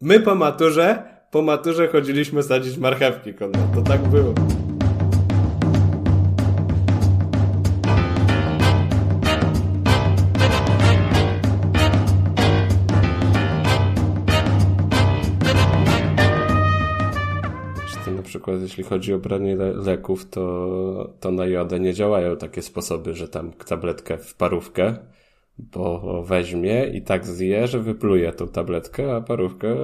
My po maturze, po maturze chodziliśmy sadzić marchewki, Konrad. To tak było. przykład jeśli chodzi o branie le leków, to, to na jodę nie działają takie sposoby, że tam tabletkę w parówkę, bo weźmie i tak zje, że wypluje tą tabletkę, a parówkę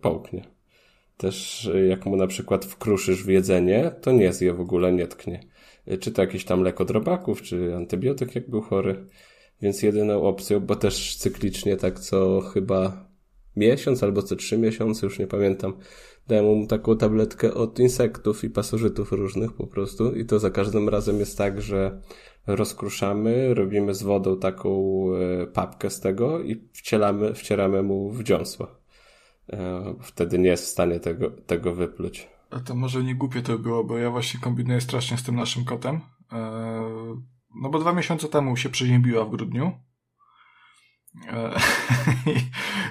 połknie. Też jak mu na przykład wkruszysz w jedzenie, to nie zje w ogóle, nie tknie. Czy to jakiś tam lek od robaków, czy antybiotyk jak był chory. Więc jedyną opcją, bo też cyklicznie tak co chyba miesiąc albo co trzy miesiące, już nie pamiętam, dałem mu taką tabletkę od insektów i pasożytów różnych po prostu i to za każdym razem jest tak, że rozkruszamy, robimy z wodą taką e, papkę z tego i wcielamy, wcieramy mu w dziąsła. E, wtedy nie jest w stanie tego, tego wypluć. A to może nie głupie to było, bo ja właśnie kombinuję strasznie z tym naszym kotem. E, no bo dwa miesiące temu się przeziębiła w grudniu.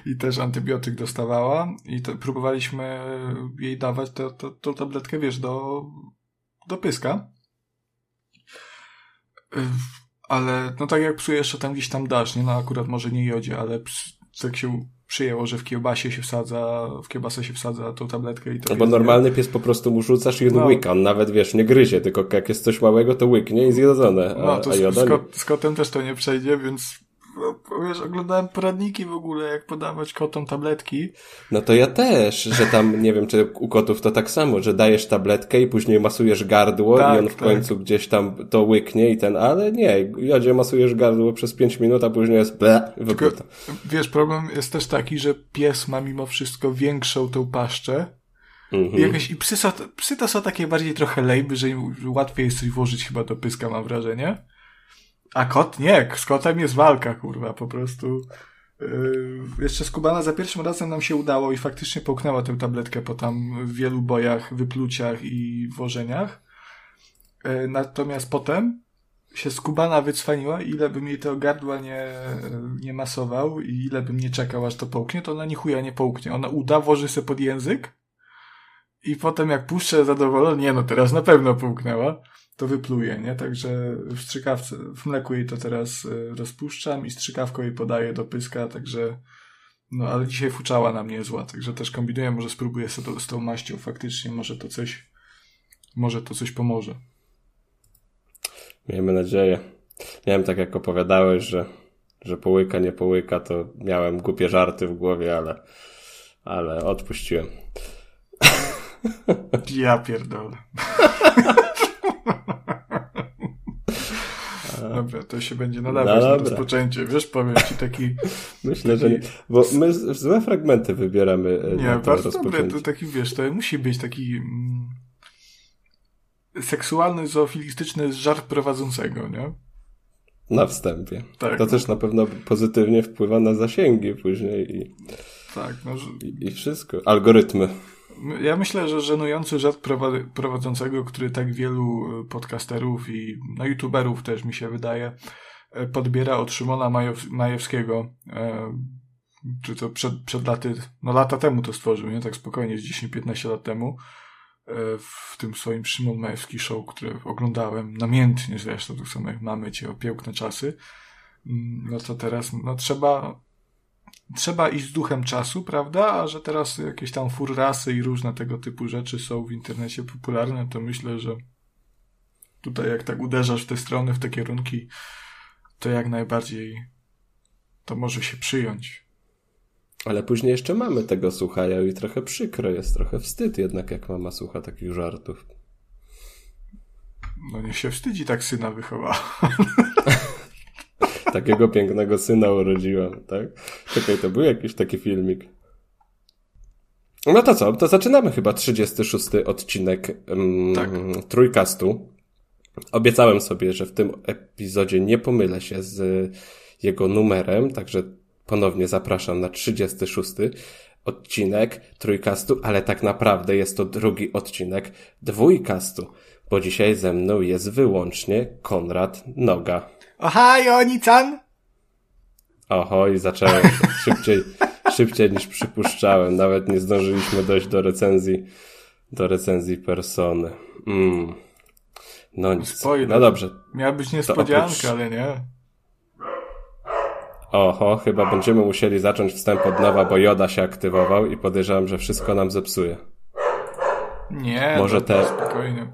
I, I, też antybiotyk dostawała i to, próbowaliśmy jej dawać tę tabletkę, wiesz, do, do pyska. Ale no tak jak psu jeszcze tam gdzieś tam dasz, nie? No akurat może nie jodzie, ale tak się przyjęło, że w kiełbasie się wsadza, w kiełbasę się wsadza tą tabletkę i to. No bo normalny pies po prostu mu rzucasz i on no. łyka, on nawet wiesz, nie gryzie, tylko jak jest coś małego, to łyknie i zjedzone. A, no to z, z, kot, z kotem też to nie przejdzie, więc wiesz, oglądałem poradniki w ogóle, jak podawać kotom tabletki. No to ja też, że tam, nie wiem, czy u kotów to tak samo, że dajesz tabletkę i później masujesz gardło tak, i on w tak. końcu gdzieś tam to łyknie i ten, ale nie, jodzie masujesz gardło przez 5 minut, a później jest ble, wypluto. Wiesz, problem jest też taki, że pies ma mimo wszystko większą tą paszczę, Mhm. I, jakieś, I psy, są, psy to są takie bardziej trochę lejby, że łatwiej jest coś włożyć chyba do pyska, mam wrażenie. A kot? Nie, z kotem jest walka, kurwa, po prostu. Yy, jeszcze Skubana za pierwszym razem nam się udało i faktycznie połknęła tę tabletkę po tam wielu bojach, wypluciach i włożeniach. Yy, natomiast potem się Skubana wycwaniła ile bym jej tego gardła nie, nie masował i ile bym nie czekał, aż to połknie, to ona ni chuja nie połknie. Ona uda, włoży sobie pod język i potem jak puszczę zadowolony, nie no, teraz na pewno połknęła to wypluje, nie? Także w strzykawce, w mleku jej to teraz e, rozpuszczam i strzykawką jej podaję do pyska, także no ale dzisiaj fuczała na mnie zła, także też kombinuję, może spróbuję sobie z tą maścią faktycznie, może to coś może to coś pomoże. Miejmy nadzieję. Miałem tak jak opowiadałeś, że, że połyka, nie połyka, to miałem głupie żarty w głowie, ale, ale odpuściłem. Ja pierdolę. Dobra, to się będzie nadawać no na rozpoczęcie. Wiesz, powiem ci taki... Myślę, taki... że nie. Bo my złe fragmenty wybieramy e, Nie, bardzo dobre. To taki, wiesz, to musi być taki mm, seksualny, zoofilistyczny żart prowadzącego, nie? Na wstępie. Tak. To też na pewno pozytywnie wpływa na zasięgi później i... Tak, no, i, i wszystko. Algorytmy. Ja myślę, że żenujący żart prowadzącego, który tak wielu e, podcasterów i no, youtuberów też mi się wydaje, e, podbiera od Szymona Majewskiego, e, czy to przed, przed laty, no lata temu to stworzył, nie? Tak spokojnie, z 10-15 lat temu, w tym swoim Szymon Majewski show, które oglądałem namiętnie zresztą, tak samo jak mamy cię o piękne czasy, mm, no to teraz, no trzeba trzeba iść z duchem czasu, prawda? A że teraz jakieś tam furrasy i różne tego typu rzeczy są w internecie popularne, to myślę, że tutaj jak tak uderzasz w te strony, w te kierunki, to jak najbardziej to może się przyjąć. Ale później jeszcze mamy tego słuchają i trochę przykro jest, trochę wstyd jednak, jak mama słucha takich żartów. No nie się wstydzi, tak syna wychowała. Takiego pięknego syna urodziłam, tak? Czekaj, to był jakiś taki filmik. No to co? To zaczynamy chyba 36 odcinek um, tak. trójkastu. Obiecałem sobie, że w tym epizodzie nie pomylę się z jego numerem, także ponownie zapraszam na 36 odcinek trójkastu, ale tak naprawdę jest to drugi odcinek dwójkastu, bo dzisiaj ze mną jest wyłącznie Konrad Noga. Ohio, Nichan! Oho, i zacząłem szybciej, szybciej niż przypuszczałem. Nawet nie zdążyliśmy dojść do recenzji, do recenzji persony. Mm. No nic. Spoiler. No dobrze. Miała być niespodzianka, oprócz... ale nie. Oho, chyba będziemy musieli zacząć wstęp od nowa, bo Joda się aktywował i podejrzewam, że wszystko nam zepsuje. Nie, może te. Spokojnie.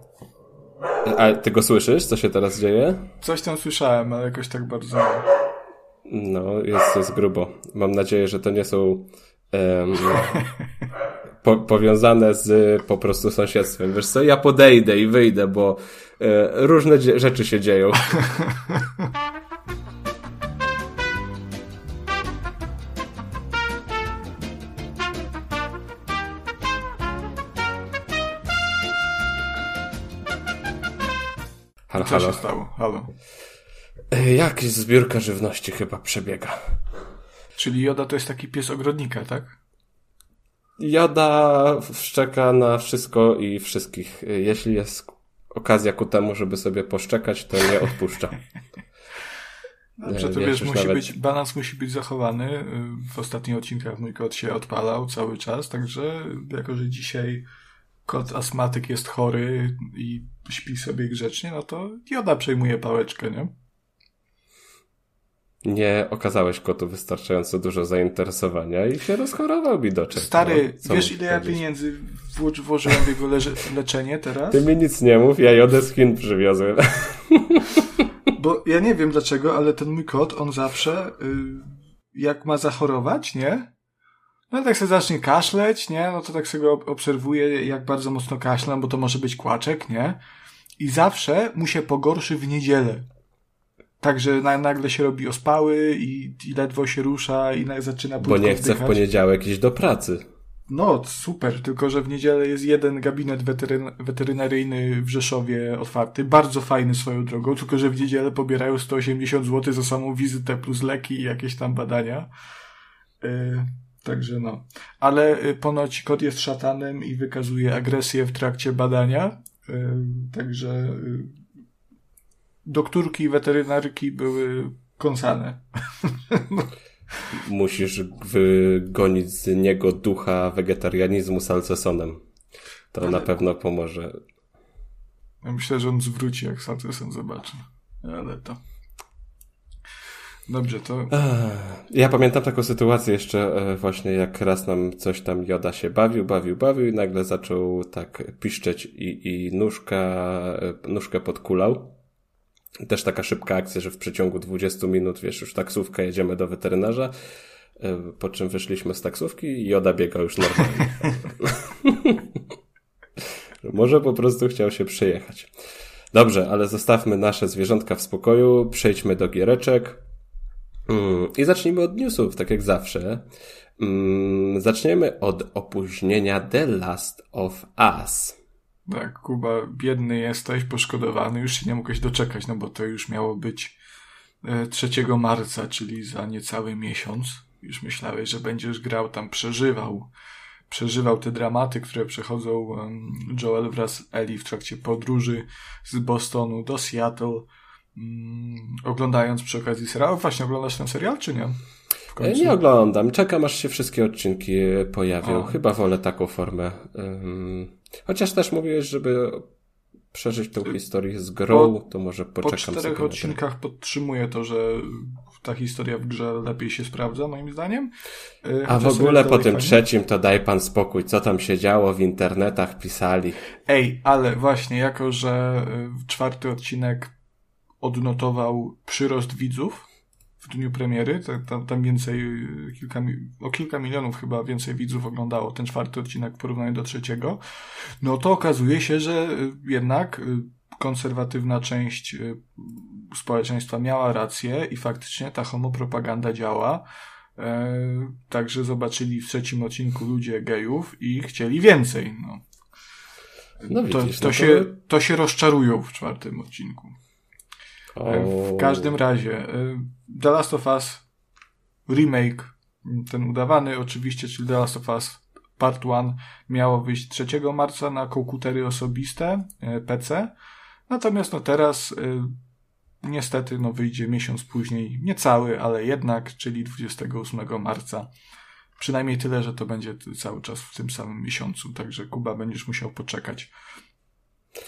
A ty go słyszysz, co się teraz dzieje? Coś tam słyszałem, ale jakoś tak bardzo. No, jest, jest grubo. Mam nadzieję, że to nie są um, po, powiązane z po prostu sąsiedztwem. Wiesz co, ja podejdę i wyjdę, bo e, różne rzeczy się dzieją. Halo, Co halo. się stało? Halo. E, Jakaś zbiórka żywności chyba przebiega. Czyli Joda to jest taki pies ogrodnika, tak? Joda szczeka na wszystko i wszystkich. E, jeśli jest okazja ku temu, żeby sobie poszczekać, to nie odpuszcza. Dobrze, to wiesz, musi nawet... być, balans musi być zachowany. W ostatnich odcinkach mój kot się odpalał cały czas, także jako, że dzisiaj kot astmatyk jest chory i śpi sobie grzecznie, no to Joda przejmuje pałeczkę, nie? Nie okazałeś kotu wystarczająco dużo zainteresowania i się rozchorował widocznie. Stary, no, wiesz ile ja pieniędzy włożyłem w jego leczenie teraz? Ty mi nic nie mów, ja Jodę z Chin przywiozłem. Bo ja nie wiem dlaczego, ale ten mój kot, on zawsze, y, jak ma zachorować, nie? No tak sobie zacznie kaszleć, nie? No to tak sobie obserwuję, jak bardzo mocno kaszlam, bo to może być kłaczek, nie? I zawsze mu się pogorszy w niedzielę. Także na, nagle się robi ospały i, i ledwo się rusza i na, zaczyna Bo nie chce w poniedziałek iść do pracy. No, super, tylko że w niedzielę jest jeden gabinet weteryn weterynaryjny w Rzeszowie otwarty, bardzo fajny swoją drogą, tylko że w niedzielę pobierają 180 zł za samą wizytę plus leki i jakieś tam badania. Yy, Także no. Ale y, ponoć kot jest szatanem i wykazuje agresję w trakcie badania. Y, także y, doktorki i weterynarki były kąsane. Musisz wygonić z niego ducha wegetarianizmu salcesonem. To Ale... na pewno pomoże. Ja myślę, że on zwróci, jak salceson zobaczy. Ale to... Dobrze, to... Ja pamiętam taką sytuację jeszcze e, właśnie, jak raz nam coś tam Joda się bawił, bawił, bawił i nagle zaczął tak piszczeć i, i nóżka, e, nóżkę podkulał. Też taka szybka akcja, że w przeciągu 20 minut, wiesz, już taksówkę jedziemy do weterynarza, e, po czym wyszliśmy z taksówki i Joda biegał już normalnie. Może po prostu chciał się przejechać. Dobrze, ale zostawmy nasze zwierzątka w spokoju, przejdźmy do giereczek. Mm, I zacznijmy od newsów, tak jak zawsze. Mm, zaczniemy od opóźnienia The Last of Us. Tak, Kuba, biedny jesteś, poszkodowany, już się nie mogłeś doczekać, no bo to już miało być 3 e, marca, czyli za niecały miesiąc. Już myślałeś, że będziesz grał tam, przeżywał, przeżywał te dramaty, które przechodzą Joel wraz z Ellie w trakcie podróży z Bostonu do Seattle mm, oglądając przy okazji serialu. Właśnie oglądasz ten serial, czy nie? Nie oglądam. Czekam, aż się wszystkie odcinki pojawią. O. Chyba wolę taką formę. Um, chociaż też mówiłeś, żeby przeżyć tą historię z grą, po, to może poczekam Po czterech odcinkach podtrzymuję to, że ta historia w grze lepiej się sprawdza, moim zdaniem. Y, A w ogóle po tym fajnie. trzecim to daj pan spokój, co tam się działo w internetach, pisali. Ej, ale właśnie, jako że y, czwarty odcinek odnotował przyrost widzów w dniu premiery. Tam, tam więcej, kilka, o kilka milionów chyba więcej widzów oglądało ten czwarty odcinek w porównaniu do trzeciego. No to okazuje się, że jednak y, konserwatywna część y, społeczeństwa miała rację i faktycznie ta homopropaganda działa. E, także zobaczyli w trzecim odcinku ludzie gejów i chcieli więcej. No. No widzisz, to, to, no to... Się, to się rozczarują w czwartym odcinku. W każdym razie y, The Last of Us remake, ten udawany oczywiście, czyli The Last of Us Part 1 miało wyjść 3 marca na komputery osobiste y, PC. Natomiast no teraz niestety no wyjdzie miesiąc później, niecały, ale jednak, czyli 28 marca Przynajmniej tyle, że to będzie cały czas w tym samym miesiącu, także Kuba będziesz musiał poczekać.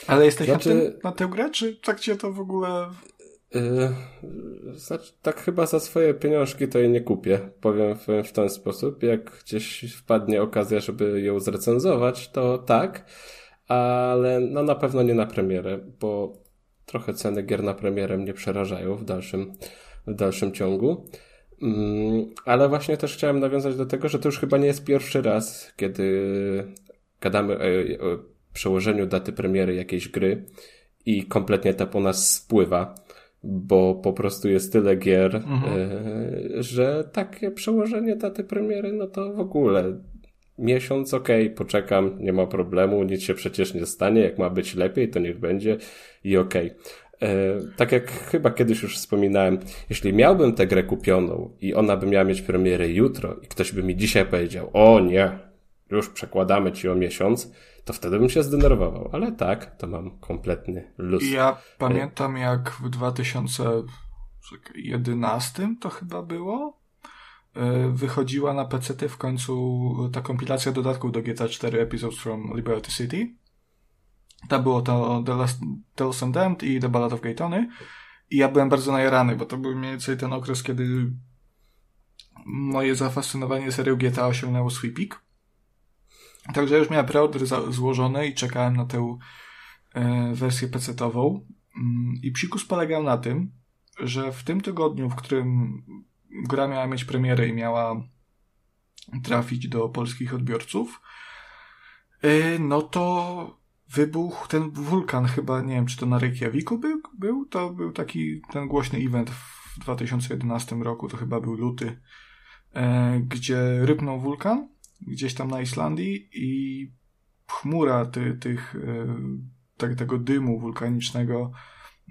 Ale jesteś znaczy... na, tym, na tę grę, czy tak cię to w ogóle Yy, znaczy, tak chyba za swoje pieniążki to jej nie kupię. Powiem w, ten sposób. Jak gdzieś wpadnie okazja, żeby ją zrecenzować, to tak, ale no na pewno nie na premierę, bo trochę ceny gier na premierę mnie przerażają w dalszym, w dalszym ciągu. Mm, ale właśnie też chciałem nawiązać do tego, że to już chyba nie jest pierwszy raz, kiedy gadamy o, o przełożeniu daty premiery jakiejś gry i kompletnie to po nas spływa bo po prostu jest tyle gier, mhm. E, że takie przełożenie daty premiery, no to w ogóle miesiąc, okej, okay, poczekam, nie ma problemu, nic się przecież nie stanie, jak ma być lepiej, to niech będzie i okej. Okay. E, tak jak chyba kiedyś już wspominałem, jeśli miałbym tę grę kupioną i ona by miała mieć premierę jutro i ktoś by mi dzisiaj powiedział, o nie, już przekładamy ci o miesiąc, to wtedy bym się zdenerwował. Ale tak, to mam kompletny luz. Ja pamiętam jak w 2011 to chyba było, e, wychodziła na PC w końcu ta kompilacja dodatków do GTA 4 Episodes from Liberty City. To było to The Last Tales Damned i The Ballad of Gay Tony. I ja byłem bardzo najarany, bo to był mniej więcej ten okres, kiedy moje zafascynowanie serią GTA osiągnęło swój pik. Także już miałem preorder złożony i czekałem na tę e, wersję PC-ową. Mm, I psikus polegał na tym, że w tym tygodniu, w którym gra miała mieć premierę i miała trafić do polskich odbiorców, e, no to wybuchł ten wulkan chyba, nie wiem, czy to na Reykjaviku był, był? To był taki ten głośny event w 2011 roku, to chyba był luty, e, gdzie rypnął wulkan gdzieś tam na Islandii i chmura ty, tych, e, tak, tego dymu wulkanicznego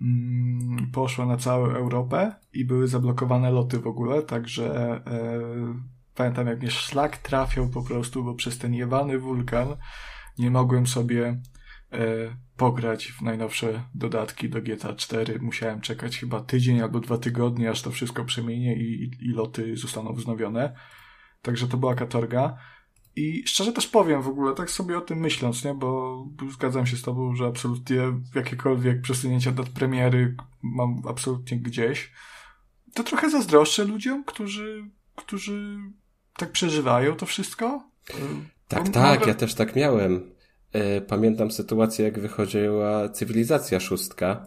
mm, poszła na całą Europę i były zablokowane loty w ogóle, także e, pamiętam jak mnie szlak trafiał po prostu, bo przez ten jebany wulkan nie mogłem sobie e, pograć w najnowsze dodatki do GTA 4. Musiałem czekać chyba tydzień albo dwa tygodnie, aż to wszystko przemienie i, i, i loty zostaną wznowione. Także to była katorga. I szczerze też powiem w ogóle, tak sobie o tym myśląc, nie, bo zgadzam się z tobą, że absolutnie jakiekolwiek przesunięcia dat premiery mam absolutnie gdzieś. To trochę zazdroszczę ludziom, którzy, którzy tak przeżywają to wszystko. Tak, tak, ja też tak miałem. E, pamiętam sytuację, jak wychodziła Cywilizacja szóstka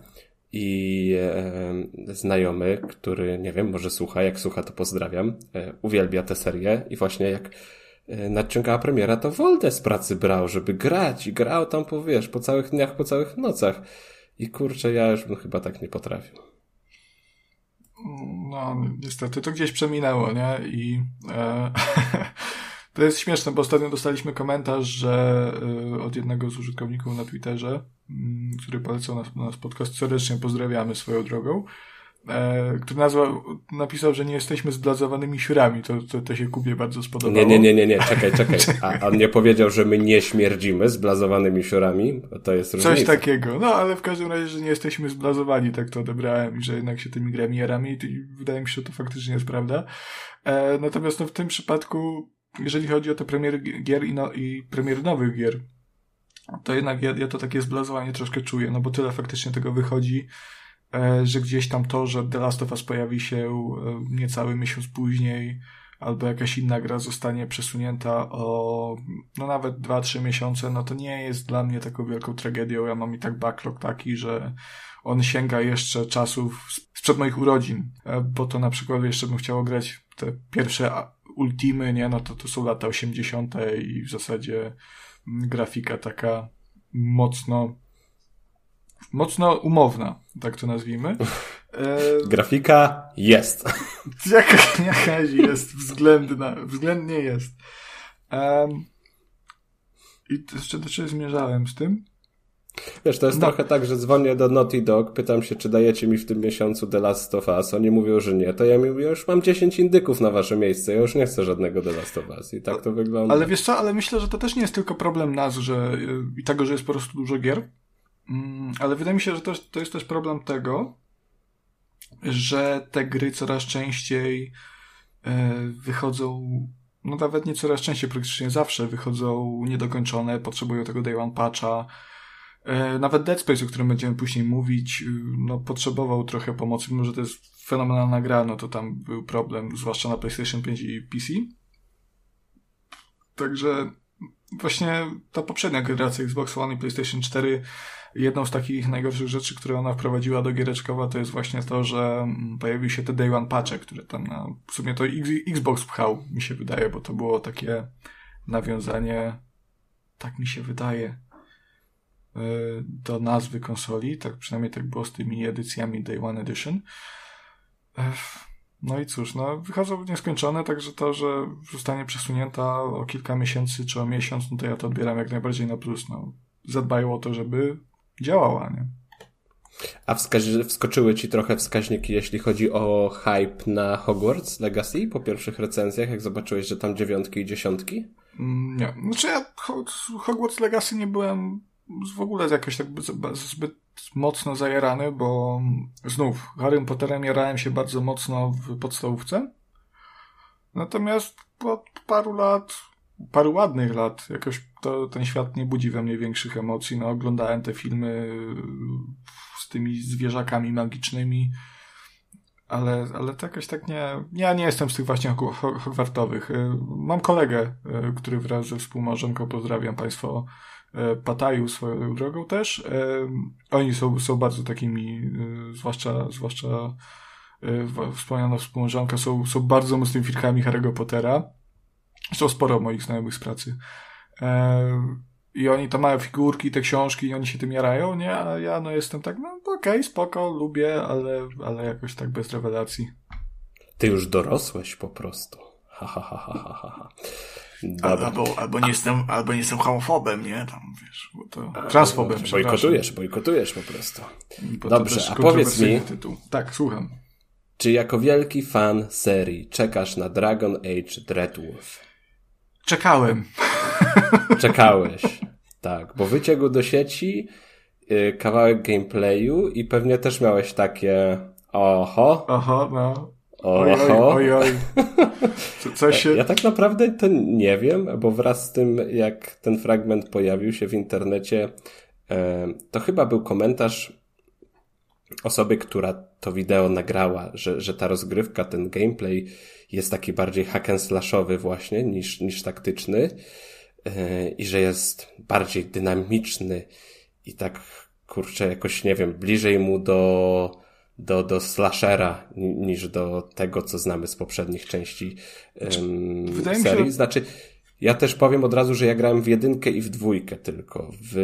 i e, znajomy, który, nie wiem, może słucha, jak słucha, to pozdrawiam, e, uwielbia tę serię i właśnie jak nadciągała premiera, to Woldę z pracy brał, żeby grać i grał tam po, wiesz, po całych dniach, po całych nocach. I kurczę, ja już bym chyba tak nie potrafił. No, niestety to gdzieś przeminęło, nie? I e, to jest śmieszne, bo ostatnio dostaliśmy komentarz, że e, od jednego z użytkowników na Twitterze, m, mm, który polecał nas, nas podcast, serdecznie pozdrawiamy swoją drogą, e, który nazwał, napisał, że nie jesteśmy zblazowanymi siurami. To, to, to się Kubie bardzo spodobało. Nie, nie, nie, nie, nie, czekaj, czekaj. A on nie powiedział, że my nie śmierdzimy zblazowanymi siurami? To jest różnica. Coś takiego. No, ale w każdym razie, że nie jesteśmy zblazowani, tak to odebrałem i że jednak się tymi grami jaramy i wydaje mi się, że to faktycznie jest prawda. E, natomiast no, w tym przypadku, jeżeli chodzi o te premiery gier i, no, i premiery nowych gier, to jednak ja, ja to takie zblazowanie troszkę czuję, no bo tyle faktycznie tego wychodzi, że gdzieś tam to, że The Last of Us pojawi się e, niecały miesiąc później, albo jakaś inna gra zostanie przesunięta o no nawet 2-3 miesiące, no to nie jest dla mnie taką wielką tragedią. Ja mam i tak backlog taki, że on sięga jeszcze czasów sprzed moich urodzin, e, bo to na przykład jeszcze bym chciał grać te pierwsze Ultimy, nie, no to to są lata 80. i w zasadzie grafika taka mocno mocno umowna, tak to nazwijmy. E... Grafika jest. Jaka, jakaś jest, względna, względnie jest. Um, I jeszcze do czego zmierzałem z tym? Wiesz, to jest no. trochę tak, że dzwonię do Naughty Dog, pytam się, czy dajecie mi w tym miesiącu The Last of Us. Oni mówią, że nie. To ja mówię, już mam 10 indyków na wasze miejsce, ja już nie chcę żadnego The Last of Us. I tak to wygląda. Ale wiesz co, ale myślę, że to też nie jest tylko problem nas, że i tego, że jest po prostu dużo gier, ale wydaje mi się, że to, to jest też problem tego, że te gry coraz częściej e, wychodzą no nawet nie coraz częściej, praktycznie zawsze wychodzą niedokończone, potrzebują tego day one patcha. E, nawet Dead Space, o którym będziemy później mówić, y, no potrzebował trochę pomocy, mimo że to jest fenomenalna gra, no to tam był problem, zwłaszcza na PlayStation 5 i PC. Także właśnie ta poprzednia generacja Xbox One i PlayStation 4 jedną z takich najgorszych rzeczy, które ona wprowadziła do giereczkowa, to jest właśnie to, że mm, pojawił się te Day One patche, które tam na, w sumie to Xbox pchał, mi się wydaje, bo to było takie nawiązanie, tak mi się wydaje, y, do nazwy konsoli, tak przynajmniej tak było z tymi edycjami Day One Edition. No i cóż, no wychodzą nieskończone, także to, że zostanie przesunięta o kilka miesięcy czy o miesiąc, no to ja to odbieram jak najbardziej na plus. No, zadbają o to, żeby działała, nie? A wskoczyły ci trochę wskaźniki, jeśli chodzi o hype na Hogwarts Legacy po pierwszych recenzjach, jak zobaczyłeś, że tam dziewiątki i dziesiątki? Mm, nie. Znaczy ja Hogwarts Legacy nie byłem w ogóle jakoś tak zbyt mocno zajarany, bo znów Harrym Potterem jarałem się bardzo mocno w podstawówce. Natomiast po paru lat paru ładnych lat jakoś to, ten świat nie budzi we mnie większych emocji. No, oglądałem te filmy z tymi zwierzakami magicznymi, ale, ale to jakoś tak nie. Ja nie jestem z tych właśnie hogwartowych. Mam kolegę, który wraz ze współmałżonką pozdrawiam Państwo Pataju swoją drogą też. Oni są, są bardzo takimi, zwłaszcza, zwłaszcza wspomniana współmałżonka, są, są bardzo mocnymi firkami Harry'ego Pottera Zresztą sporo moich znajomych z pracy. E, I oni to mają figurki, te książki i oni się tym jarają, nie? A ja no jestem tak, no okej, okay, spoko, lubię, ale, ale jakoś tak bez rewelacji. Ty już dorosłeś po prostu. Ha, ha, ha, ha, ha, ha. Albo, albo, nie jestem, albo nie jestem homofobem, nie? Tam, wiesz, bo to transfobem, Bojkotujesz, bojkotujesz po prostu. Dobrze, a powiedz mi... Tytuł. Tak, słucham. Czy jako wielki fan serii czekasz na Dragon Age Dreadwolf? Czekałem. Czekałeś. Tak, bo wyciągł do sieci yy, kawałek gameplayu i pewnie też miałeś takie oho. Oho, no. Oho. Oj, oj, oj. Co, się... Ja tak naprawdę to nie wiem, bo wraz z tym, jak ten fragment pojawił się w internecie, yy, to chyba był komentarz osoby, która to wideo nagrała, że, że ta rozgrywka, ten gameplay jest taki bardziej hack and slashowy właśnie niż, niż taktyczny yy, i że jest bardziej dynamiczny i tak kurczę jakoś nie wiem, bliżej mu do do, do slashera niż do tego, co znamy z poprzednich części um, serii. Się... Znaczy, ja też powiem od razu, że ja grałem w jedynkę i w dwójkę tylko. W...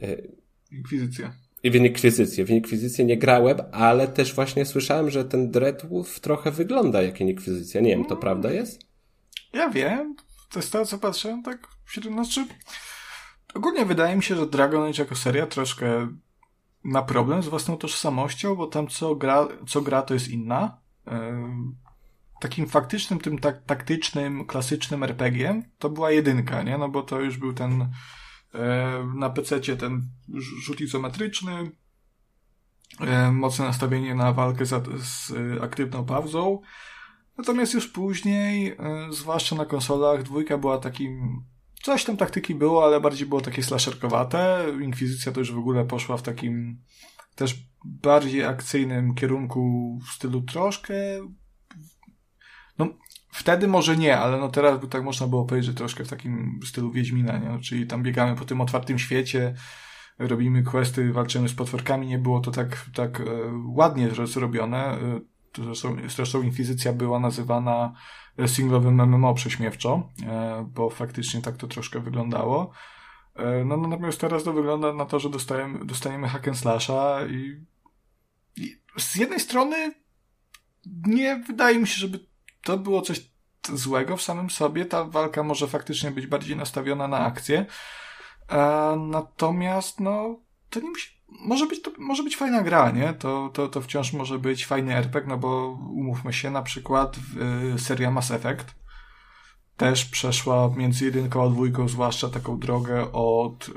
Yy, Inkwizycja. I w Inkwizycję. W Inkwizycję nie grałem, ale też właśnie słyszałem, że ten Dreadwolf trochę wygląda jak Inkwizycja. Nie wiem, to prawda jest? Ja wiem. To jest to, co patrzę, tak znaczy... Ogólnie wydaje mi się, że Dragon Age jako seria troszkę ma problem z własną tożsamością, bo tam co gra, co gra to jest inna. takim faktycznym, tym tak, taktycznym, klasycznym RPG to była jedynka, nie? No bo to już był ten na PC ten rzut izometryczny, e, mocne nastawienie na walkę z, z aktywną pauzą. Natomiast już później, e, zwłaszcza na konsolach, dwójka była takim. Coś tam taktyki było, ale bardziej było takie slasherkowate. Inkwizycja to już w ogóle poszła w takim też bardziej akcyjnym kierunku w stylu troszkę. No, Wtedy może nie, ale no teraz by tak można było powiedzieć, że troszkę w takim stylu Wiedźmina, nie? No, czyli tam biegamy po tym otwartym świecie, robimy questy, walczymy z potworkami, nie było to tak, tak e, ładnie zrobione. E, zresztą, zresztą Inkwizycja była nazywana singlowym MMO prześmiewczo, e, bo faktycznie tak to troszkę wyglądało. E, no, no natomiast teraz to wygląda na to, że dostajemy, dostaniemy hack and slasha i, i z jednej strony nie wydaje mi się, żeby to było coś złego w samym sobie. Ta walka może faktycznie być bardziej nastawiona na akcję. E, natomiast, no, to nie musi, może być, to może być fajna gra, nie? To, to, to wciąż może być fajny RPG, no bo umówmy się, na przykład y, seria Mass Effect też przeszła między jedynką a dwójką, zwłaszcza taką drogę od y,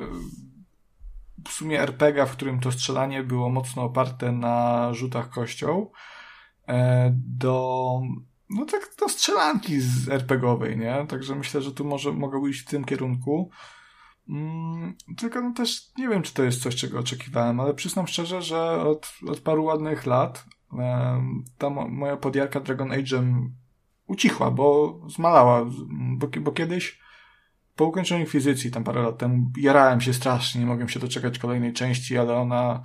w sumie RPG, w którym to strzelanie było mocno oparte na rzutach kością, e, do no tak, to strzelanki z RPGowej, nie? Także myślę, że tu może mogą iść w tym kierunku. Mm, tylko no też nie wiem, czy to jest coś, czego oczekiwałem, ale przyznam szczerze, że od, od paru ładnych lat e, ta mo moja podjarka Dragon Age'em ucichła, bo zmalała, bo, bo kiedyś po ukończeniu fizycji, tam parę lat temu, jarałem się strasznie, nie mogłem się doczekać kolejnej części, ale ona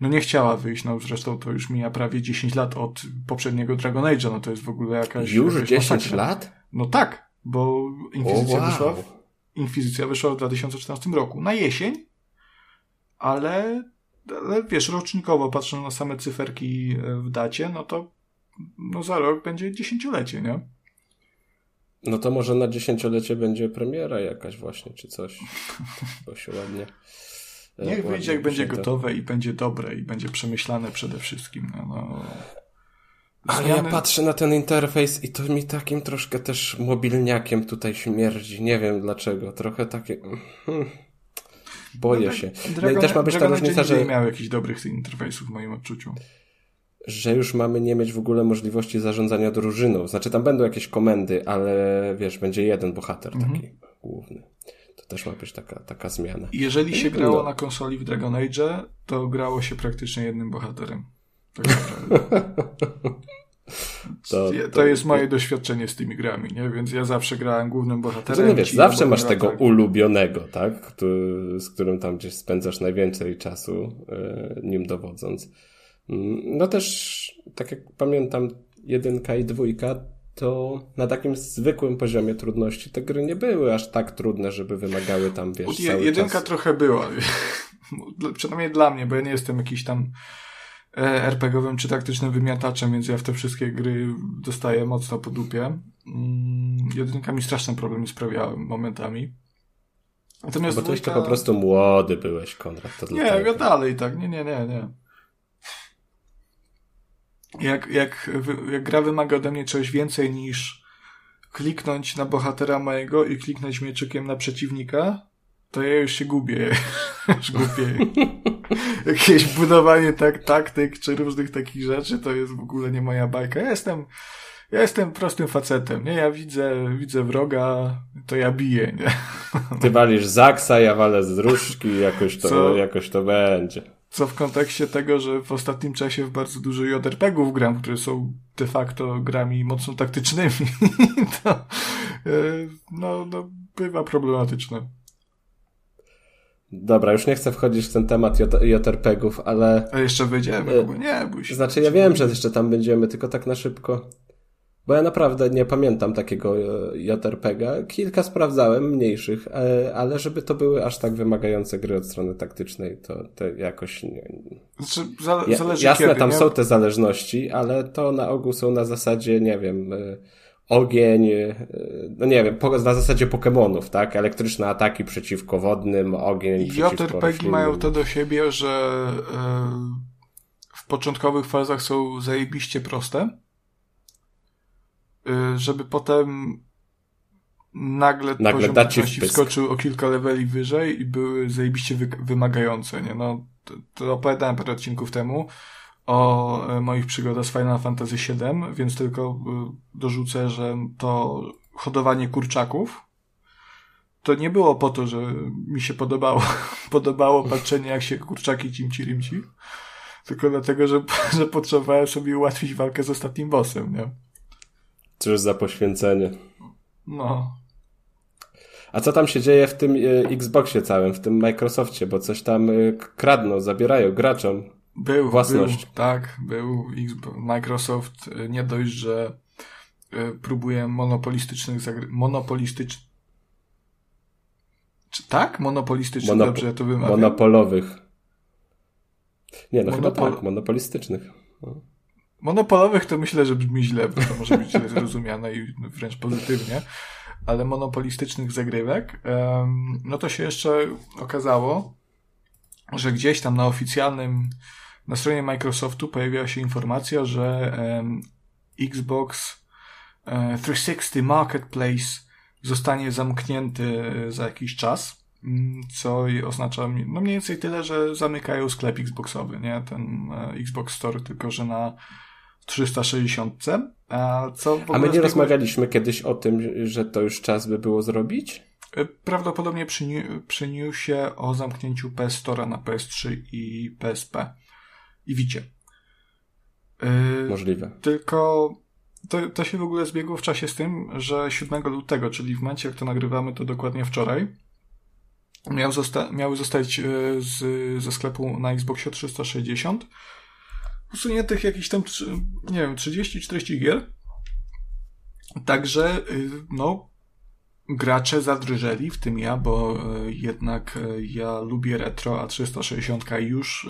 no nie chciała wyjść, no zresztą to już mija prawie 10 lat od poprzedniego Dragon Age'a, no to jest w ogóle jakaś... Już jakaś 10 masakra. lat? No tak, bo Inkwizycja wow. wyszła w, Inkwizycja wyszła w 2014 roku, na jesień, ale, ale wiesz, rocznikowo patrząc na same cyferki e, w dacie, no to no za rok będzie dziesięciolecie, nie? No to może na dziesięciolecie będzie premiera jakaś właśnie, czy coś. Bo się ładnie... e, Niech wyjdzie, jak będzie gotowe i będzie dobre i będzie przemyślane przede wszystkim. No, no. Ale ja patrzę na ten interfejs i to mi takim troszkę też mobilniakiem tutaj śmierdzi. Nie wiem dlaczego. Trochę takie... Hmm. Boję No, się. No Dragon, i też ma być ta Dragon Age różnica, że, nie miał jakichś dobrych tych interfejsów w moim odczuciu. że już mamy nie mieć w ogóle możliwości zarządzania drużyną. Znaczy tam będą jakieś komendy, ale wiesz, będzie jeden bohater Mhm. taki główny. To też ma być taka, taka zmiana. Jeżeli się No. grało na konsoli w Dragon Age, to grało się praktycznie jednym bohaterem. Tak naprawdę. To- to, to- jest moje doświadczenie z tymi grami, nie? Więc ja zawsze grałem głównym bohaterem. Znaczy, no wiesz, ci zawsze masz tego tak. ulubionego, tak? Który, z którym tam gdzieś spędzasz najwięcej czasu, e, nim dowodząc. Mm, No też, tak jak pamiętam, jedynka i dwójka, to na takim zwykłym poziomie trudności te gry nie były aż tak trudne, żeby wymagały tam, wiesz, Je, jedynka czas... trochę była. Przynajmniej dla mnie, bo ja nie jestem jakiś tam e, RPG-owym czy taktycznym wymiataczem, więc ja w te wszystkie gry dostaję mocno po dupie. Mm, Jedynka mi straszne problemy sprawiała momentami. Natomiast Bo to jeszcze po prostu młody byłeś, Konrad. To Nie, ja dalej tak. Nie, nie, nie, nie. Jak, jak, jak gra wymaga ode mnie czegoś więcej niż kliknąć na bohatera mojego i kliknąć mieczykiem na przeciwnika, to ja już się gubię. już gubię. Jakieś budowanie tak, taktyk czy różnych takich rzeczy to jest w ogóle nie moja bajka. Ja jestem, ja jestem prostym facetem, nie? Ja widzę, widzę wroga, to ja biję, nie? Ty walisz zaksa, ja walę z różdżki, jakoś to, Co? jakoś to będzie. Co w kontekście tego, że w ostatnim czasie w bardzo dużo JRPG-ów gram, które są de facto grami mocno taktycznymi, to e, no, no, bywa problematyczne. Dobra, już nie chcę wchodzić w ten temat JRPG-ów, ale A jeszcze wyjdziemy? E, Kuba? Nie, bój się. Znaczy, ja wiem, że jeszcze tam będziemy, tylko tak na szybko. Bo ja naprawdę nie pamiętam takiego e, JRPG-a. Kilka sprawdzałem, mniejszych, e, ale żeby to były aż tak wymagające gry od strony taktycznej, to, to jakoś nie. Znaczy, za, Ja, zależy jasne, kiedy, tam nie? są te zależności, ale to na ogół są na zasadzie, nie wiem, e, ogień, no nie wiem, na zasadzie Pokemonów, tak? Elektryczne ataki przeciwko wodnym, ogień JRPG mają to do siebie, że w początkowych fazach są zajebiście proste, żeby potem nagle, Nagle poziom trudności wskoczył o kilka leveli wyżej i były zajebiście wy wymagające. Nie? No, to, to opowiadałem parę odcinków temu o e, moich przygodach z Final Fantasy VII, więc tylko e, dorzucę, że to hodowanie kurczaków to nie było po to, że mi się podobało, podobało patrzenie, jak się kurczaki cimci rimci, tylko dlatego, że, że potrzebowałem sobie ułatwić walkę z ostatnim bossem, nie? Cóż za poświęcenie. No. A co tam się dzieje w tym e, Xboxie całym, w tym Microsoftie, bo coś tam e, kradną, zabierają graczom. Był, Własność. był, tak, był Microsoft y, nie dość, że próbuje monopolistycznych zagry... monopolistycz... Czy tak? Monopolistycznych, Monopo- dobrze ja to wymawiam? Monopolowych. Nie, no Monopol- chyba tak, monopolistycznych. No. Monopolowych to myślę, że brzmi źle, bo to może być źle zrozumiane i wręcz pozytywnie, ale monopolistycznych zagrywek, no to się jeszcze okazało, że gdzieś tam na oficjalnym, na stronie Microsoftu pojawiła się informacja, że Xbox e, 360 Marketplace zostanie zamknięty za jakiś czas, mm, co oznacza no mniej więcej tyle, że zamykają sklep Xboxowy, nie? Ten e, Xbox Store, tylko że na 360. A, co a my nie zbiegło... rozmawialiśmy kiedyś o tym, a my nie rozmawialiśmy kiedyś o tym, że to już czas by było zrobić? E, prawdopodobnie przy, przy newsie o zamknięciu PS Store na PS3 i PSP i Wicie. Yy, Możliwe. Tylko to, to się w ogóle zbiegło w czasie z tym, że 7 lutego, czyli w momencie jak to nagrywamy, to dokładnie wczoraj, miał zosta miały zostać e, z, ze sklepu na Xboxie 360 usuniętych jakiś tam, nie wiem, 30-40 gier. Także, y, no, gracze zadrżeli, w tym ja, bo e, jednak e, ja lubię retro, a 360 już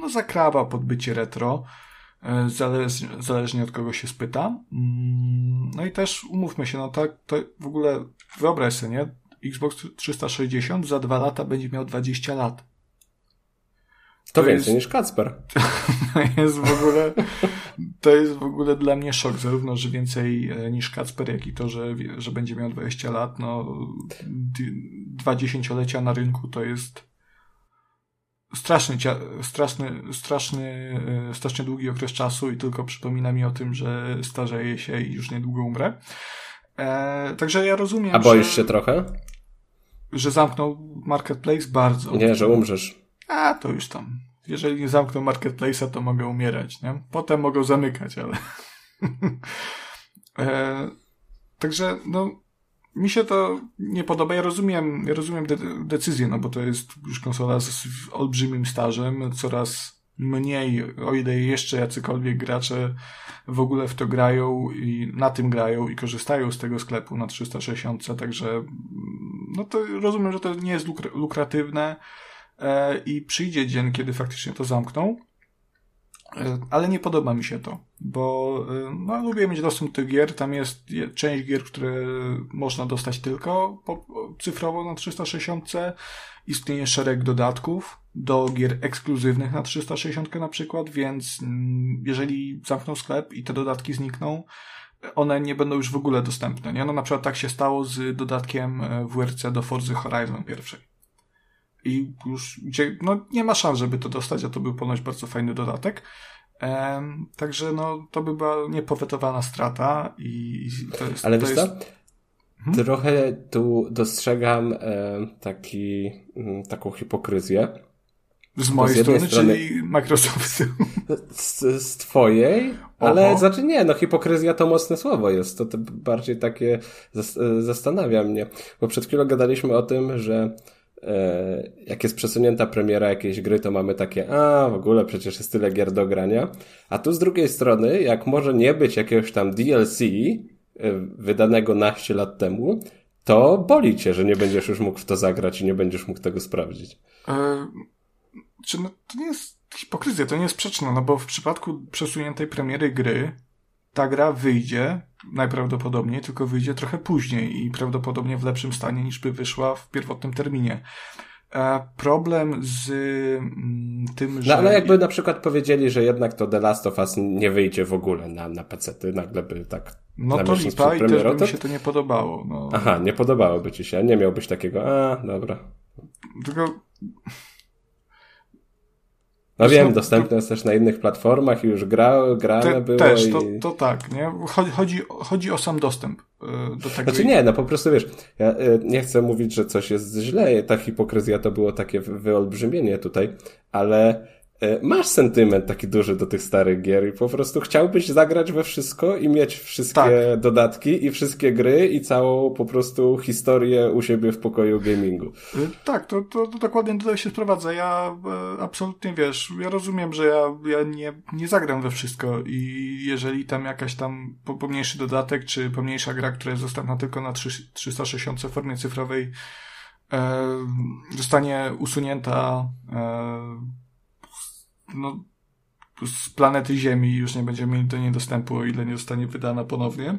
no, zakrawa podbycie retro. Zależ, zależnie od kogo się spyta. Mm, no i też umówmy się, no tak, to w ogóle wyobraź sobie, nie? Xbox 360 za dwa lata będzie miał 20 lat. To, to więcej jest, niż Kacper. To jest w ogóle, to jest w ogóle dla mnie szok, zarówno, że więcej e, niż Kacper, jak i to, że, że będzie miał 20 lat. No, dwa dziesięciolecia na rynku to jest straszny, straszny, straszny, e, strasznie długi okres czasu i tylko przypomina mi o tym, że starzeję się i już niedługo umrę. E, także ja rozumiem. A boisz że, się trochę? Że zamknął marketplace bardzo. Nie, że umrzesz. A, to już tam. Jeżeli nie zamkną marketplace'a, to mogę umierać, nie? Potem mogą zamykać, ale... e, także, no, mi się to nie podoba. Ja rozumiem, ja rozumiem de decyzję, no bo to jest już konsola z olbrzymim stażem, coraz mniej, o ile jeszcze jacykolwiek gracze w ogóle w to grają i na tym grają i korzystają z tego sklepu na 360, także no to rozumiem, że to nie jest lukr lukratywne i przyjdzie dzień, kiedy faktycznie to zamkną. E, ale nie podoba mi się to, bo e, no, lubię mieć dostęp do gier. Tam jest część gier, które można dostać tylko cyfrowo na 360. Istnieje szereg dodatków do gier ekskluzywnych na 360 na przykład, więc mm, jeżeli zamkną sklep i te dodatki znikną, one nie będą już w ogóle dostępne. Nie? No na przykład tak się stało z dodatkiem e, WRC do Forza Horizon pierwszej. I już gdzie, no nie ma szans, żeby to dostać, a to był ponoć bardzo fajny dodatek. Ehm, także no to by była niepowetowana strata i, to jest... Ale to wiesz jest... Hmm? Trochę tu dostrzegam e, taki, m, taką hipokryzję z mojej z strony, strony, czyli Microsoft. Z, z twojej? Ale Oho. znaczy nie, no hipokryzja to mocne słowo jest. To, to bardziej takie zastanawia mnie. Bo przed chwilą gadaliśmy o tym, że e, jak jest przesunięta premiera jakiejś gry, to mamy takie, a w ogóle przecież jest tyle gier do grania. A tu z drugiej strony, jak może nie być jakiegoś tam DLC e, wydanego naście lat temu, to boli cię, że nie będziesz już mógł w to zagrać i nie będziesz mógł tego sprawdzić. E czy no, to nie jest hipokryzja, to nie jest sprzeczne, no bo w przypadku przesuniętej premiery gry ta gra wyjdzie najprawdopodobniej, tylko wyjdzie trochę później i prawdopodobnie w lepszym stanie niż by wyszła w pierwotnym terminie. E, problem z mm, tym, że... No ale jakby na przykład powiedzieli, że jednak to The Last of Us nie wyjdzie w ogóle na, na PC-ty, nagle by tak... No to lipa i też by mi się to nie podobało. No. Aha, nie podobałoby ci się, nie miałbyś takiego, a, dobra. Tylko no wiem, dostępne jest też na innych platformach i już gra, grane te, było. Też, i... to, to tak, nie? Chodzi, chodzi o sam dostęp e, do tego. Znaczy nie, no po prostu wiesz, ja e, nie chcę mówić, że coś jest źle, ta hipokryzja to było takie wyolbrzymienie tutaj, ale masz sentyment taki duży do tych starych gier i po prostu chciałbyś zagrać we wszystko i mieć wszystkie tak. dodatki i wszystkie gry i całą po prostu historię u siebie w pokoju gamingu. E, tak, to, to, to dokładnie tutaj się sprowadza. Ja e, absolutnie wiesz, ja rozumiem, że ja, ja nie, nie zagram we wszystko i jeżeli tam jakaś tam pomniejszy dodatek, czy pomniejsza gra, która jest dostępna tylko na 360 w formie cyfrowej, e, zostanie usunięta e, no, z planety Ziemi już nie będziemy mieli do niej dostępu, o ile nie zostanie wydana ponownie.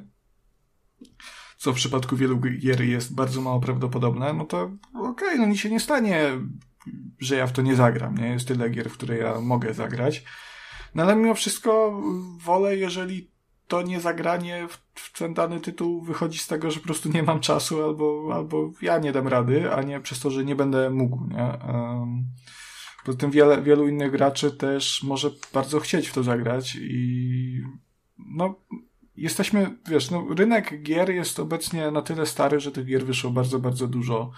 Co w przypadku wielu gier jest bardzo mało prawdopodobne, no to okej, okay, no nic się nie stanie, że ja w to nie zagram, nie? Jest tyle gier, w które ja mogę zagrać. No ale mimo wszystko wolę, jeżeli to nie zagranie w, w ten dany tytuł wychodzi z tego, że po prostu nie mam czasu albo, albo ja nie dam rady, a nie przez to, że nie będę mógł, nie? Um, Poza tym wiele, wielu innych graczy też może bardzo chcieć w to zagrać i no, jesteśmy, wiesz, no, rynek gier jest obecnie na tyle stary, że tych gier wyszło bardzo, bardzo dużo.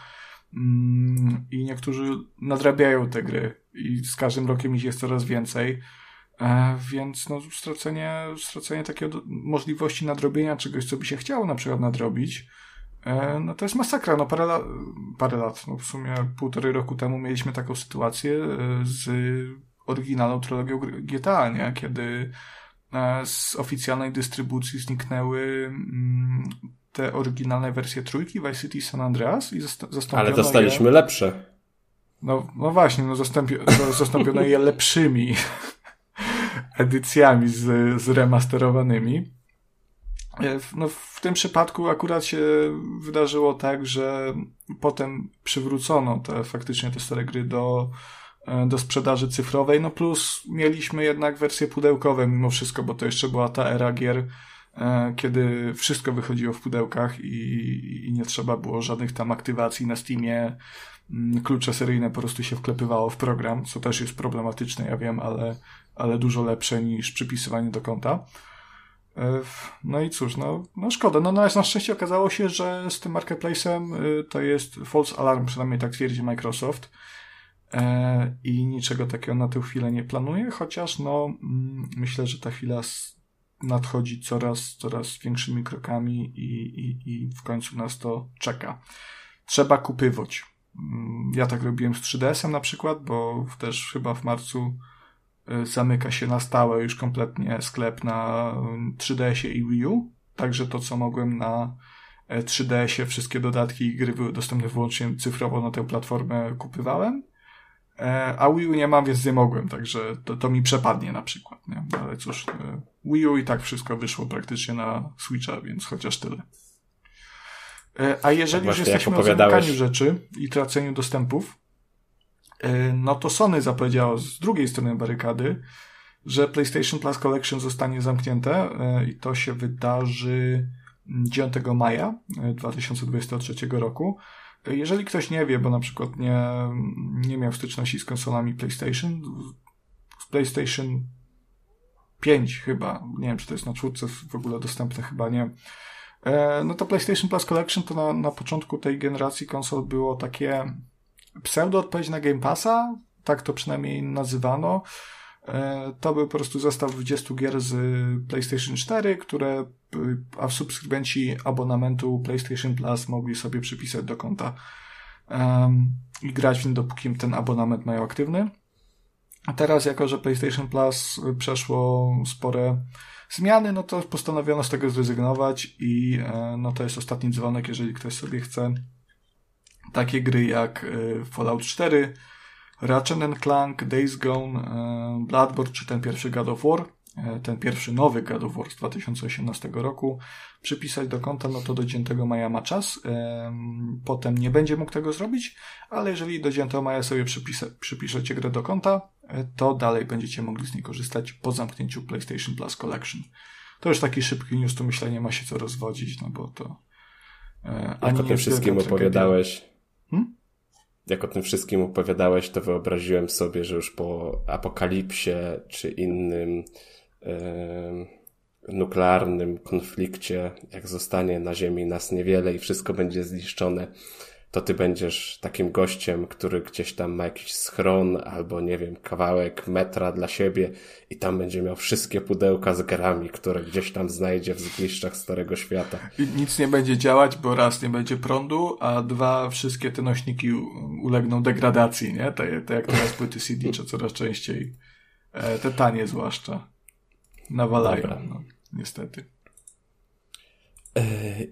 Mm, I niektórzy nadrabiają te gry i z każdym rokiem ich jest coraz więcej. E, więc no, stracenie, stracenie takiej możliwości nadrobienia czegoś, co by się chciało na przykład nadrobić, no to jest masakra. No parę, la parę lat, no w sumie półtorej roku temu mieliśmy taką sytuację e, z oryginalną trylogią GTA, nie? Kiedy z oficjalnej dystrybucji zniknęły mm, te oryginalne wersje trójki Vice City San Andreas i zastąpiono Ale dostaliśmy je... lepsze. No, no właśnie, no zastąpi... zastąpiono je lepszymi edycjami z, zremasterowanymi. E, no, w tym przypadku akurat się wydarzyło tak, że potem przywrócono te faktycznie te stare gry do, e, do sprzedaży cyfrowej, no plus mieliśmy jednak wersje pudełkowe mimo wszystko, bo to jeszcze była ta era gier, e, kiedy wszystko wychodziło w pudełkach i, i nie trzeba było żadnych tam aktywacji na Steamie, mm, klucze seryjne po prostu się wklepywało w program, co też jest problematyczne, ja wiem, ale ale dużo lepsze niż przypisywanie do konta. E, no i cóż, no, no szkoda. No, no na szczęście okazało się, że z tym marketplace'em y, to jest false alarm, przynajmniej tak twierdzi Microsoft. E, I niczego takiego na tę chwilę nie planuje, chociaż no, mm, myślę, że ta chwila nadchodzi coraz, coraz większymi krokami i, i, i w końcu nas to czeka. Trzeba kupywać. Mm, ja tak robiłem z 3DS-em na przykład, bo też chyba w marcu zamyka się na stałe już kompletnie sklep na 3DS-ie i Wii U. Także to, co mogłem na 3DS-ie, e, wszystkie dodatki i gry były dostępne wyłącznie cyfrowo na tę platformę kupywałem. E, a Wii U nie mam, więc nie mogłem, także to, to mi przepadnie na przykład. Nie? No, ale cóż, e, Wii U i tak wszystko wyszło praktycznie na Switcha, więc chociaż tyle. A jeżeli tak już jesteśmy o zamykaniu rzeczy i traceniu dostępów, no to Sony zapowiedziało z drugiej strony barykady, że PlayStation Plus Collection zostanie zamknięte e, i to się wydarzy 9 maja 2023 e, roku. Jeżeli ktoś nie wie, bo na przykład nie, nie miał styczności z konsolami PlayStation, z PlayStation 5 chyba, nie wiem czy to jest na czwórce w ogóle dostępne, chyba nie. No to PlayStation Plus Collection to na, na początku tej generacji konsol było takie pseudo-odpowiedź na Game Passa, tak to przynajmniej nazywano. E, to był po prostu zestaw 20 gier z PlayStation 4, które a subskrybenci abonamentu PlayStation Plus mogli sobie przypisać do konta um, i grać w nim, dopóki ten abonament mają aktywny. A teraz, jako że PlayStation Plus przeszło spore zmiany, no to postanowiono z tego zrezygnować i e, no to jest ostatni dzwonek, jeżeli ktoś sobie chce takie gry jak e, Fallout 4, Ratchet Clank, Days Gone, e, Bloodborne czy ten pierwszy God of War, e, ten pierwszy nowy God of War z 2018 roku, przypisać do konta, no to do 10 maja ma czas. Potem nie będzie mógł tego zrobić, ale jeżeli do 10 maja sobie przypisa- przypiszecie grę do konta, to dalej będziecie mogli z niej korzystać po zamknięciu PlayStation Plus Collection. To już taki szybki news, tu myślę nie ma się co rozwodzić, no bo to... Jak o tym wszystkim opowiadałeś, Hmm? Jak o tym wszystkim opowiadałeś, to wyobraziłem sobie, że już po apokalipsie czy innym nuklearnym konflikcie, jak zostanie na Ziemi nas niewiele i wszystko będzie zniszczone, to ty będziesz takim gościem, który gdzieś tam ma jakiś schron albo nie wiem, kawałek metra dla siebie i tam będzie miał wszystkie pudełka z grami, które gdzieś tam znajdzie w zgliszczach Starego Świata. I nic nie będzie działać, bo raz nie będzie prądu, a dwa wszystkie te nośniki ulegną degradacji, nie? Te, te jak teraz płyty CD, czy coraz częściej e, te tanie zwłaszcza nawalają, no, niestety. E,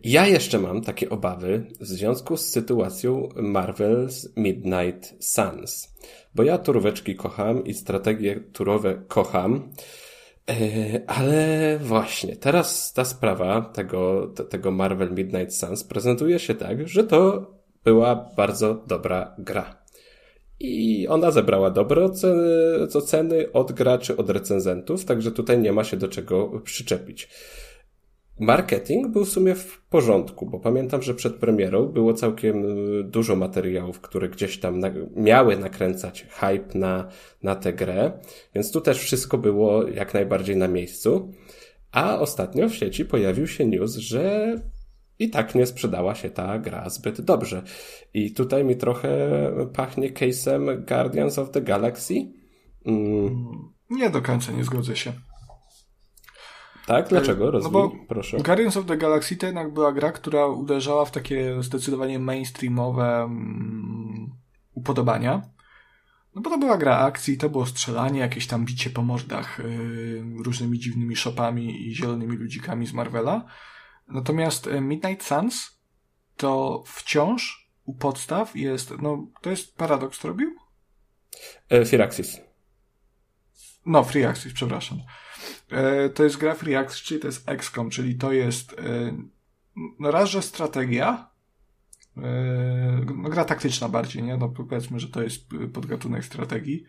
ja jeszcze mam takie obawy w związku z sytuacją Marvel's Midnight Suns, bo ja turóweczki kocham i strategie turowe kocham, e, ale właśnie teraz ta sprawa tego, tego Marvel Midnight Suns prezentuje się tak, że to była bardzo dobra gra. I ona zebrała dobre oceny, oceny od graczy, od recenzentów, także tutaj nie ma się do czego przyczepić. Marketing był w sumie w porządku, bo pamiętam, że przed premierą było całkiem y, dużo materiałów, które gdzieś tam miały nakręcać hype na, na tę grę, więc tu też wszystko było jak najbardziej na miejscu. A ostatnio w sieci pojawił się news, że i tak nie sprzedała się ta gra zbyt dobrze. I tutaj mi trochę pachnie case'em Guardians of the Galaxy. Mm. Nie do końca nie zgodzę się. Tak? Dlaczego? Rozwój, no bo proszę. Guardians of the Galaxy to jednak była gra, która uderzała w takie zdecydowanie mainstreamowe um, upodobania. No bo to była gra akcji, to było strzelanie, jakieś tam bicie po mordach yy, różnymi dziwnymi shopami i zielonymi ludzikami z Marvela. Natomiast e, Midnight Suns to wciąż u podstaw jest, no to jest Paradox, robił? E, Firaxis. No, Free Access, przepraszam. E, to jest gra Free Access, czyli to jest XCOM, czyli to jest e, no raz, że strategia, e, no gra taktyczna bardziej, nie? No powiedzmy, że to jest podgatunek strategii.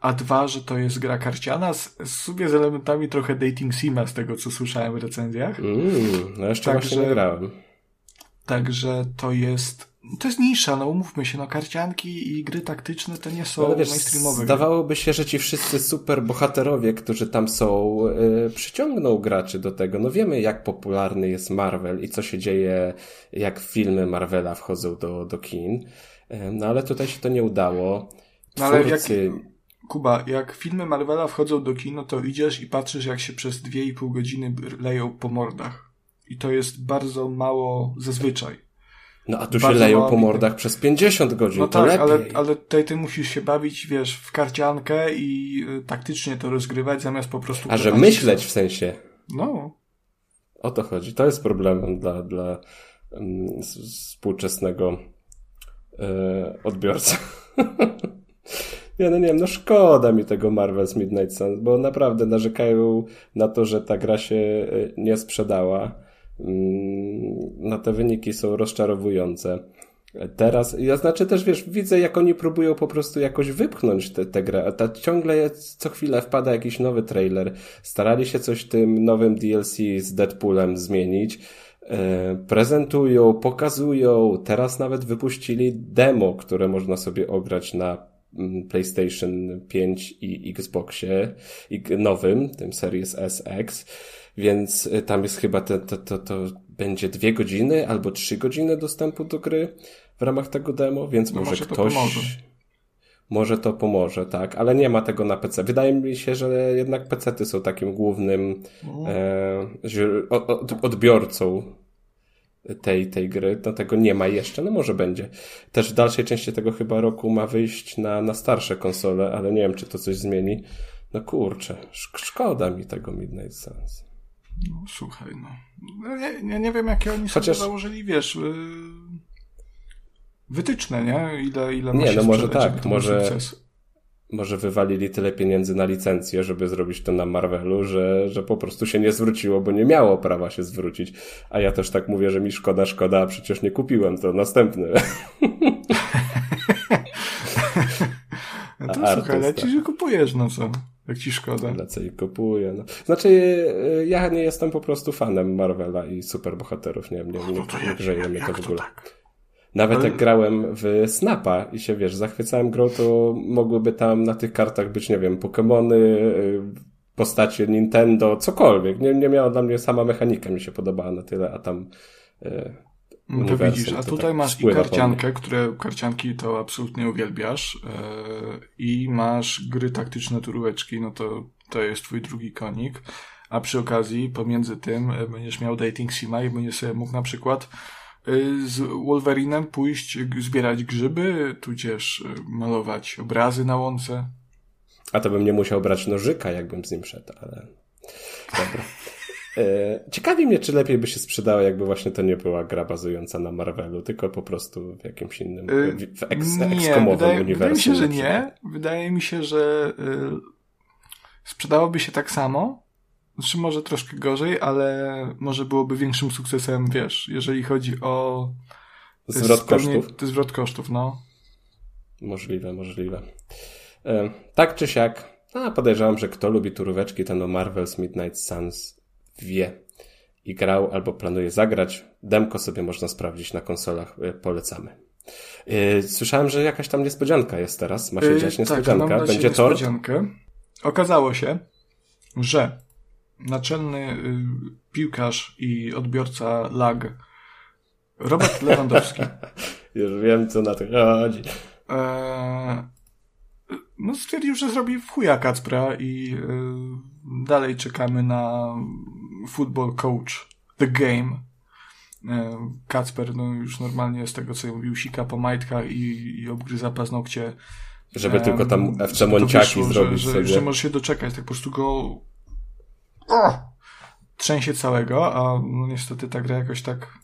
A dwa, że to jest gra karciana z, z sobie z elementami trochę dating sima, z tego co słyszałem w recenzjach. Mm, no jeszcze także, właśnie nie grałem. Także to jest to jest nisza, no umówmy się, no karcianki i gry taktyczne to nie są wiesz, mainstreamowe. Zdawałoby się, że ci wszyscy super bohaterowie, którzy tam są, yy, przyciągną graczy do tego. No wiemy, jak popularny jest Marvel i co się dzieje, jak filmy Marvela wchodzą do, do kin. Yy, no ale tutaj się to nie udało. No ale jak, Kuba, jak filmy Marvela wchodzą do kino, to idziesz i patrzysz, jak się przez dwie i pół godziny leją po mordach. I to jest bardzo mało zazwyczaj. No a tu się leją po mordach przez 50 godzin, no to tak, ale, ale tutaj ty musisz się bawić, wiesz, w karciankę i y, taktycznie to rozgrywać, zamiast po prostu... A że myśleć w sensie. No. O to chodzi. To jest problemem dla, dla um, współczesnego e, odbiorcy. nie, no nie wiem, no szkoda mi tego Marvel's Midnight Suns, bo naprawdę narzekają na to, że ta gra się e, nie sprzedała no te wyniki są rozczarowujące. Teraz, ja znaczy też, wiesz, widzę jak oni próbują po prostu jakoś wypchnąć tę grę, a ta ciągle co chwilę wpada jakiś nowy trailer. Starali się coś tym nowym DLC z Deadpoolem zmienić. E, prezentują, pokazują, teraz nawet wypuścili demo, które można sobie ograć na mm, PlayStation 5 i Xboxie i nowym, tym Series SX więc y, tam jest chyba to, to, to, to będzie dwie godziny albo trzy godziny dostępu do gry w ramach tego demo, więc no może, może ktoś... Może to pomoże, tak, ale nie ma tego na PC. Wydaje mi się, że jednak PC-ty są takim głównym no. e, od, odbiorcą tej, tej gry. No tego nie ma jeszcze, no może będzie. Też w dalszej części tego chyba roku ma wyjść na, na starsze konsole, ale nie wiem, czy to coś zmieni. No kurczę, szkoda mi tego Midnight Suns. No słuchaj, no. no nie, nie, nie wiem, jakie oni Chociaż... sobie założyli, wiesz, yy, wytyczne, nie? Ile, ile Nie, no może tak, może, może wywalili tyle pieniędzy na licencję, żeby zrobić to na Marvelu, że, że po prostu się nie zwróciło, bo nie miało prawa się zwrócić. A ja też tak mówię, że mi szkoda, szkoda, a przecież nie kupiłem, to następny. no to słuchaj, lecisz że kupujesz, no co? Jak ci szkoda. Lecę i kupuję. No. Znaczy, e, ja nie jestem po prostu fanem Marvela i superbohaterów. Nie, nie, nie, nie, nie grzeje mnie to w ogóle. Tak? Nawet Ale... jak grałem w Snapa i się, wiesz, zachwycałem grą, to mogłyby tam na tych kartach być, nie wiem, Pokémony, e, postacie Nintendo, cokolwiek. Nie, nie miała dla mnie sama mechanika mi się podobała na tyle, a tam e, no to widzisz, a tutaj tak masz i karciankę, które karcianki to absolutnie uwielbiasz yy, i masz gry taktyczne turóweczki, no to to jest twój drugi konik, a przy okazji pomiędzy tym e, będziesz miał dating sima i będziesz sobie mógł na przykład yy, z Wolverinem pójść zbierać grzyby, tudzież malować obrazy na łące. A to bym nie musiał brać nożyka, jakbym z nim szedł, ale dobra. E, ciekawi mnie, czy lepiej by się sprzedała, jakby właśnie to nie była gra bazująca na Marvelu, tylko po prostu w jakimś innym, e, w eks, nie, wydaje, uniwersum. Wydaje mi się, że nie. Wydaje mi się, że y, sprzedałoby się tak samo, znaczy może troszkę gorzej, ale może byłoby większym sukcesem, wiesz, jeżeli chodzi o zwrot kosztów. Zwrot kosztów, no. Możliwe, możliwe. E, tak czy siak, a podejrzewam, że kto lubi turóweczki, ten o Marvel's Midnight Suns wie i grał albo planuje zagrać. Demko sobie można sprawdzić na konsolach, e, polecamy. E, słyszałem, że jakaś tam niespodzianka jest teraz. Ma się e, dziać tak, niespodzianka. Tak, Będzie to. Okazało się, że naczelny y, piłkarz i odbiorca lag Robert Lewandowski. Już wiem, co na to chodzi. No stwierdził, że zrobi w chuja Kacpra i y, dalej czekamy na football coach The Game. E, Kacper no już normalnie z tego co mówił sika po majtkach i, i obgryza paznokcie. Żeby tylko tam FC Monciaki zrobić że, sobie. Że, że możesz się doczekać, tak po prostu go o, trzęsie całego, a no niestety ta gra jakoś tak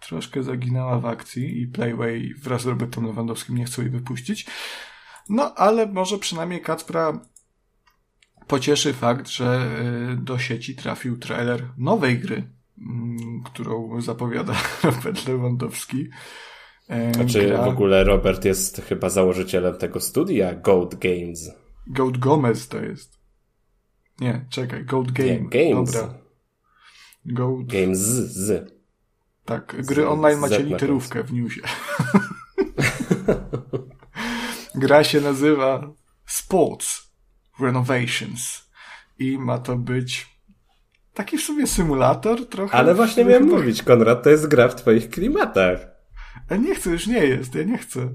troszkę zaginęła w akcji i Playway wraz z Robertem Lewandowskim nie chcą jej wypuścić. No, ale może przynajmniej Kacpra pocieszy fakt, że y, do sieci trafił trailer nowej gry, mm, którą zapowiada Robert Lewandowski. E, znaczy Gra... w ogóle Robert jest chyba założycielem tego studia Goat Games. Goat Gomez to jest. Nie, czekaj, Goat Game. Nie, games. Dobra. Goat... Games z. Tak, gry online macie literówkę w newsie. Gra się nazywa Sports Renovations i ma to być taki w sumie symulator trochę. Ale właśnie miałem chyba... mówić, Konrad, to jest gra w twoich klimatach. Ja nie chcę, już nie jest, ja nie chcę.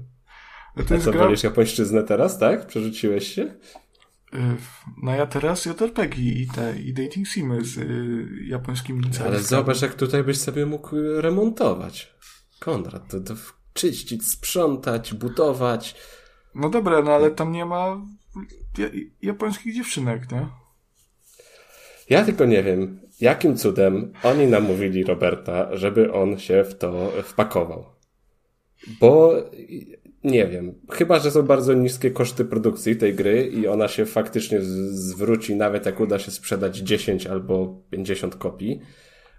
A, to A co, gra... wolisz japońszczyznę teraz, tak? Przerzuciłeś się? Y, no ja teraz JRPG i te i dating simy z y, japońskimi licencjami. Ale zobacz, jak tutaj byś sobie mógł remontować. Konrad, to, to czyścić, sprzątać, budować. No dobra, no ale tam nie ma japońskich dziewczynek, nie? Ja tylko nie wiem, jakim cudem oni namówili Roberta, żeby on się w to wpakował. Bo nie wiem, chyba, że są bardzo niskie koszty produkcji tej gry i ona się faktycznie zwróci, nawet jak uda się sprzedać 10 albo 50 kopii,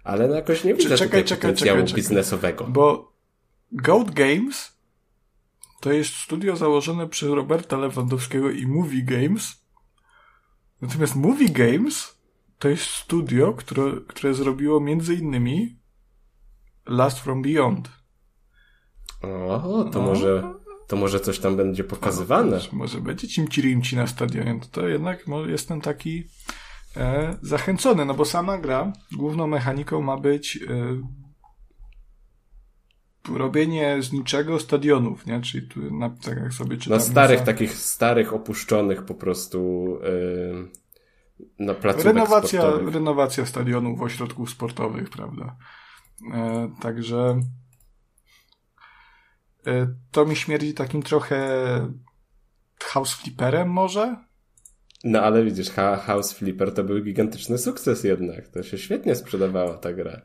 ale no jakoś nie widzę czekaj, czekaj, potencjału czekaj, biznesowego. Bo Goat Games to jest studio założone przez Roberta Lewandowskiego i Movie Games. Natomiast Movie Games to jest studio, które, które zrobiło między innymi Last From Beyond. O, to no. może to może coś tam będzie pokazywane. No, może będzie cimci na stadionie, to, to jednak jestem taki e, zachęcony, no bo sama gra główną mechaniką ma być e, robienie z niczego stadionów, nie? Czyli tu, na, tak jak sobie czytam. Na starych, takich starych, opuszczonych po prostu yy, na placówek renowacja, sportowych. Renowacja stadionów, ośrodków sportowych, prawda? E, także e, to mi śmierdzi takim trochę house flipperem może? No ale widzisz, House Flipper to był gigantyczny sukces jednak. To się świetnie sprzedawała ta gra.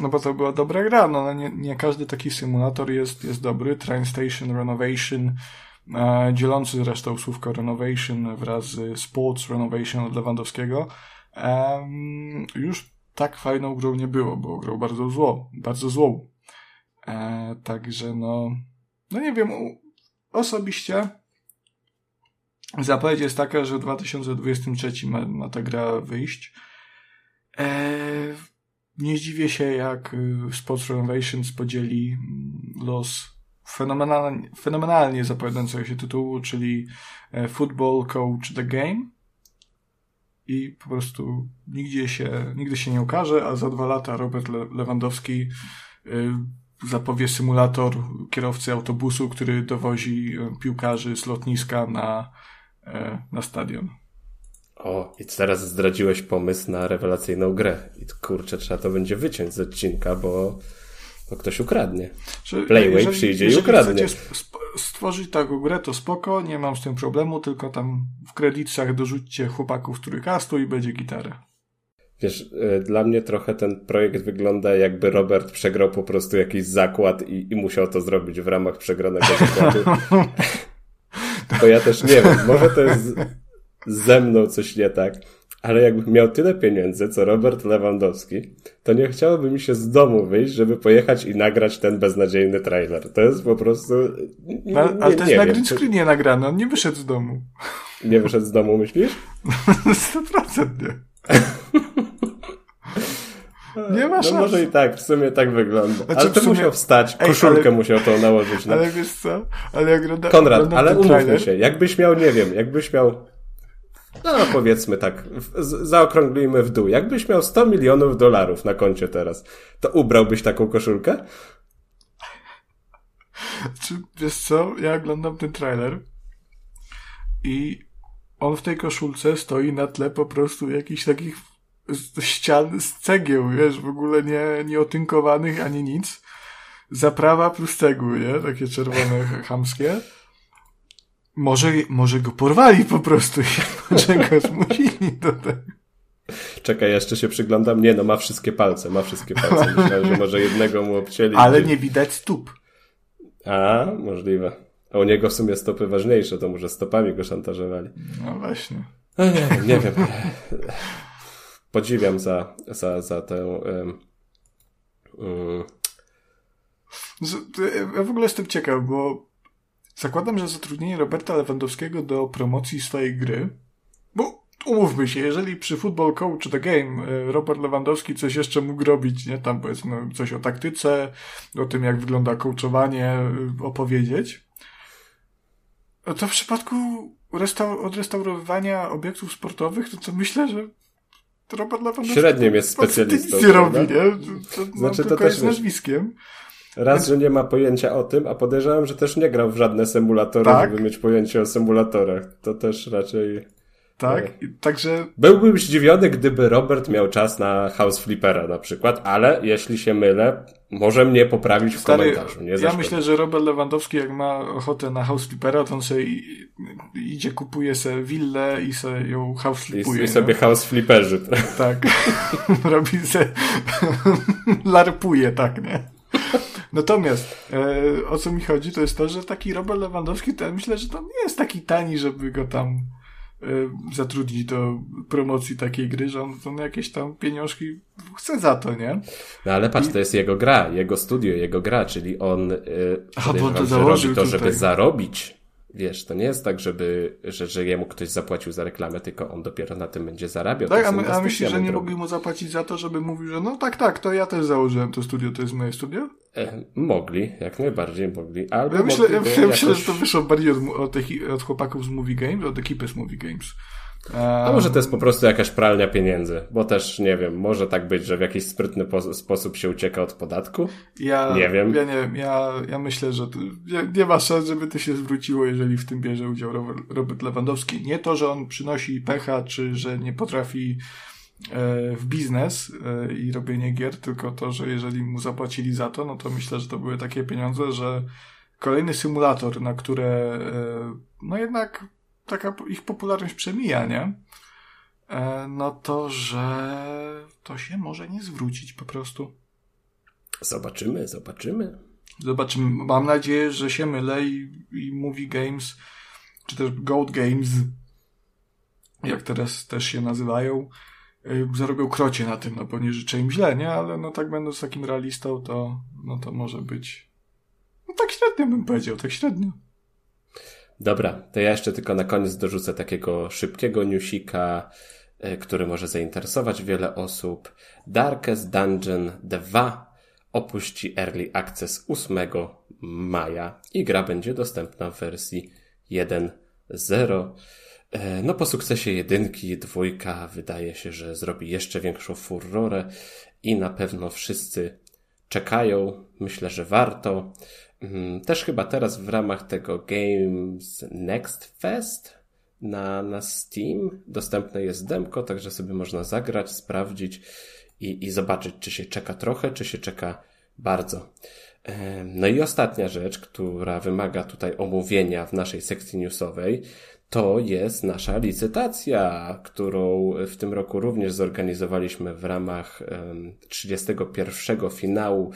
No bo to była dobra gra, no nie, nie każdy taki symulator jest, jest dobry. Train Station Renovation, e, dzielący zresztą słówko Renovation wraz z Sports Renovation od Lewandowskiego, e, już tak fajną grą nie było, bo grał bardzo zło, bardzo złą. E, także no, no nie wiem, osobiście zapowiedź jest taka, że w 2023 ma, ma ta gra wyjść. E, nie zdziwię się, jak y, Sports Renovations podzieli mm, los fenomenalnie, fenomenalnie zapowiadającego się tytułu, czyli e, Football Coach The Game. I po prostu nigdzie się, nigdy się nie ukaże, a za dwa lata Robert Lewandowski y, zapowie symulator kierowcy autobusu, który dowozi y, piłkarzy z lotniska na, e, na stadion. O, i teraz zdradziłeś pomysł na rewelacyjną grę. I kurczę, trzeba to będzie wyciąć z odcinka, bo, bo ktoś ukradnie. Playway jeżeli, przyjdzie jeżeli i ukradnie. Stworzyć taką grę, to spoko, nie mam z tym problemu, tylko tam w kredytach dorzućcie chłopaków trójkastu i będzie gitara. Wiesz, e, dla mnie trochę ten projekt wygląda jakby Robert przegrał po prostu jakiś zakład i, i musiał to zrobić w ramach przegranego zakładu. Bo ja też nie wiem, może to jest ze mną coś nie tak. Ale jakbym miał tyle pieniędzy, co Robert Lewandowski, to nie chciałoby mi się z domu wyjść, żeby pojechać i nagrać ten beznadziejny trailer. To jest po prostu... Nie, no, ale to jest na green screenie nagrane, on nie wyszedł z domu. Nie wyszedł z domu, myślisz? 100% nie. Nie ma szans. No może i tak, w sumie tak wygląda. Znaczy, ale to sumie... musiał wstać, koszulkę Ej, ale... musiał to nałożyć. No. Ale wiesz co? Ale jak Konrad, ale umówmy się, jakbyś miał, nie wiem, jakbyś miał No powiedzmy tak, zaokrąglimy w dół. Jakbyś miał 100 milionów dolarów na koncie teraz, to ubrałbyś taką koszulkę? Czy, wiesz co, ja oglądam ten trailer i on w tej koszulce stoi na tle po prostu jakichś takich ścian z cegieł, wiesz, w ogóle nie, nie otynkowanych ani nic. Zaprawa plus cegły, nie? Takie czerwone, chamskie. Może, może go porwali po prostu i może go zmusili do tego. Czekaj, jeszcze się przyglądam. Nie, no ma wszystkie palce, ma wszystkie palce. Myślałem, że może jednego mu obcięli. Ale nie widać stóp. A, możliwe. A u niego w sumie stopy ważniejsze, to może stopami go szantażowali. No właśnie. No nie wiem, nie wiem. Podziwiam za, za, za tę... Um, um. Ja w ogóle jestem ciekaw, bo zakładam, że zatrudnienie Roberta Lewandowskiego do promocji swojej gry, bo umówmy się, jeżeli przy Football Coach The Game e, Robert Lewandowski coś jeszcze mógł robić, nie, tam powiedzmy coś o taktyce, o tym jak wygląda coachowanie, e, opowiedzieć, to w przypadku restaur odrestaurowywania obiektów sportowych, to co myślę, że Robert Lewandowski średnim jest specjalistą. Nic nie robi, nie? To, to, znaczy, to, też jest nazwiskiem. Raz, że nie ma pojęcia o tym, a podejrzewam, że też nie grał w żadne symulatory, tak? żeby mieć pojęcie o symulatorach. To też raczej tak, tak, także... Byłbym zdziwiony, gdyby Robert miał czas na House Flippera na przykład, ale jeśli się mylę, może mnie poprawić w Stary, komentarzu. Nie ja myślę, że Robert Lewandowski, jak ma ochotę na House Flippera, to on sobie idzie, kupuje sobie willę i sobie ją House Flippuje. I, i sobie House Flipperzy. Tak. Robi se... larpuje, tak, nie? Natomiast e, o co mi chodzi, to jest to, że taki Robert Lewandowski, to ja myślę, że to nie jest taki tani, żeby go tam Y, zatrudnić do promocji takiej gry, że on, on jakieś tam pieniążki chce za to, nie? No ale patrz, I... to jest jego gra, jego studio, jego gra, czyli on yy, A, bo to założył to, żeby zarobić Wiesz, to nie jest tak, żeby, że, że jemu ktoś zapłacił za reklamę, tylko on dopiero na tym będzie zarabiał. Tak, a, my, a myślisz, że nie mogli mu zapłacić za to, żeby mówił, że no tak, tak, to ja też założyłem to studio, to jest moje studio? E, mogli, jak najbardziej mogli. Albo ja myślę, ja, ja myślę że to wyszło bardziej od, od, od chłopaków z Movie Games, od ekipy z Movie Games. A może to jest po prostu jakaś pralnia pieniędzy, bo też nie wiem, może tak być, że w jakiś sprytny sposób się ucieka od podatku? Ja nie wiem. Ja nie wiem, ja, ja myślę, że to, nie, nie, ma szans, żeby to się zwróciło, jeżeli w tym bierze udział Robert, Lewandowski. Nie to, że on przynosi pecha, czy że nie potrafi e, w biznes e, i robienie gier, tylko to, że jeżeli mu zapłacili za to, no to myślę, że to były takie pieniądze, że kolejny symulator, na które e, no jednak taka ich popularność przemija, nie? E, no to, że to się może nie zwrócić po prostu. Zobaczymy, zobaczymy. Zobaczymy. Mam nadzieję, że się mylę i, i Movie Games, czy też Gold Games, jak teraz też się nazywają, e, zarobią krocie na tym, no bo nie życzę im źle, nie? Ale no tak będąc takim realistą, to, no to może być, no tak średnio bym powiedział, tak średnio. Dobra, to ja jeszcze tylko na koniec dorzucę takiego szybkiego newsika, e, który może zainteresować wiele osób. Darkest Dungeon 2 opuści Early Access 8 maja i gra będzie dostępna w wersji 1.0. E, no po sukcesie jedynki, dwójka wydaje się, że zrobi jeszcze większą furorę i na pewno wszyscy czekają. Myślę, że warto. Mm, też chyba teraz w ramach tego Games Next Fest na, na Steam dostępne jest demko, także sobie można zagrać, sprawdzić i, i zobaczyć, czy się czeka trochę, czy się czeka bardzo. No i ostatnia rzecz, która wymaga tutaj omówienia w naszej sekcji newsowej, to jest nasza licytacja, którą w tym roku również zorganizowaliśmy w ramach 31 finału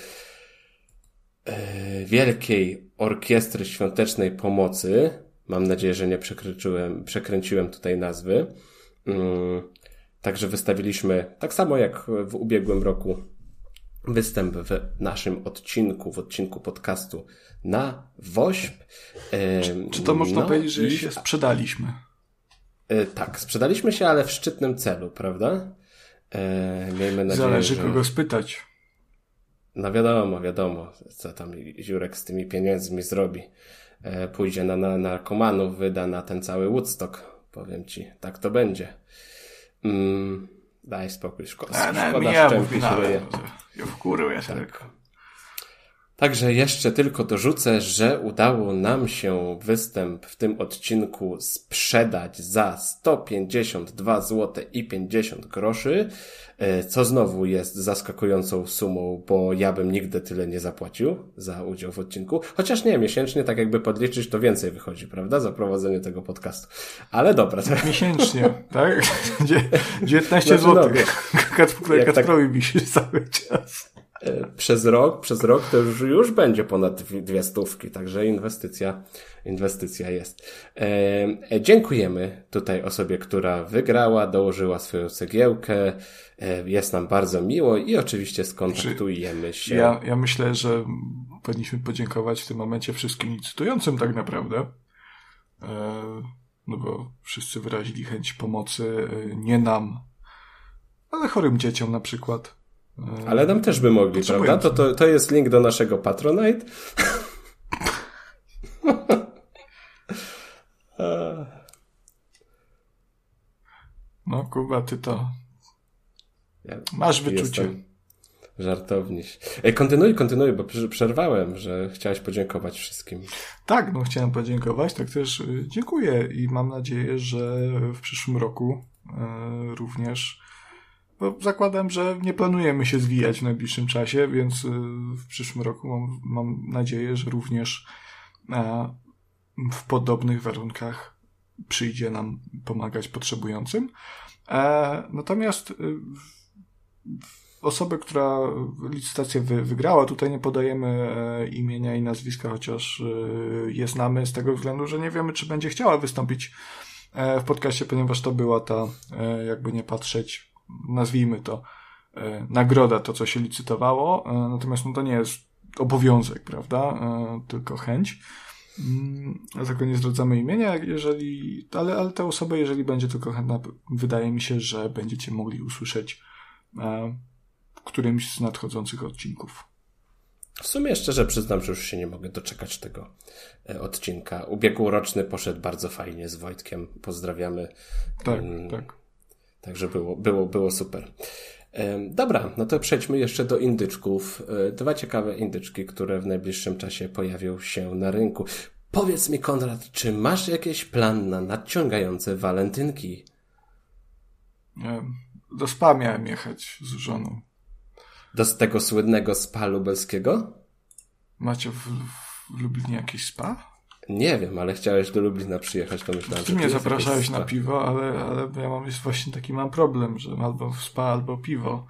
wielkiej orkiestry świątecznej pomocy. Mam nadzieję, że nie przekręciłem, przekręciłem tutaj nazwy. Mm, także wystawiliśmy, tak samo jak w ubiegłym roku, występ w naszym odcinku, w odcinku podcastu na WOŚP. Czy, czy to można no powiedzieć, że i... się sprzedaliśmy? E, tak, sprzedaliśmy się, ale w szczytnym celu, prawda? E, miejmy nadzieję, Zależy że... kogo spytać. No wiadomo, wiadomo, co tam Ziurek z tymi pieniędzmi zrobi. E, pójdzie na, na narkomanów, wyda na ten cały Woodstock Powiem ci, tak to będzie. Mm, daj spokój, szkoda, no, szkoda ja szczęki się ryje. Ja wkurwię się Tak. tylko. Także jeszcze tylko dorzucę, że udało nam się występ w tym odcinku sprzedać za 152 zł i 50 groszy, e, co znowu jest zaskakującą sumą, bo ja bym nigdy tyle nie zapłacił za udział w odcinku. Chociaż nie, miesięcznie tak jakby podliczyć, to więcej wychodzi, prawda, za prowadzenie tego podcastu. Ale dobra, Miesięcznie, tak? Dzie- 19 Znaczy, no, zł. Kacprowi wisi cały czas. E, przez rok, przez rok to już, już będzie ponad dwie, stówki, także inwestycja, inwestycja jest. E, e, dziękujemy tutaj osobie, która wygrała, dołożyła swoją cegiełkę. E, jest nam bardzo miło i oczywiście skontaktujemy się. Ja, ja myślę, że powinniśmy podziękować w tym momencie wszystkim licytującym tak naprawdę. E, no bo wszyscy wyrazili chęć pomocy e, nie nam, ale chorym dzieciom na przykład. E, Ale nam też by mogli, Potrzebują prawda? To, to, to jest link do naszego Patronite. E, No Kuba, ty to ja masz wyczucie. Jestem żartowniś. Ej, kontynuuj, kontynuuj, bo prze- przerwałem, że chciałeś podziękować wszystkim. Tak, no chciałem podziękować, tak też y, dziękuję i mam nadzieję, że w przyszłym roku y, również, bo zakładam, że nie planujemy się zwijać w najbliższym czasie, więc y, w przyszłym roku mam, mam nadzieję, że również e, w podobnych warunkach przyjdzie nam pomagać potrzebującym. E, Natomiast y, osobę, która licytację wy, wygrała, tutaj nie podajemy e, imienia i nazwiska, chociaż e, je znamy z tego względu, że nie wiemy, czy będzie chciała wystąpić w podcaście, ponieważ to była ta, jakby nie patrzeć, nazwijmy to, e, nagroda, to co się licytowało, e, natomiast no, to nie jest obowiązek, prawda, e, tylko chęć. Mm, Dlatego nie zdradzamy imienia, jeżeli, ale, ale ta osoba, jeżeli będzie tylko chętna, wydaje mi się, że będziecie mogli usłyszeć w którymś z nadchodzących odcinków. W sumie szczerze przyznam, że już się nie mogę doczekać tego odcinka. Ubiegłoroczny poszedł bardzo fajnie z Wojtkiem. Pozdrawiamy. Tak, Mm, tak. Także było, było, było super. Dobra, no to przejdźmy jeszcze do indyczków. E, Dwa ciekawe indyczki, które w najbliższym czasie pojawią się na rynku. Powiedz mi, Konrad, czy masz jakiś plan na nadciągające walentynki? E, Do spa miałem jechać z żoną. Do tego słynnego spa lubelskiego? Macie w, w Lublinie jakieś spa? Nie wiem, ale chciałeś do Lublina przyjechać, to myślałem, Ty że mnie tu jest zapraszałeś na piwo, ale, ale ja mam jest właśnie taki mam problem, że albo w spa, albo piwo.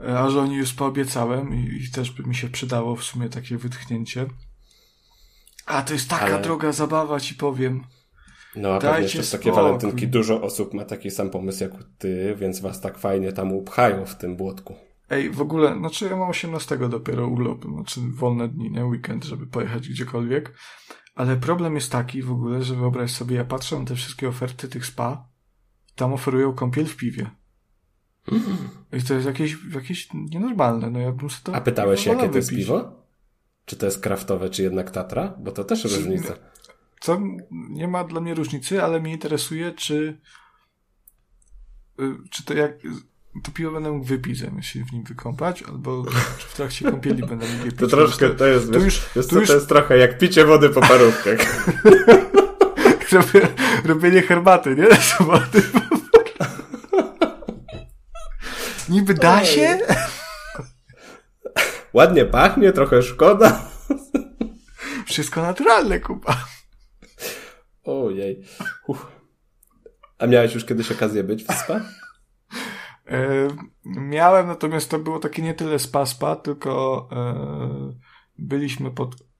E, A żonie już poobiecałem i, i też by mi się przydało w sumie takie wytchnięcie. A to jest taka Ale- droga zabawa, ci powiem. No a Dajcie pewnie jeszcze takie walentynki dużo osób ma taki sam pomysł jak ty, więc was tak fajnie tam upchają w tym błotku. Ej, w ogóle, znaczy ja mam 18 dopiero urlop, znaczy wolne dni, nie weekend, żeby pojechać gdziekolwiek. Ale problem jest taki w ogóle, że wyobraź sobie, ja patrzę na te wszystkie oferty tych spa, tam oferują kąpiel w piwie. I to jest jakieś, jakieś nienormalne, no ja bym to... A pytałeś jakie to jest wypić. piwo? Czy to jest kraftowe, czy jednak Tatra? Bo to też różnica. Co nie ma dla mnie różnicy, ale mnie interesuje, czy y, czy to jak to piwo będę mógł wypić, zamiast się w nim wykąpać, albo w trakcie kąpieli będę mógł je pić. To troszkę, to jest, wiesz, już- wiesz co, już- to jest trochę jak picie wody po parówkach. Robienie herbaty, nie? Soboty. Niby da się? Ładnie pachnie, trochę szkoda. Wszystko naturalne, kupa. Ojej. Uff. A miałeś już kiedyś okazję być w spa? E, miałem, natomiast to było takie nie tyle spa-spa, tylko e, byliśmy pod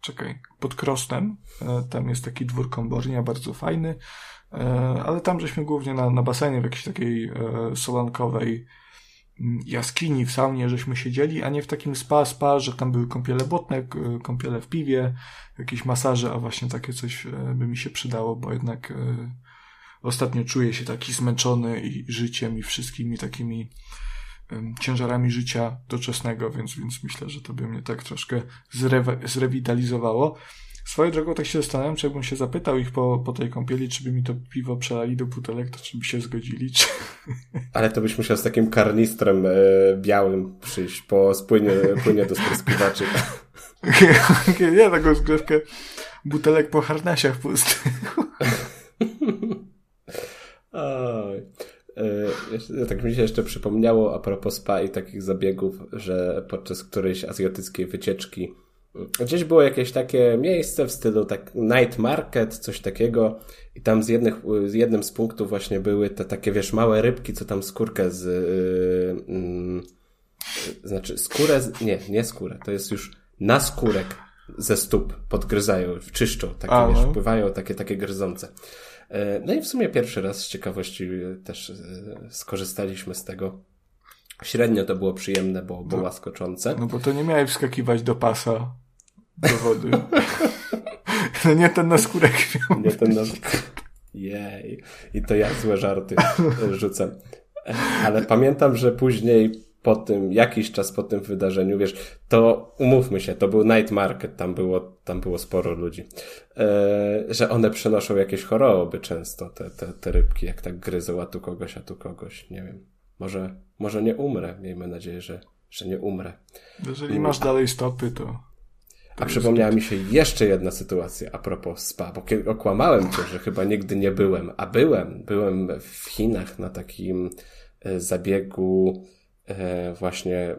czekaj, pod Krosnem. E, tam jest taki dwór Kombornia, bardzo fajny. Ale tam żeśmy głównie na, na basenie w jakiejś takiej solankowej mm, jaskini, w saunie, żeśmy siedzieli, a nie w takim spa-spa, że tam były kąpiele błotne, kąpiele w piwie, jakieś masaże, a właśnie takie coś by mi się przydało, bo jednak ostatnio czuję się taki zmęczony i życiem i wszystkimi takimi ciężarami życia doczesnego, więc, więc myślę, że to by mnie tak troszkę zrewe, zrewitalizowało. Swoją drogą tak się zastanawiam, czy jakbym się zapytał ich po, po tej kąpieli, czy by mi to piwo przelali do butelek, to czy by się zgodzili, czy... Ale to byś musiał z takim karnistrem e, białym przyjść po spłynie, płynie do spryskiwaczy. nie, taką zgrzewkę butelek po harnasiach pustych. Oj. E, tak mi się jeszcze przypomniało a propos spa i takich zabiegów, że podczas którejś azjatyckiej wycieczki gdzieś było jakieś takie miejsce w stylu tak night market, coś takiego i tam z, jednych, z jednym z punktów właśnie były te takie, wiesz, małe rybki, co tam skórkę z... Yy, yy, znaczy skórę, z, nie, nie skórę, to jest już na skórek ze stóp podgryzają, czyszczą, takie, wiesz, no. pływają takie, takie gryzące. E, no i w sumie pierwszy raz z ciekawości e, też e, skorzystaliśmy z tego. Średnio to było przyjemne, bo, bo no, łaskoczące. No bo to nie miałeś wskakiwać do pasa do wody. no nie ten na skórek miał. Nie ten na Jej. I to ja złe żarty rzucam. Ale pamiętam, że później po tym, jakiś czas po tym wydarzeniu, wiesz, to umówmy się, to był night market, tam było, tam było sporo ludzi, e, że one przenoszą jakieś choroby często, te, te, te rybki, jak tak gryzą, a tu kogoś, a tu kogoś, nie wiem. Może, może nie umrę, miejmy nadzieję, że, że nie umrę. Jeżeli masz dalej stopy, to... A przypomniała mi się jeszcze jedna sytuacja a propos spa, bo kiedy okłamałem cię, że chyba nigdy nie byłem, a byłem, byłem w Chinach na takim e, zabiegu E, właśnie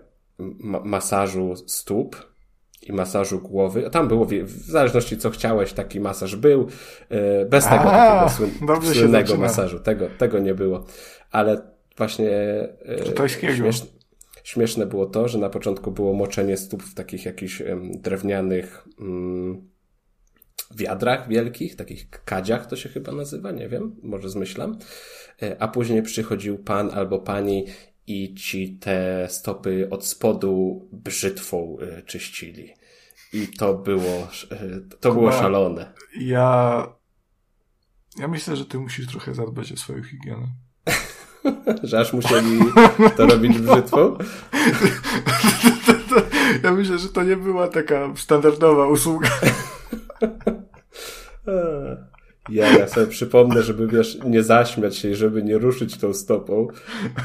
masażu stóp i masażu głowy. Tam było, w zależności co chciałeś, taki masaż był. E, bez tego A, takiego słynnego masażu. Tego, tego nie było. Ale właśnie e, śmieszne, śmieszne było to, że na początku było moczenie stóp w takich jakichś drewnianych mm, wiadrach wielkich, takich kadziach to się chyba nazywa, nie wiem, może zmyślam. A później przychodził pan albo pani i ci te stopy od spodu brzytwą e, czyścili. I to było, e, to było szalone. Ja, ja myślę, że ty musisz trochę zadbać o swoją higienę. że aż musieli to robić brzytwą? ja myślę, że to nie była taka standardowa usługa. Ja, ja sobie przypomnę, żeby wiesz, nie zaśmiać się i żeby nie ruszyć tą stopą,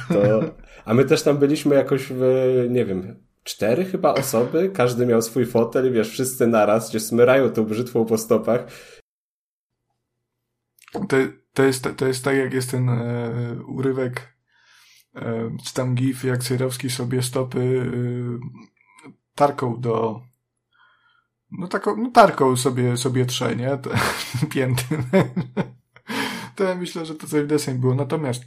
to a my też tam byliśmy jakoś w, nie wiem, cztery chyba osoby, każdy miał swój fotel i wiesz, wszyscy naraz, gdzie smyrają tą brzytwą po stopach. To, to, jest, to jest tak, jak jest ten e, urywek, e, czy tam gif, jak Cejrowski sobie stopy e, tarką do no taką, no tarką sobie, sobie trze, nie? Pięty. to ja myślę, że to coś w deseń było. Natomiast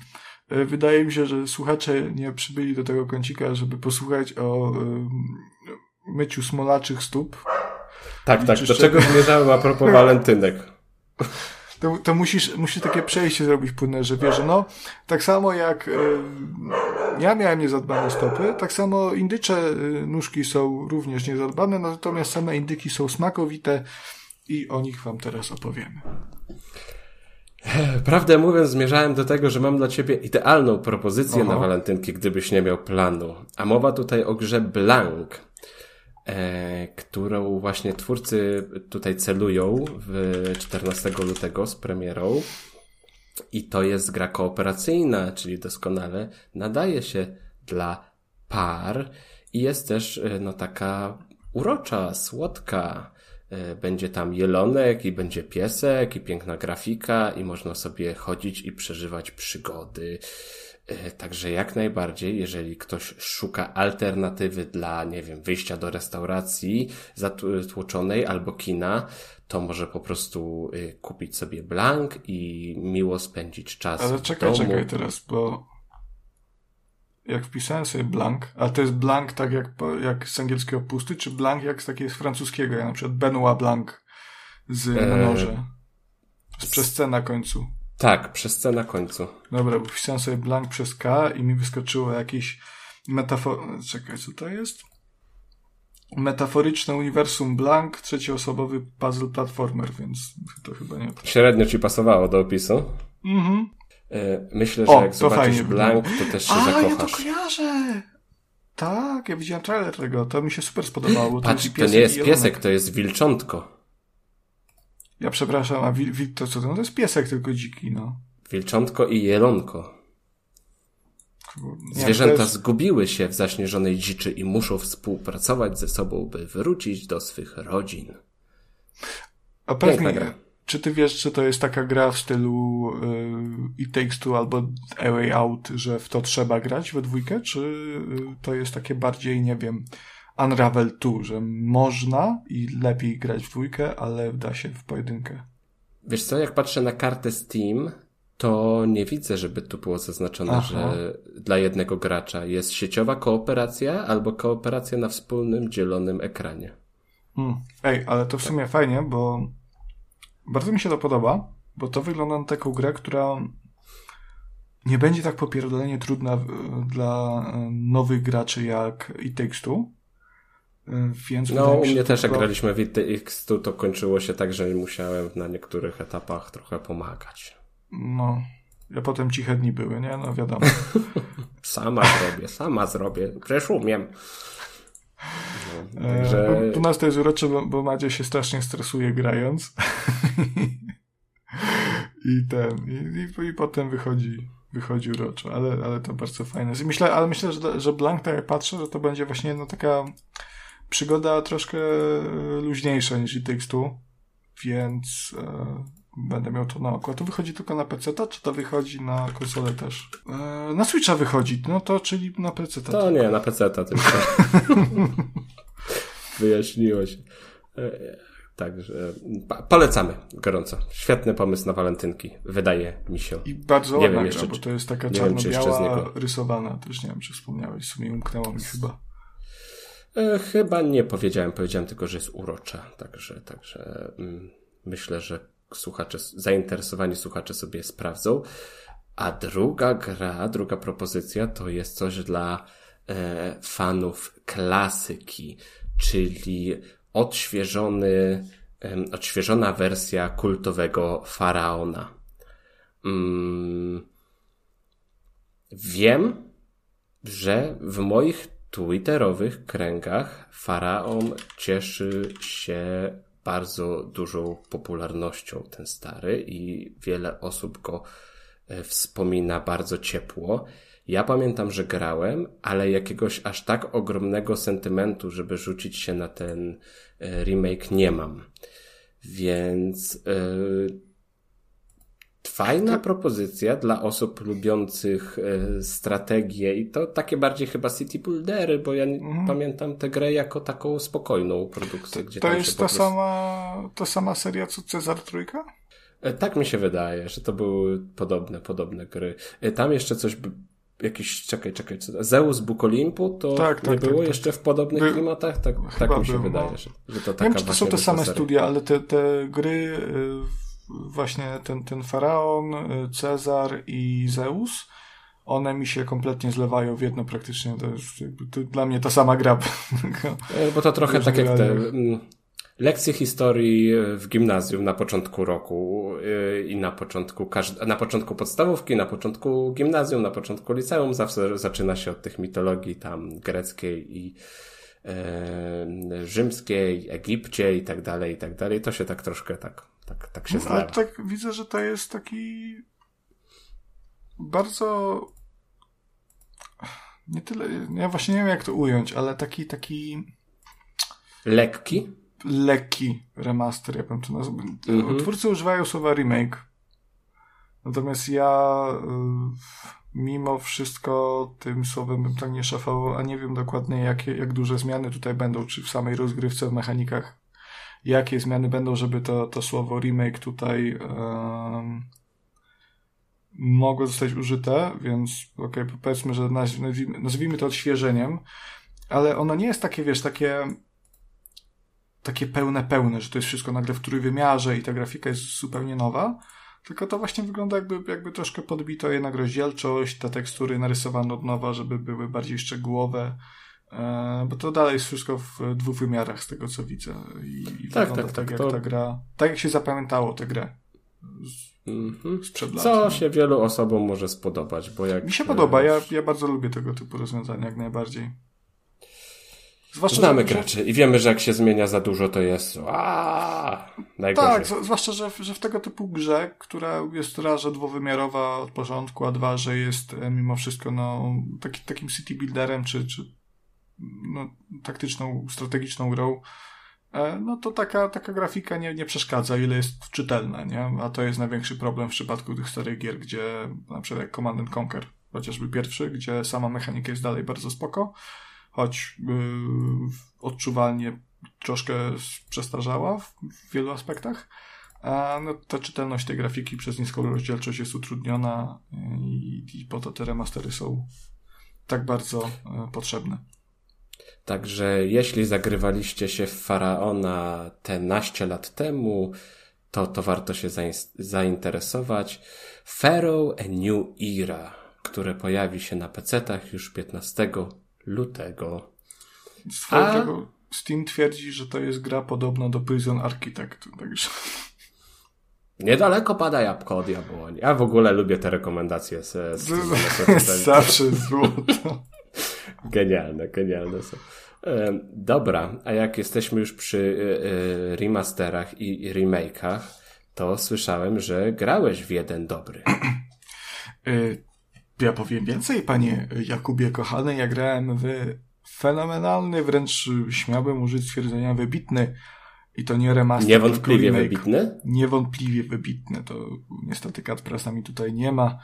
wydaje mi się, że słuchacze nie przybyli do tego kącika, żeby posłuchać o myciu smolaczych stóp. Tak, tak. Do czego zmierzałem a propos walentynek? To, to musisz, musisz takie przejście zrobić płynne, że wiesz, no, tak samo jak y, ja miałem niezadbane stopy, tak samo indycze y, nóżki są również niezadbane, natomiast same indyki są smakowite i o nich wam teraz opowiemy. Prawdę mówiąc, zmierzałem do tego, że mam dla ciebie idealną propozycję Oho. na walentynki, gdybyś nie miał planu. A mowa tutaj o grze Blank, e, którą właśnie twórcy tutaj celują w 14 lutego z premierą. I to jest gra kooperacyjna, czyli doskonale nadaje się dla par i jest też e, no taka urocza, słodka. E, będzie tam jelonek i będzie piesek i piękna grafika i można sobie chodzić i przeżywać przygody. E, także jak najbardziej, jeżeli ktoś szuka alternatywy dla, nie wiem, wyjścia do restauracji zatłoczonej albo kina, to może po prostu e, kupić sobie blank i miło spędzić czas. Ale czekaj, czekaj teraz, bo jak wpisałem sobie blank, a to jest blank tak jak, jak z angielskiego pusty, czy blank jak z takiego z francuskiego, ja na przykład Benoit Blanc z eee, Z przez C na końcu. Tak, przez C na końcu. Dobra, bo wpisałem sobie blank przez K i mi wyskoczyło jakiś metafor... Czekaj, co to jest? Metaforyczne uniwersum Blank, trzecioosobowy puzzle platformer, więc to chyba nie... Średnio ci pasowało do opisu? Mhm. E, myślę, że o, jak zobaczysz Blank, to też się A, zakochasz. ja to kojarzę! Tak, ja widziałem trailer tego, to mi się super spodobało. Patrz, to nie jest piesek, to jest wilczątko. Ja przepraszam, a wil, wil to co to? No to jest piesek tylko dziki, no. Wilczątko i jelonko. Zwierzęta jest... zgubiły się w zaśnieżonej dziczy i muszą współpracować ze sobą, by wrócić do swych rodzin. A pewnie. Czy ty wiesz, czy to jest taka gra w stylu y, It Takes Two albo A Way Out, że w to trzeba grać we dwójkę, czy y, to jest takie bardziej, nie wiem, Unravel 2, że można i lepiej grać w dwójkę, ale da się w pojedynkę? Wiesz co, jak patrzę na kartę Steam, to nie widzę, żeby tu było zaznaczone, Aha. że dla jednego gracza jest sieciowa kooperacja albo kooperacja na wspólnym, dzielonym ekranie. Hmm. Ej, ale to w sumie tak. fajnie, bo bardzo mi się to podoba, bo to wygląda na taką grę, która nie będzie tak popierdolenie trudna dla e, nowych graczy jak It Takes Two. E, więc no, u mnie też jak graliśmy w It Takes Two, to kończyło się tak, że musiałem na niektórych etapach trochę pomagać. No, ja potem ciche dni były, nie? No wiadomo. sama zrobię, sama zrobię. Przecież umiem. No, także... u nas to jest urocze, bo, bo Madzia się strasznie stresuje grając. I ten, i, i, i, potem wychodzi, wychodzi uroczo, ale, ale to bardzo fajne. Myślę, ale myślę, że, że Blank, tak jak patrzę, że to będzie właśnie no, taka przygoda troszkę luźniejsza niż i Takes Two, więc e, będę miał to na oko. To wychodzi tylko na PC, czy to wychodzi na konsolę też? E, na Switcha wychodzi, no to czyli na PC. To nie, na PC tylko. Wyjaśniło się. E, także polecamy gorąco. Świetny pomysł na walentynki, wydaje mi się. I bardzo nie ładna jeszcze, bo to jest taka czarno-biała rysowana. Też nie wiem, czy wspomniałeś, w sumie umknęło mi chyba. E, chyba nie powiedziałem, powiedziałem tylko, że jest urocza. Także, także mm, myślę, że słuchacze, zainteresowani słuchacze sobie sprawdzą. A druga gra, druga propozycja to jest coś dla e, fanów klasyki, czyli odświeżony, e, odświeżona wersja kultowego faraona. Mm, wiem, że w moich twitterowych kręgach faraon cieszy się bardzo dużą popularnością ten stary i wiele osób go e, wspomina bardzo ciepło. Ja pamiętam, że grałem, ale jakiegoś aż tak ogromnego sentymentu, żeby rzucić się na ten e, remake nie mam. Więc yy, Fajna tak. propozycja dla osób lubiących e, strategię i to takie bardziej chyba city buildery, bo ja mhm. pamiętam tę grę jako taką spokojną produkcję. Gdzie to jest ta, prostu... sama, ta sama seria co Cezar Trójka? E, tak mi się wydaje, że to były podobne, podobne gry. E, tam jeszcze coś jakiś, czekaj, czekaj, co, Zeus Bóg Olimpu, to tak, tak, nie tak, było tak, jeszcze w podobnych By... klimatach? Tak, tak mi się wydaje, że, że to taka Wiem, czy to są te same seria. studia, ale te, te gry właśnie ten, ten faraon, y, Cezar i Zeus, one mi się kompletnie zlewają w jedno praktycznie. To jest to dla mnie ta sama gra. E, bo to trochę tak jak te mm, lekcje historii w gimnazjum na początku roku y, i na początku, na początku podstawówki, na początku gimnazjum, na początku liceum zawsze zaczyna się od tych mitologii tam greckiej i e, rzymskiej, Egipcie i tak dalej, i tak dalej. To się tak troszkę tak tak, tak się no, Ale tak widzę, że to jest taki bardzo nie tyle, ja właśnie nie wiem jak to ująć, ale taki, taki lekki? Lekki remaster, ja bym to nazwał. Mhm. Twórcy używają słowa remake. Natomiast ja y, mimo wszystko tym słowem bym tak nie szafował, a nie wiem dokładnie jakie, jak duże zmiany tutaj będą, czy w samej rozgrywce, w mechanikach jakie zmiany będą, żeby to, to słowo remake tutaj um, mogło zostać użyte, więc okej, okay, powiedzmy, że nazwijmy, nazwijmy to odświeżeniem, ale ono nie jest takie, wiesz, takie takie pełne, pełne, że to jest wszystko nagle w trójwymiarze i ta grafika jest zupełnie nowa, tylko to właśnie wygląda jakby, jakby troszkę podbito jednak rozdzielczość, te tekstury narysowano od nowa, żeby były bardziej szczegółowe, bo to dalej jest wszystko w dwóch wymiarach z tego co widzę. I, i tak, tak, tak, tak, jak to... ta gra. Tak jak się zapamiętało tę grę. Z, mm-hmm. sprzed lat. Co no. się wielu osobom może spodobać, bo jak. Mi się podoba, ja, ja bardzo lubię tego typu rozwiązania jak najbardziej. Zwłaszcza, Znamy że, graczy i wiemy, że jak się zmienia za dużo, to jest Tak, zwłaszcza, że, że w tego typu grze, która jest raz, dwuwymiarowa od początku, a dwa, że jest e, mimo wszystko no, taki, takim city builderem, czy, czy no, taktyczną, strategiczną grą, e, no to taka, taka grafika nie, nie przeszkadza, ile jest czytelna, nie? A to jest największy problem w przypadku tych starych gier, gdzie na przykład jak Command Conquer, chociażby pierwszy, gdzie sama mechanika jest dalej bardzo spoko, choć yy, odczuwalnie troszkę przestarzała w, w wielu aspektach, a no, ta czytelność tej grafiki przez niską rozdzielczość jest utrudniona i, i po to te remastery są tak bardzo y, potrzebne. Także jeśli zagrywaliście się w Faraona te naście lat temu, to, to warto się zainteresować. Pharaoh A New Era, które pojawi się na PC-tach już 15 lutego. Swoją A... Steam twierdzi, że to jest gra podobna do Prison Architect, także... Niedaleko pada jabłko od jabłoni. Ja w ogóle lubię te rekomendacje z, z, Zawsze złoto. genialne, genialne są. Dobra, a jak jesteśmy już przy e, e, remasterach i remake'ach, to słyszałem, że grałeś w jeden dobry. E, ja powiem więcej, panie Jakubie kochany, ja grałem w fenomenalny, wręcz śmiałbym użyć stwierdzenia wybitny i to nie remaster, Niewątpliwie wybitny? Niewątpliwie wybitny. To niestety Cat Pressa mi tutaj nie ma,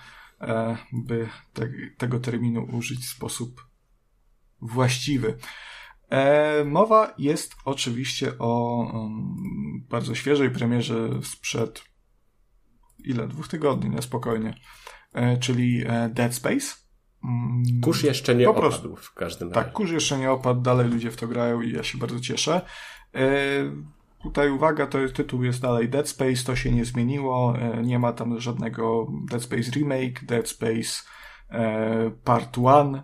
by te, tego terminu użyć w sposób właściwy. E, mowa jest oczywiście o um, bardzo świeżej premierze sprzed ile? Dwóch tygodni, na spokojnie. E, czyli e, Dead Space. Mm, kurz jeszcze nie po opadł prostu. w każdym tak, razie. Tak, kurz jeszcze nie opadł, dalej ludzie w to grają i ja się bardzo cieszę. Tutaj uwaga, to tytuł jest dalej Dead Space, to się nie zmieniło, nie ma tam żadnego Dead Space Remake, Dead Space Part 1,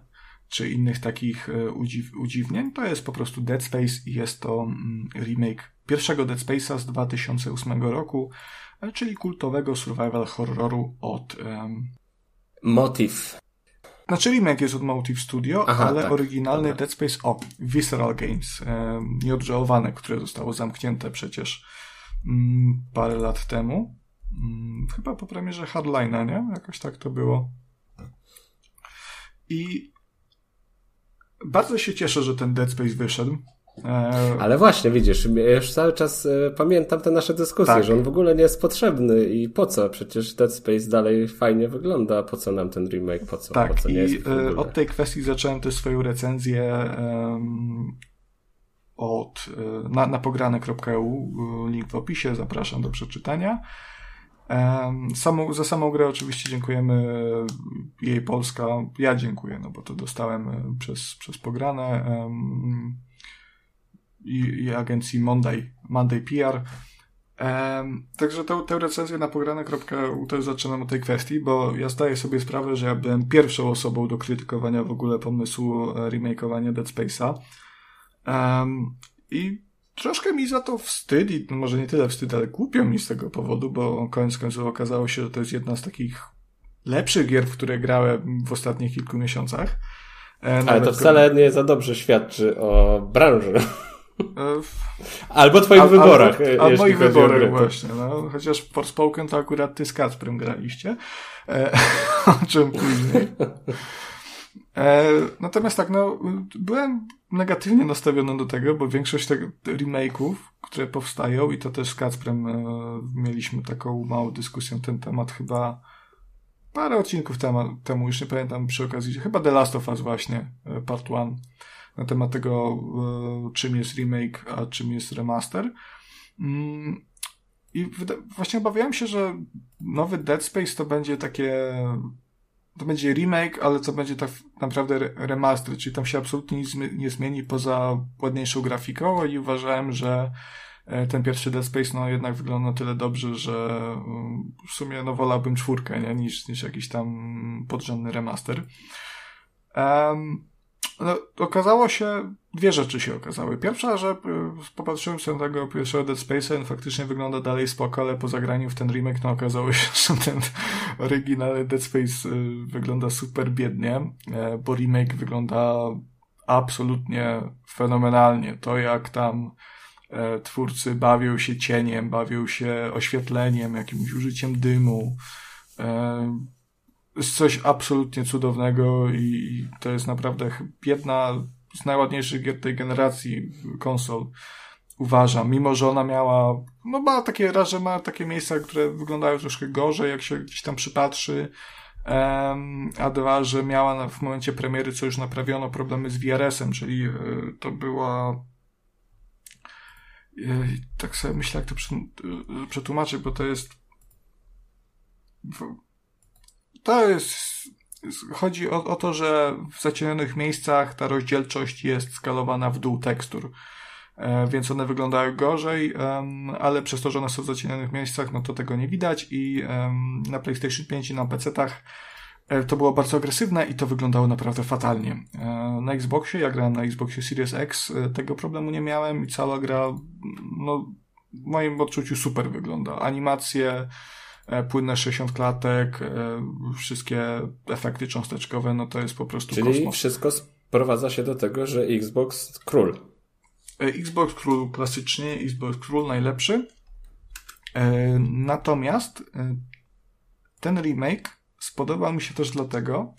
czy innych takich e, udziw udziwnień. To jest po prostu Dead Space i jest to mm, remake pierwszego Dead Space'a z 2008 roku, e, czyli kultowego survival horroru od... Um... Motive. Znaczy remake jest od Motive Studio, Aha, ale tak. oryginalny Dobra. Dead Space, o, Visceral Games, um, nieodżałowane, które zostało zamknięte przecież um, parę lat temu. Um, chyba po premierze Hardline'a, nie? Jakoś tak to było. I bardzo się cieszę, że ten Dead Space wyszedł. E, Ale właśnie, widzisz, ja już cały czas e, pamiętam te nasze dyskusje, tak. że on w ogóle nie jest potrzebny i po co? Przecież Dead Space dalej fajnie wygląda, po co nam ten remake, po co? Tak, po co nie i e, od tej kwestii zacząłem też swoją recenzję um, od, na, na pograne.eu, link w opisie, zapraszam do przeczytania. Samą, za samą grę oczywiście dziękujemy jej Polska. Ja dziękuję, no bo to dostałem e, przez, przez pograne um, i, i, agencji Monday, Monday PR. Um, także tę, tę recenzję na pograne.eu też zaczynam od tej kwestii, bo ja zdaję sobie sprawę, że ja byłem pierwszą osobą do krytykowania w ogóle pomysłu e, remakeowania Dead Space'a. Um, I troszkę mi za to wstyd i może nie tyle wstyd, ale głupio mi z tego powodu, bo koniec końców okazało się, że to jest jedna z takich lepszych gier, w które grałem w ostatnich kilku miesiącach. E, ale to wcale nie za dobrze świadczy o branży. E, albo twoich wyborach. Albo, a moich wyborach właśnie. No. Chociaż Forspoken to akurat ty z Kacprem graliście. E, o czym później. E, natomiast tak, no, byłem negatywnie nastawiony do tego, bo większość tych remake'ów, które powstają, i to też z Kacprem e, mieliśmy taką małą dyskusję na ten temat chyba parę odcinków temu, temu, już nie pamiętam przy okazji, chyba The Last of Us właśnie, e, part one, na temat tego, e, czym jest remake, a czym jest remaster. Mm, I właśnie obawiałem się, że nowy Dead Space to będzie takie to będzie remake, ale to będzie tak naprawdę remaster, czyli tam się absolutnie nic nie zmieni poza ładniejszą grafiką i uważałem, że e, ten pierwszy Dead Space no jednak wygląda na tyle dobrze, że mm, w sumie no wolałbym czwórkę, nie? Niż, niż jakiś tam podrzędny remaster. Um, okazało się, dwie rzeczy się okazały. Pierwsza, że y, popatrzyłem sobie na tego pierwszego Dead Space'a i faktycznie wygląda dalej spoko, ale po zagraniu w ten remake, no okazało się, że ten oryginalny Dead Space y, wygląda super biednie, e, bo remake wygląda absolutnie fenomenalnie. To jak tam e, twórcy bawią się cieniem, bawią się oświetleniem, jakimś użyciem dymu. E, coś absolutnie cudownego i to jest naprawdę jedna z najładniejszych gier tej generacji konsol uważam, mimo że ona miała, no ma takie, raz, że ma takie miejsca, które wyglądają troszkę gorzej, jak się gdzieś tam przypatrzy, um, a dwa, że miała w momencie premiery, co już naprawiono, problemy z VRS-em, czyli y, to była y, tak sobie myślę, jak to przetłumaczyć, bo to jest to jest chodzi o, o to, że w zacienionych miejscach ta rozdzielczość jest skalowana w dół tekstur. E, więc one wyglądają gorzej, ale przez to, że one są w zacienionych miejscach, no to tego nie widać i na PlayStation 5 i na PC-tach e, to było bardzo agresywne i to wyglądało naprawdę fatalnie. E, na Xboxie, ja grałem na Xboxie Series X, tego problemu nie miałem i cała gra, no, w moim odczuciu super wygląda. Animacje, płynne 60 klatek, wszystkie efekty cząsteczkowe, no to jest po prostu Czyli kosmos. wszystko sprowadza się do tego, że Xbox król. E, Xbox Król klasycznie, Xbox Król najlepszy. E, natomiast e, ten remake spodobał mi się też dlatego,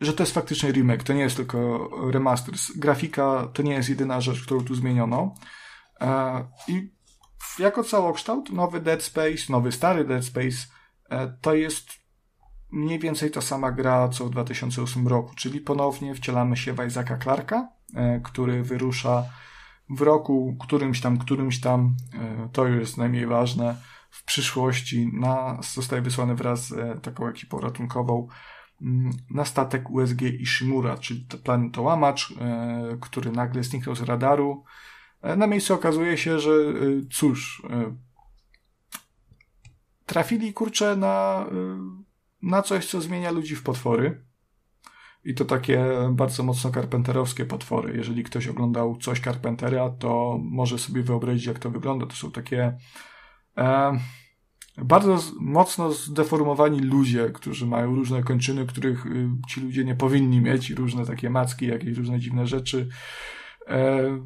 że to jest faktycznie remake, to nie jest tylko remaster. Grafika to nie jest jedyna rzecz, którą tu zmieniono. I jako całokształt nowy Dead Space, nowy stary Dead Space to jest mniej więcej ta sama gra co w 2008 roku, czyli ponownie wcielamy się w Isaaca Clarka, E, który wyrusza w roku którymś tam, którymś tam, e, to już jest najmniej ważne, w przyszłości na, zostaje wysłany wraz z e, taką ekipą ratunkową mm, na statek USG Ishimura, czyli planetołamacz, który nagle zniknął z radaru. Na miejscu okazuje się, że cóż, trafili kurczę na, na coś, co zmienia ludzi w potwory. I to takie bardzo mocno karpenterowskie potwory. Jeżeli ktoś oglądał coś Carpentera, to może sobie wyobrazić, jak to wygląda. To są takie e, bardzo mocno zdeformowani ludzie, którzy mają różne kończyny, których y, ci ludzie nie powinni mieć, różne takie macki, jakieś różne dziwne rzeczy. E,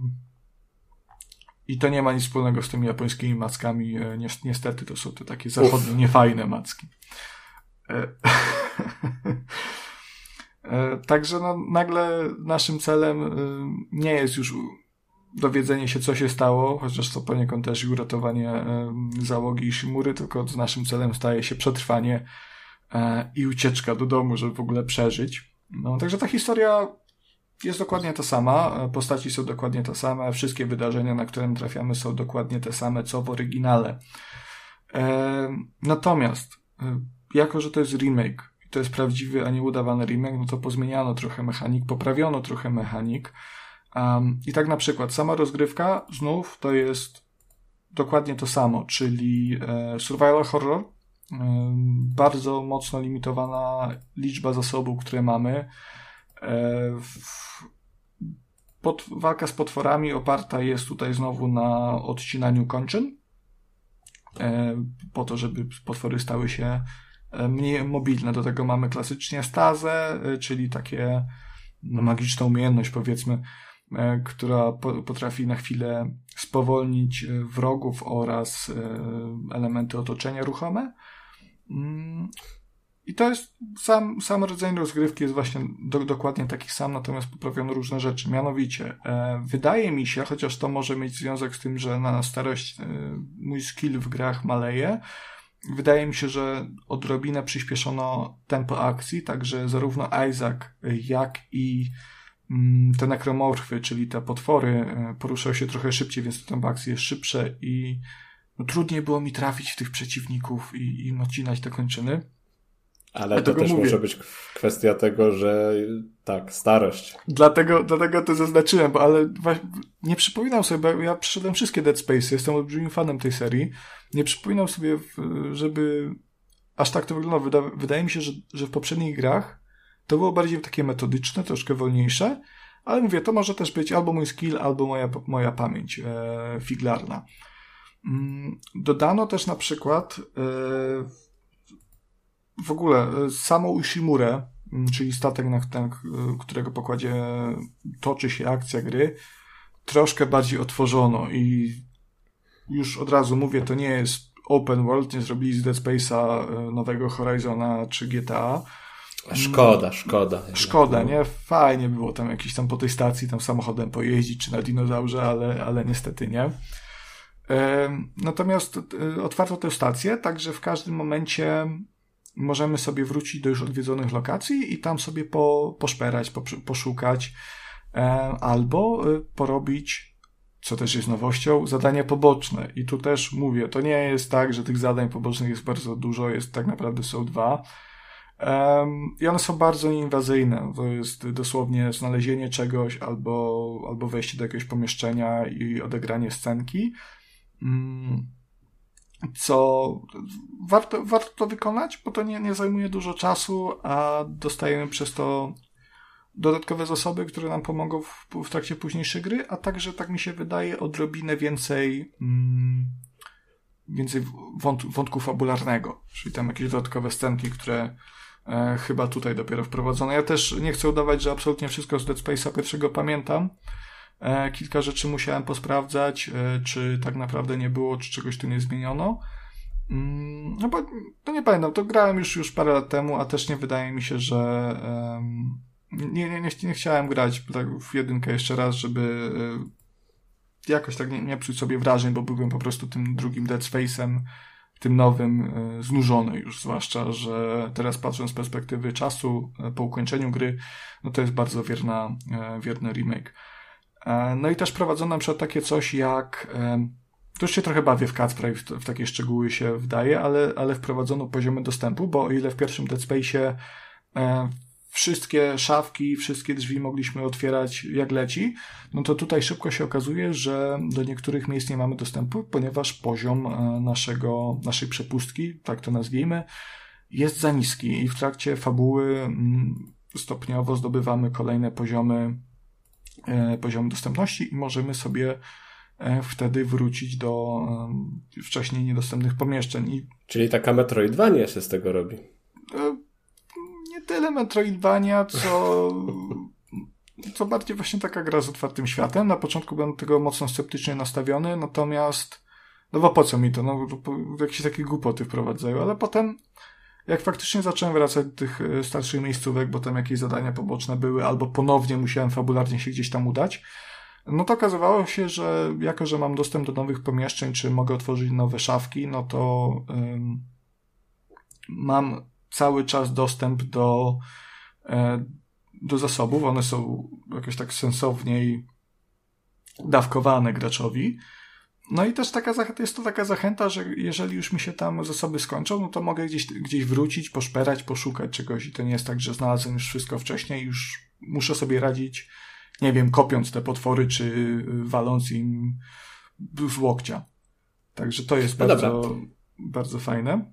I to nie ma nic wspólnego z tymi japońskimi mackami. E, niestety to są te takie zachodnie, niefajne macki. E, E, także no, nagle naszym celem nie jest już dowiedzenie się, co się stało, chociaż to poniekąd też i uratowanie załogi i Shimury, tylko naszym celem staje się przetrwanie i ucieczka do domu, żeby w ogóle przeżyć. No, także ta historia jest dokładnie ta sama, postaci są dokładnie te same, wszystkie wydarzenia, na które trafiamy są dokładnie te same, co w oryginale. Natomiast, jako że to jest remake, to jest prawdziwy, a nie udawany remake, no to pozmieniano trochę mechanik, poprawiono trochę mechanik. Um, I tak na przykład sama rozgrywka znów to jest dokładnie to samo, czyli e, survival horror, e, bardzo mocno limitowana liczba zasobów, które mamy. E, w, pod, walka z potworami oparta jest tutaj znowu na odcinaniu kończyn, e, po to, żeby potwory stały się E, mniej mobilne. Do tego mamy klasycznie stazę, czyli takie no, magiczną umiejętność, powiedzmy, która potrafi na chwilę spowolnić wrogów oraz elementy otoczenia ruchome. I to jest sam, sam rodzaj rozgrywki jest właśnie do, dokładnie taki sam, natomiast poprawiono różne rzeczy. Mianowicie, e, wydaje mi się, chociaż to może mieć związek z tym, że na starość e, mój skill w grach maleje, Wydaje mi się, że odrobinę przyspieszono tempo akcji, także zarówno Isaac, jak i mm, te nekromorfy, czyli te potwory, e, się trochę szybciej, więc to tempo akcji jest szybsze i no, trudniej było mi trafić w tych przeciwników i, i odcinać te kończyny. Ale to też mówię. może być kwestia tego, że tak, starość. Dlatego, dlatego to zaznaczyłem, bo ale nie przypominam sobie, bo ja przeszedłem wszystkie Dead Space, jestem olbrzymim fanem tej serii. Nie przypominam sobie, żeby aż tak to wyglądało. Wyda, wydaje mi się, że, że w poprzednich grach to było bardziej takie metodyczne, troszkę wolniejsze, ale mówię, to może też być albo mój skill, albo moja, moja pamięć e, figlarna. Mm, dodano też na przykład e, w ogóle e, samą Ushimurę, mm, czyli statek, na ten, którego pokładzie toczy się akcja gry, troszkę bardziej otworzono i już od razu mówię, to nie jest open world, nie zrobili z Dead Space'a e, nowego Horizona czy GTA. Szkoda, szkoda. Szkoda, nie? Fajnie było tam jakiś tam po tej stacji tam samochodem pojeździć, czy na dinozaurze, ale, ale niestety nie. Natomiast e, otwarto tę stację, także w każdym momencie możemy sobie wrócić do już odwiedzonych lokacji i tam sobie po, poszperać, poszukać e, albo porobić co też jest nowością, zadania poboczne. I tu też mówię, to nie jest tak, że tych zadań pobocznych jest bardzo dużo, jest tak naprawdę są dwa. Um, I one są bardzo nieinwazyjne. To jest dosłownie znalezienie czegoś albo, albo wejście do jakiegoś pomieszczenia i odegranie scenki. Um, co warto, warto to wykonać, bo to nie, nie zajmuje dużo czasu, a dostajemy przez to dodatkowe zasoby, które nam pomogą w, w trakcie późniejszej gry, a także, tak mi się wydaje, odrobinę więcej, mm, więcej wąt, wątku fabularnego, czyli tam jakieś dodatkowe scenki, które e, chyba tutaj dopiero wprowadzono. Ja też nie chcę udawać, że absolutnie wszystko z Dead Space'a pierwszego pamiętam. E, kilka rzeczy musiałem posprawdzać, e, czy tak naprawdę nie było, czy czegoś tu nie zmieniono. Mm, no bo, to nie pamiętam, to grałem już, już parę lat temu, a też nie wydaje mi się, że nie, nie, nie, nie chciałem grać tak w jedynkę jeszcze raz, żeby e, jakoś tak nie, nie psuć sobie wrażeń, bo byłem po prostu tym drugim Dead Space'em, tym nowym, znużony już, zwłaszcza, że teraz patrząc z perspektywy czasu po ukończeniu gry, no to jest bardzo wierna, wierny remake. No i też prowadzono na takie coś jak to już się trochę bawię w Cutspray, w, w takie szczegóły się wdaje, ale, ale wprowadzono poziomy dostępu, bo o ile w pierwszym Dead Space'ie wszystkie szafki, wszystkie drzwi mogliśmy otwierać jak leci, no to tutaj szybko się okazuje, że do niektórych miejsc nie mamy dostępu, ponieważ poziom e, naszego, naszej przepustki, tak to nazwijmy, jest za niski i w trakcie fabuły mm, stopniowo zdobywamy kolejne poziomy, e, poziomy dostępności i możemy sobie e, wtedy wrócić do wcześniej niedostępnych pomieszczeń. Czyli taka Metroidvania się z tego robi tyle Metroidvania, co, co bardziej właśnie taka gra z otwartym światem. Na początku byłem do tego mocno sceptycznie nastawiony, natomiast no bo po co mi to? No, jakieś takie głupoty wprowadzają, ale potem jak faktycznie zacząłem wracać do tych e, starszych miejscówek, bo tam jakieś zadania poboczne były, albo ponownie musiałem fabularnie się gdzieś tam udać, no to okazywało się, że jako, że mam dostęp do nowych pomieszczeń, czy mogę otworzyć nowe szafki, no to ym, mam cały czas dostęp do, e, do zasobów. One są jakoś tak sensowniej dawkowane graczowi. No i też taka jest to taka zachęta, że jeżeli już mi się tam zasoby skończą, no to mogę gdzieś, gdzieś wrócić, poszperać, poszukać czegoś i to nie jest tak, że znalazłem już wszystko wcześniej, już muszę sobie radzić, nie wiem, kopiąc te potwory, czy waląc im z łokcia. Także to jest no bardzo, bardzo fajne.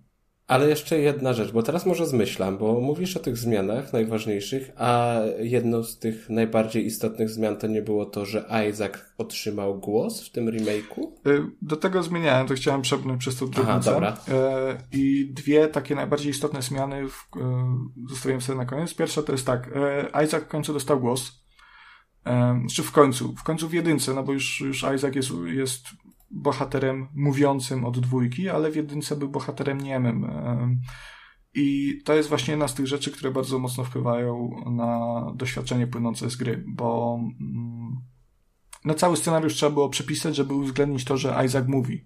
Ale jeszcze jedna rzecz, bo teraz może zmyślam, bo mówisz o tych zmianach najważniejszych, a jedną z tych najbardziej istotnych zmian to nie było to, że Isaac otrzymał głos w tym remake'u? Y, do tego zmieniałem, to chciałem przepnąć przez tą drobnicę. Aha, dobra. Y, I dwie takie najbardziej istotne zmiany w, y, zostawiłem sobie na koniec. Pierwsza to jest tak, Isaac w końcu dostał głos. Czy w końcu? W końcu w jedynce, no bo już, już Isaac jest, jest bohaterem mówiącym od dwójki, ale w jedynce był bohaterem niemym. I to jest właśnie jedna z tych rzeczy, które bardzo mocno wpływają na doświadczenie płynące z gry, bo mm, na cały scenariusz trzeba było przepisać, żeby uwzględnić to, że Isaac mówi.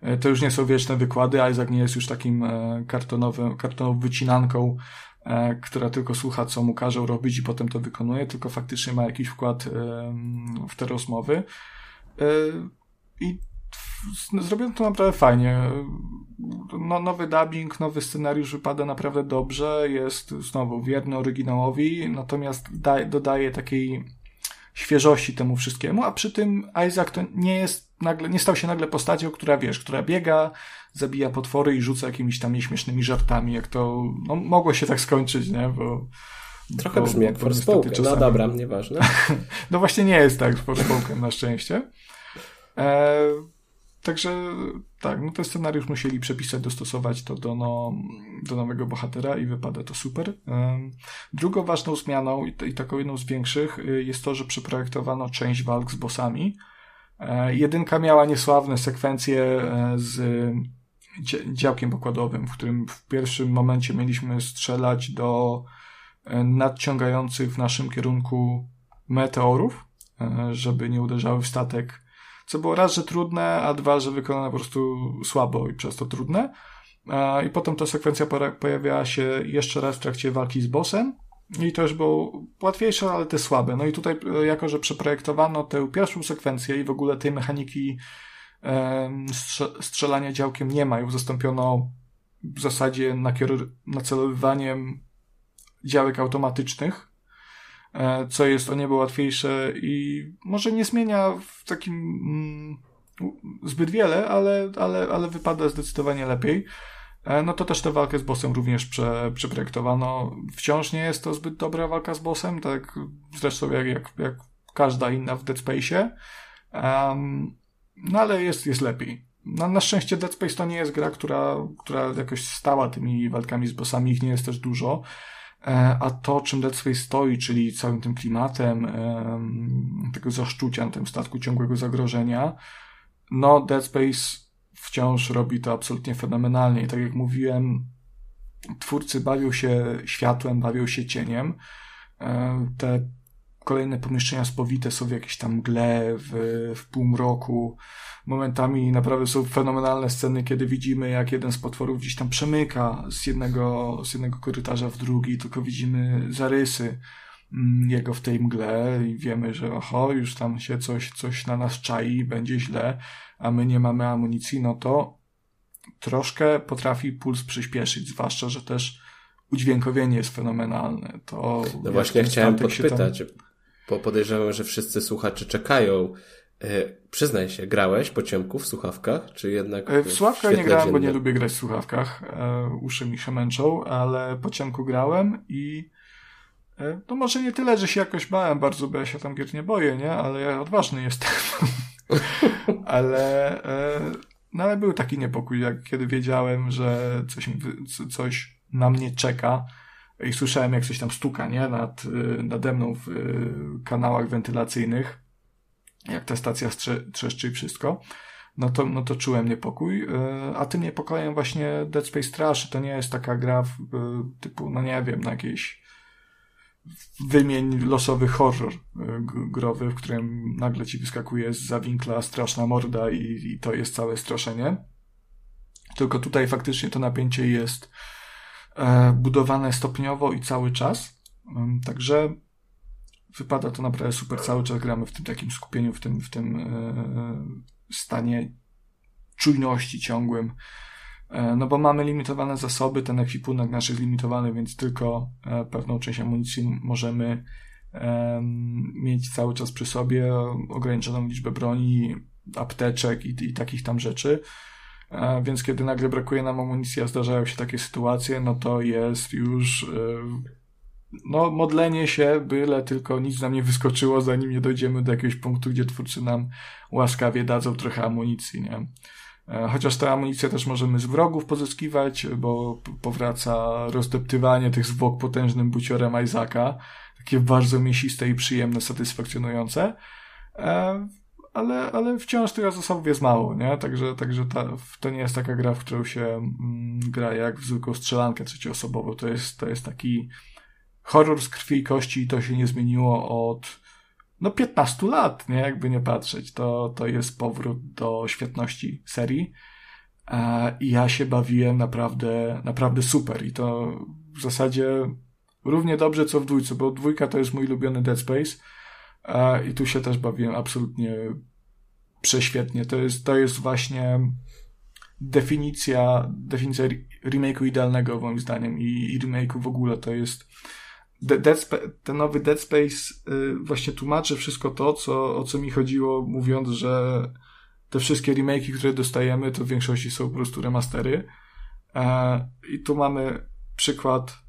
E, to już nie są wieczne wykłady, Isaac nie jest już takim e, kartonowym, kartonową wycinanką, e, która tylko słucha, co mu każą robić i potem to wykonuje, tylko faktycznie ma jakiś wkład w te rozmowy. I zrobiono to naprawdę fajnie. No, nowy dubbing, nowy scenariusz wypada naprawdę dobrze, jest znowu wierny oryginałowi, natomiast da, dodaje takiej świeżości temu wszystkiemu, a przy tym Isaac to nie jest nagle, nie stał się nagle postacią, która wiesz, która biega, zabija potwory i rzuca jakimiś tam nieśmiesznymi żartami, jak to no, mogło się tak skończyć, nie? Bo, Trochę bo, brzmi jak Forspoken, no dobra, nieważne. no właśnie nie jest tak z Forspoken na szczęście. E, Także tak, no ten scenariusz musieli przepisać, dostosować to do, no, do nowego bohatera i wypada to super. Drugą ważną zmianą i taką jedną z większych y, jest to, że przeprojektowano część walk z bossami. E, jedynka miała niesławne sekwencje e, z działkiem pokładowym, w którym w pierwszym momencie mieliśmy strzelać do e, nadciągających w naszym kierunku meteorów, żeby nie uderzały w statek co było raz, że trudne, a dwa, że wykonane po prostu słabo i przez to trudne. I potem ta sekwencja pojawiała się jeszcze raz w trakcie walki z bossem. I to już było łatwiejsze, ale te słabe. No i tutaj, e, jako że przeprojektowano tę pierwszą sekwencję i w ogóle tej mechaniki strzelania działkiem nie ma, ją zastąpiono w zasadzie nacelowywaniem działek automatycznych, co jest o niebo łatwiejsze i może nie zmienia w takim mm, zbyt wiele, ale, ale, ale wypada zdecydowanie lepiej. E, no to też tę walkę z bossem również prze, przeprojektowano. Wciąż nie jest to zbyt dobra walka z bossem, tak zresztą jak, jak, jak każda inna w Dead Space'ie. Um, no ale jest, jest lepiej. No, na szczęście Dead Space to nie jest gra, która, która jakoś stała tymi walkami z bossami, ich nie jest też dużo. E, a to, czym Dead Space stoi, czyli całym tym klimatem tego zaszczucia na tym statku ciągłego zagrożenia, no Dead Space wciąż robi to absolutnie fenomenalnie. I tak jak mówiłem, twórcy bawią się światłem, bawią się cieniem. E, te kolejne pomieszczenia spowite są w jakiejś tam mgle, w, w półmroku. Momentami naprawdę są fenomenalne sceny, kiedy widzimy, jak jeden z potworów gdzieś tam przemyka z jednego, z jednego korytarza w drugi, tylko widzimy zarysy mm, jego w tej mgle i wiemy, że oho, już tam się coś, coś na nas czai, będzie źle, a my nie mamy amunicji, no to troszkę potrafi puls przyspieszyć, zwłaszcza, że też udźwiękowienie jest fenomenalne. To no właśnie chciałem podpytać, tam... bo podejrzewam, że wszyscy słuchacze czekają E, przyznaj się, grałeś po ciemku w słuchawkach, czy jednak... E, w słuchawkach nie grałem, dzienne? bo nie lubię grać w słuchawkach. E, uszy mi się męczą, ale po ciemku grałem i no może nie tyle, że się jakoś bałem bardzo, bo ja się tam gier nie boję, nie? Ale ja odważny jestem. ale, no ale był taki niepokój, jak kiedy wiedziałem, że coś, coś na mnie czeka i słyszałem, jak coś tam stuka, nie? Nad, nade mną w kanałach wentylacyjnych jak ta stacja trzeszczy i wszystko, no to, no to czułem niepokój. E, a tym niepokojem właśnie Dead Space Trash to nie jest taka gra w, typu, no nie wiem, na jakiejś wymień losowy horror growy, w którym nagle ci wyskakuje z zawinkla straszna morda i, i to jest całe straszenie. Tylko tutaj faktycznie to napięcie jest budowane stopniowo i cały czas. Także wypada to naprawdę super. Cały czas gramy w tym takim skupieniu, w tym, w tym e, stanie czujności ciągłym. E, no bo mamy limitowane zasoby, ten ekwipunek nasz jest limitowany, więc tylko e, pewną część amunicji możemy mieć cały czas przy sobie, ograniczoną liczbę broni, apteczek i, i takich tam rzeczy. Więc kiedy nagle brakuje nam amunicji, a zdarzają się takie sytuacje, no to jest już no, modlenie się, byle tylko nic nam nie wyskoczyło, zanim nie dojdziemy do jakiegoś punktu, gdzie twórcy nam łaskawie dadzą trochę amunicji, nie? E, chociaż tę amunicję też możemy z wrogów pozyskiwać, bo powraca rozdeptywanie tych zwłok potężnym buciorem Isaaca. Takie bardzo mięsiste i przyjemne, satysfakcjonujące. Ale, ale wciąż tych zasobów jest mało, nie? Także, także ta, to nie jest taka gra, w którą się mm, gra jak w zwykłą strzelankę trzecioosobową. To jest, to jest taki horror z krwi i kości i to się nie zmieniło od no 15 lat, nie? Jakby nie patrzeć. To, to jest powrót do świetności serii. E, I ja się bawiłem naprawdę, naprawdę super. I to w zasadzie równie dobrze co w dwójce, bo dwójka to jest mój ulubiony Dead Space. I tu się też bawiłem absolutnie prześwietnie. To jest, to jest właśnie definicja, definicja remake'u idealnego moim zdaniem i, i remake'u w ogóle to jest Dead ten nowy Dead Space y, właśnie tłumaczy wszystko to, co, o co mi chodziło, mówiąc, że te wszystkie remake'i, które dostajemy, to w większości są po prostu remastery. E, I tu mamy przykład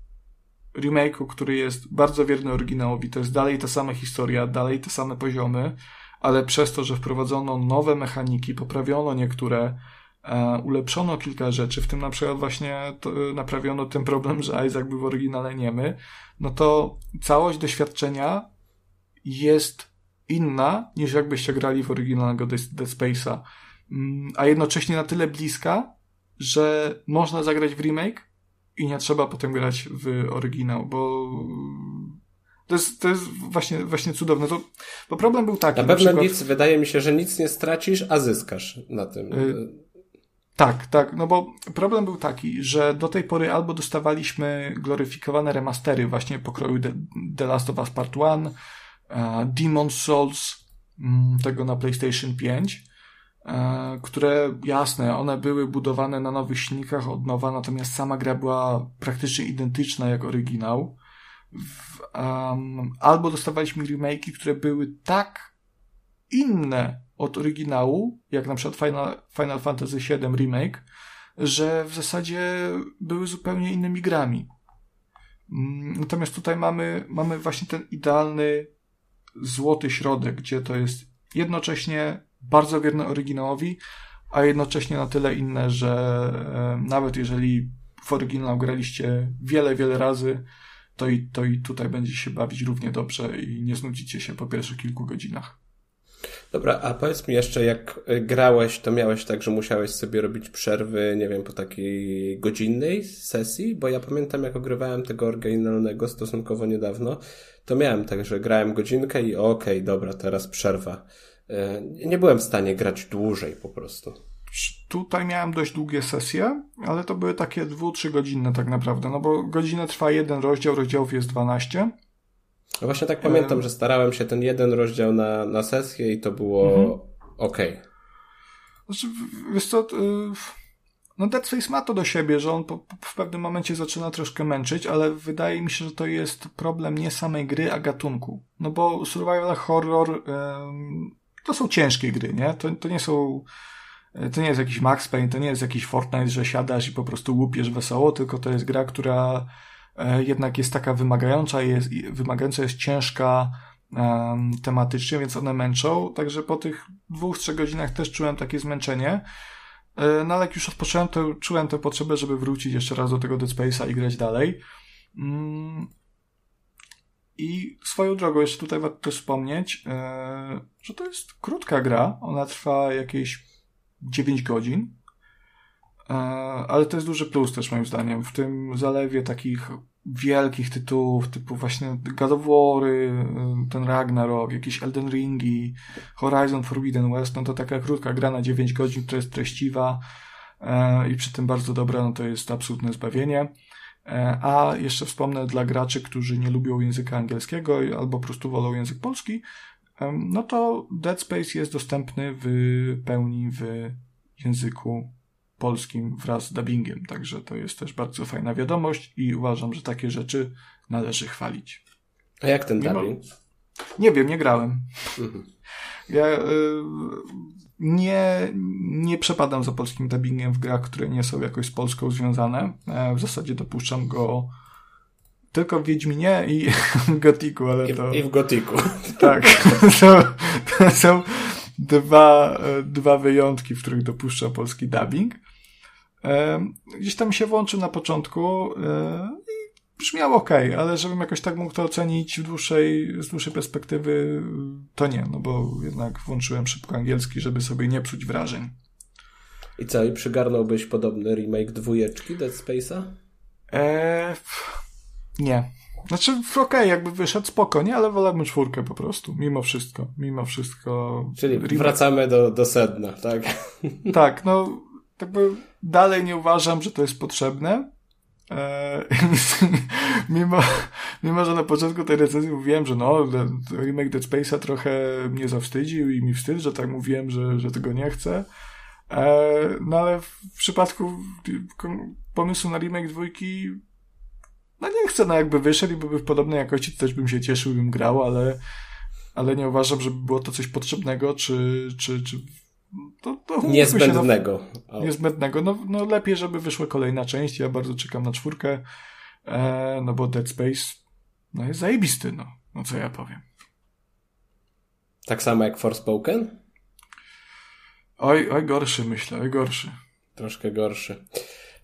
remake'u, który jest bardzo wierny oryginałowi. To jest dalej ta sama historia, dalej te same poziomy, ale przez to, że wprowadzono nowe mechaniki, poprawiono niektóre, e, ulepszono kilka rzeczy, w tym na przykład właśnie to, naprawiono ten problem, że Isaac był w oryginale niemy, no to całość doświadczenia jest inna niż jakbyście grali w oryginalnego Dead Space'a, mm, a jednocześnie na tyle bliska, że można zagrać w remake i nie trzeba potem grać w oryginał, bo to jest, to jest właśnie, właśnie cudowne. To, bo problem był taki. Na pewno na przykład... nic, wydaje mi się, że nic nie stracisz, a zyskasz na tym. Y tak, tak, no bo problem był taki, że do tej pory albo dostawaliśmy gloryfikowane remastery właśnie pokroju The, The Last of Us Part 1, uh, Demon's Souls, um, tego na PlayStation 5, uh, e, które jasne, one były budowane na nowych silnikach od nowa, natomiast sama gra była praktycznie identyczna jak oryginał w, um, albo dostawaliśmy remake'i, które były tak inne od oryginału, jak na przykład Final, Final Fantasy VII Remake, że w zasadzie były zupełnie innymi grami. Mm, natomiast tutaj mamy, mamy właśnie ten idealny złoty środek, gdzie to jest jednocześnie bardzo wierne oryginałowi, a jednocześnie na tyle inne, że e, nawet jeżeli w oryginał graliście wiele, wiele razy, to i, to i tutaj będzie się bawić równie dobrze i nie znudzicie się po pierwszych kilku godzinach. Dobra, a powiedz mi jeszcze, jak grałeś, to miałeś tak, że musiałeś sobie robić przerwy, nie wiem, po takiej godzinnej sesji? Bo ja pamiętam, jak ogrywałem tego oryginalnego stosunkowo niedawno, to miałem tak, że grałem godzinkę i okej, okay, dobra, teraz przerwa. E, nie byłem w stanie grać dłużej po prostu. Tutaj miałem dość długie sesje, ale to były takie dwu, trzy godzinne tak naprawdę, no bo godzinę trwa jeden rozdział, rozdziałów jest 12. No właśnie tak pamiętam, że starałem się ten jeden rozdział na, na sesję i to było mhm. ok. Znaczy, wiesz co, no Dead Space ma to do siebie, że on po, w pewnym momencie zaczyna troszkę męczyć, ale wydaje mi się, że to jest problem nie samej gry, a gatunku. No bo survival horror to są ciężkie gry, nie? To, to nie są to nie jest jakiś Max Payne, to nie jest jakiś Fortnite, że siadasz i po prostu łupiesz wesoło, tylko to jest gra, która e, jednak jest taka wymagająca, jest, wymagająca jest ciężka um, tematycznie, więc one męczą. Także po tych dwóch, trzech godzinach też czułem takie zmęczenie. E, no ale jak już odpocząłem, to czułem tę potrzebę, żeby wrócić jeszcze raz do tego Dead Space'a i grać dalej. Mm. I swoją drogą, jeszcze tutaj warto wspomnieć, e, że to jest krótka gra. Ona trwa jakieś 9 godzin. E, ale to jest duży plus też moim zdaniem. W tym zalewie takich wielkich tytułów, typu właśnie God of War, e, ten Ragnarok, jakieś Elden Ringi, Horizon Forbidden West, no to taka krótka gra na 9 godzin, która jest treściwa e, i przy tym bardzo dobra, no to jest absolutne zbawienie. A jeszcze wspomnę dla graczy, którzy nie lubią języka angielskiego albo po prostu wolą język polski, no to Dead Space jest dostępny w pełni w języku polskim wraz z dubbingiem, także to jest też bardzo fajna wiadomość i uważam, że takie rzeczy należy chwalić. A jak ten dubbing? Nie wiem, nie grałem. Mhm. Ja y, nie, nie przepadam za polskim dubbingiem w grach, które nie są jakoś z Polską związane. E, w zasadzie dopuszczam go tylko w Wiedźminie i w Gotiku, ale to... I w Gotiku. Tak. To, to są dwa, dwa wyjątki, w których dopuszcza polski dubbing. Gdzieś tam się włączył na początku e, i brzmiał ok, ale żebym jakoś tak mógł to ocenić w dłuższej, z dłuższej perspektywy, to nie, no bo jednak włączyłem szybko angielski, żeby sobie nie psuć wrażeń. I co, i przygarnąłbyś podobny remake dwójeczki Dead Space'a? Eee, nie. Znaczy, okej, okay, jakby wyszedł spoko, nie? Ale wolałbym czwórkę po prostu, mimo wszystko. Mimo wszystko. Czyli wracamy do, do sedna, tak? Tak, no, jakby dalej nie uważam, że to jest potrzebne. Eee, mimo, mimo, że na początku tej recenzji mówiłem, że no, remake Dead Space'a trochę mnie zawstydził i mi wstyd, że tak mówiłem, że, że tego nie chcę. Eee, no ale w przypadku pomysłu na remake dwójki no nie chcę, no jakby wyszedł i byłby w podobnej jakości, to też bym się cieszył bym grał, ale, ale nie uważam, żeby było to coś potrzebnego, czy, czy, czy to, to niezbędnego. Się, no, niezbędnego. No, no lepiej, żeby wyszła kolejna część. Ja bardzo czekam na czwórkę, e, no bo Dead Space no jest zajebisty, no. No co ja powiem. Tak samo jak Forspoken? Oj, oj, gorszy myślę, oj, gorszy. Troszkę gorszy.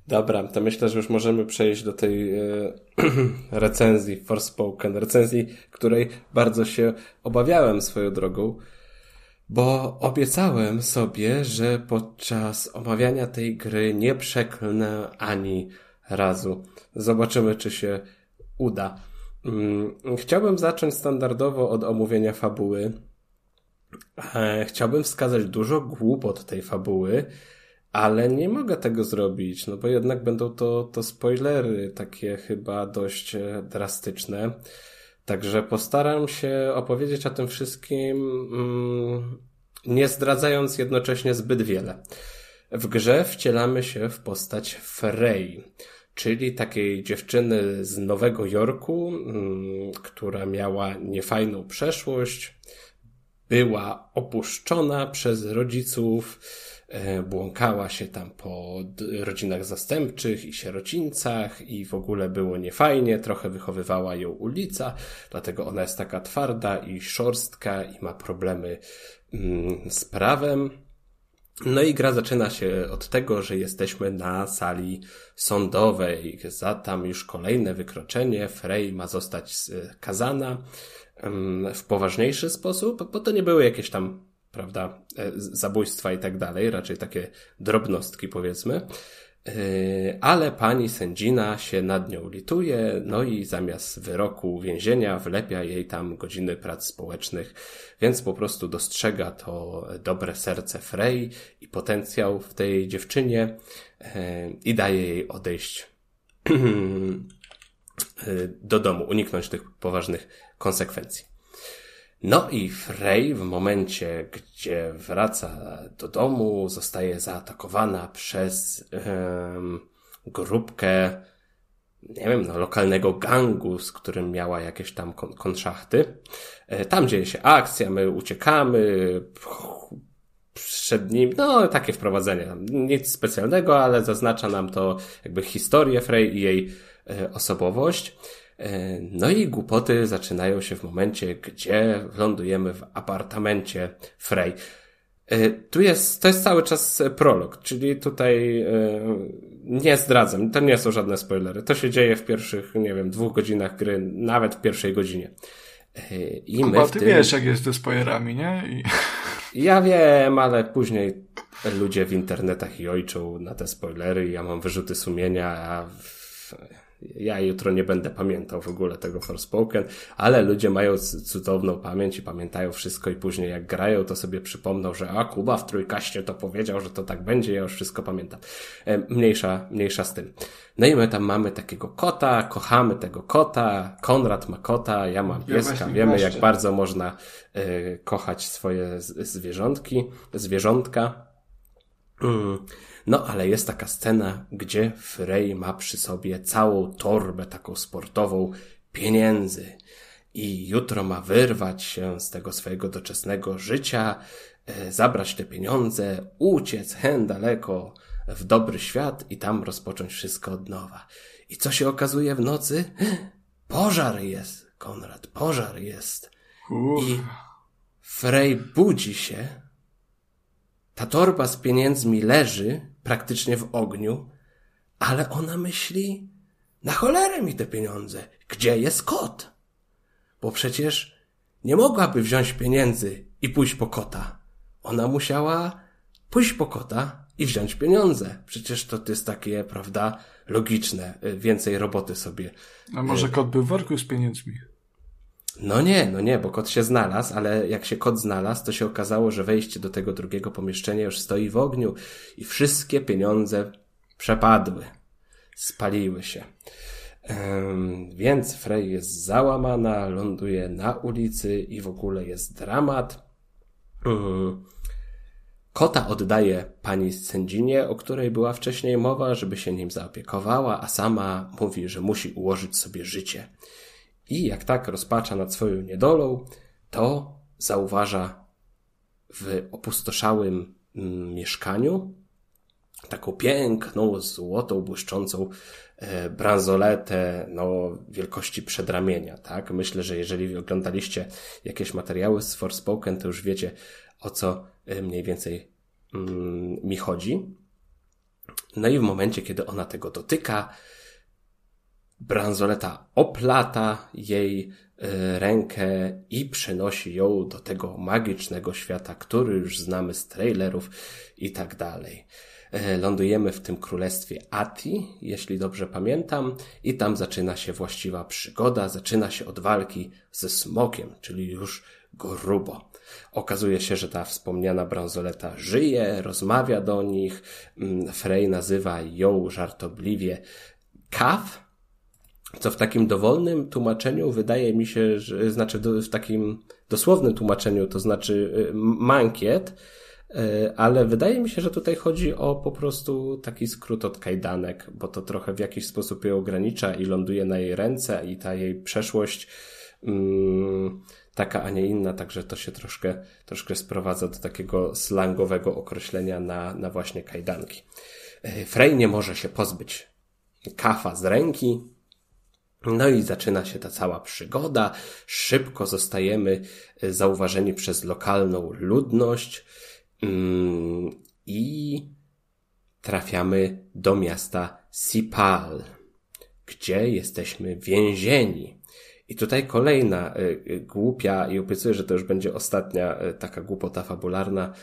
Dobra, to myślę, że już możemy przejść do tej e, recenzji Forspoken, recenzji, której bardzo się obawiałem swoją drogą, bo obiecałem sobie, że podczas omawiania tej gry nie przeklnę ani razu. Zobaczymy, czy się uda. Mm, chciałbym zacząć standardowo od omówienia fabuły. E, chciałbym wskazać dużo głupot tej fabuły, ale nie mogę tego zrobić, no bo jednak będą to, to spoilery, takie chyba dość e, drastyczne. Także postaram się opowiedzieć o tym wszystkim, mm, nie zdradzając jednocześnie zbyt wiele. W grze wcielamy się w postać Frey, czyli takiej dziewczyny z Nowego Jorku, mm, która miała niefajną przeszłość, była opuszczona przez rodziców, błąkała się tam po rodzinach zastępczych i sierocińcach i w ogóle było niefajnie, trochę wychowywała ją ulica, dlatego ona jest taka twarda i szorstka i ma problemy mm, z prawem. No i gra zaczyna się od tego, że jesteśmy na sali sądowej. Za tam już kolejne wykroczenie. Frey ma zostać skazana w poważniejszy sposób, bo to nie były jakieś tam, prawda, e, zabójstwa i tak dalej, raczej takie drobnostki powiedzmy. E, ale pani sędzina się nad nią lituje, no i zamiast wyroku więzienia wlepia jej tam godziny prac społecznych, więc po prostu dostrzega to dobre serce Frey i potencjał w tej dziewczynie e, i daje jej odejść do domu, uniknąć tych poważnych konsekwencji. No i Frey w momencie, gdzie wraca do domu, zostaje zaatakowana przez um, grupkę, nie wiem, no, lokalnego gangu, z którym miała jakieś tam kon konszachty. E, tam dzieje się akcja, my uciekamy, przed nim, no takie wprowadzenie, nic specjalnego, ale zaznacza nam to jakby historię Frey i jej e, osobowość. E, no i głupoty zaczynają się w momencie, gdzie lądujemy w apartamencie Frey. E, tu jest, to jest cały czas prolog, czyli tutaj e, nie zdradzam, to nie są żadne spoilery. To się dzieje w pierwszych, nie wiem, dwóch godzinach gry, nawet w pierwszej godzinie. I Kuba, ty tym... wiesz, jak jest ze spoilerami, nie? I... Ja wiem, ale później ludzie w internetach i ojczą na te spoilery, ja mam wyrzuty sumienia, a ja jutro nie będę pamiętał w ogóle tego Forspoken, ale ludzie mają cudowną pamięć i pamiętają wszystko i później jak grają, to sobie przypomną, że a Kuba w trójkaście to powiedział, że to tak będzie, ja już wszystko pamiętam. E, mniejsza, mniejsza z tym. No i my tam mamy takiego kota, kochamy tego kota, Konrad ma kota, ja mam pieska, ja wiemy jak bardzo można y, kochać swoje zwierzątki, zwierzątka. Mm. No ale jest taka scena, gdzie Frey ma przy sobie całą torbę taką sportową pieniędzy i jutro ma wyrwać się z tego swojego doczesnego życia, e, zabrać te pieniądze, uciec hen daleko w dobry świat i tam rozpocząć wszystko od nowa. I co się okazuje w nocy? Pożar jest, Konrad, pożar jest. I Frey budzi się, ta torba z pieniędzmi leży praktycznie w ogniu, ale ona myśli, na cholerę mi te pieniądze, gdzie jest kot? Bo przecież nie mogłaby wziąć pieniędzy i pójść po kota. Ona musiała pójść po kota i wziąć pieniądze. Przecież to, to jest takie, prawda, logiczne. Więcej roboty sobie. A może kot był w worku z pieniędzmi? No nie, no nie, bo kot się znalazł, ale jak się kot znalazł, to się okazało, że wejście do tego drugiego pomieszczenia już stoi w ogniu i wszystkie pieniądze przepadły, spaliły się. Więc Frey jest załamana, ląduje na ulicy i w ogóle jest dramat. Um, kota oddaje pani sędzinie, o której była wcześniej mowa, żeby się nim zaopiekowała, a sama mówi, że musi ułożyć sobie życie. I jak tak rozpacza nad swoją niedolą, to zauważa w opustoszałym mm, mieszkaniu taką piękną, złotą, błyszczącą e, bransoletę, no, wielkości przedramienia, tak? Myślę, że jeżeli oglądaliście jakieś materiały z Forspoken, to już wiecie, o co e, mniej więcej mm, mi chodzi. No i w momencie, kiedy ona tego dotyka, bransoleta oplata jej e, rękę i przenosi ją do tego magicznego świata, który już znamy z trailerów i tak dalej. E, lądujemy w tym królestwie Ati, jeśli dobrze pamiętam, i tam zaczyna się właściwa przygoda, zaczyna się od walki ze smokiem, czyli już grubo. Okazuje się, że ta wspomniana bransoleta żyje, rozmawia do nich. Mm, Frey nazywa ją żartobliwie Kath, co w takim dowolnym tłumaczeniu wydaje mi się, że znaczy w takim dosłownym tłumaczeniu to znaczy y, mankiet, y, ale wydaje mi się, że tutaj chodzi o po prostu taki skrót od kajdanek, bo to trochę w jakiś sposób ją ogranicza i ląduje na jej ręce i ta jej przeszłość mm, taka, a nie inna, także to się troszkę, troszkę sprowadza do takiego slangowego określenia na, na właśnie kajdanki. Y, Frey nie może się pozbyć kafa z ręki, no i zaczyna się ta cała przygoda. Szybko zostajemy e, zauważeni przez lokalną ludność mm, i trafiamy do miasta Sipal, gdzie jesteśmy więzieni. I tutaj kolejna e, e, głupia, i obiecuję, że to już będzie ostatnia taka głupota fabularna.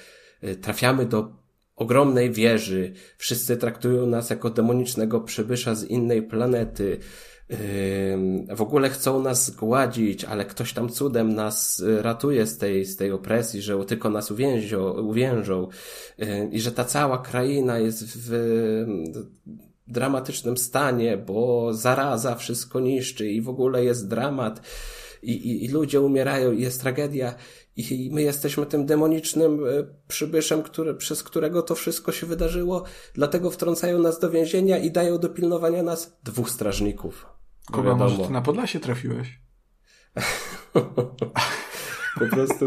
Trafiamy do ogromnej wieży. Wszyscy traktują nas jako demonicznego przybysza z innej planety w ogóle chcą nas zgładzić, ale ktoś tam cudem nas y, ratuje z tej, z tej opresji, że tylko nas uwięzią, uwiężą. I że ta cała kraina jest w dramatycznym stanie, bo zaraza wszystko niszczy i w ogóle jest dramat. I, i, i ludzie umierają i jest tragedia. I my jesteśmy tym demonicznym e, przybyszem, który, przez którego to wszystko się wydarzyło, dlatego wtrącają nas do więzienia i dają do pilnowania nas dwóch strażników. Kogo może ty na Podlasie trafiłeś? po prostu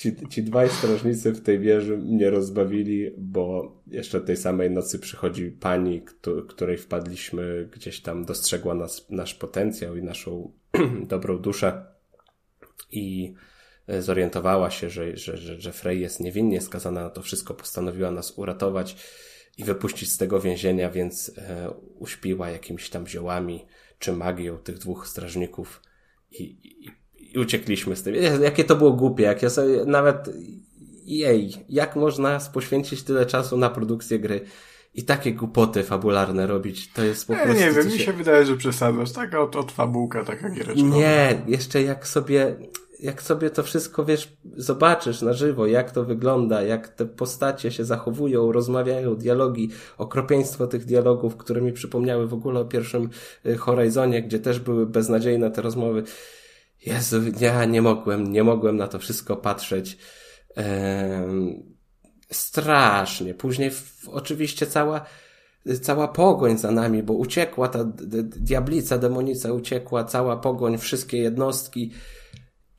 ci, ci dwaj strażnicy w tej wieży mnie rozbawili, bo jeszcze tej samej nocy przychodzi pani, której wpadliśmy, gdzieś tam dostrzegła nas, nasz potencjał i naszą dobrą duszę i e, zorientowała się, że, że, że, że Frey jest niewinnie skazana na to wszystko, postanowiła nas uratować i wypuścić z tego więzienia, więc e, uśpiła jakimiś tam ziołami czy magią tych dwóch strażników i, i, i uciekliśmy z tym. Jakie to było głupie, jak ja sobie nawet jej, jak można poświęcić tyle czasu na produkcję gry i takie głupoty fabularne robić, to jest po prostu... Nie, wiem, mi się wydaje, że przesadzasz. Taka od, od fabułka, taka giereczka. Nie, jeszcze jak sobie jak sobie to wszystko, wiesz, zobaczysz na żywo, jak to wygląda, jak te postacie się zachowują, rozmawiają, dialogi, okropieństwo tych dialogów, które mi przypomniały w ogóle o pierwszym y, Horizonie, gdzie też były beznadziejne te rozmowy. Jezu, ja nie mogłem, nie mogłem na to wszystko patrzeć. Ehm, strasznie. Później w, oczywiście cała, cała pogoń za nami, bo uciekła ta diablica, demonica uciekła, cała pogoń, wszystkie jednostki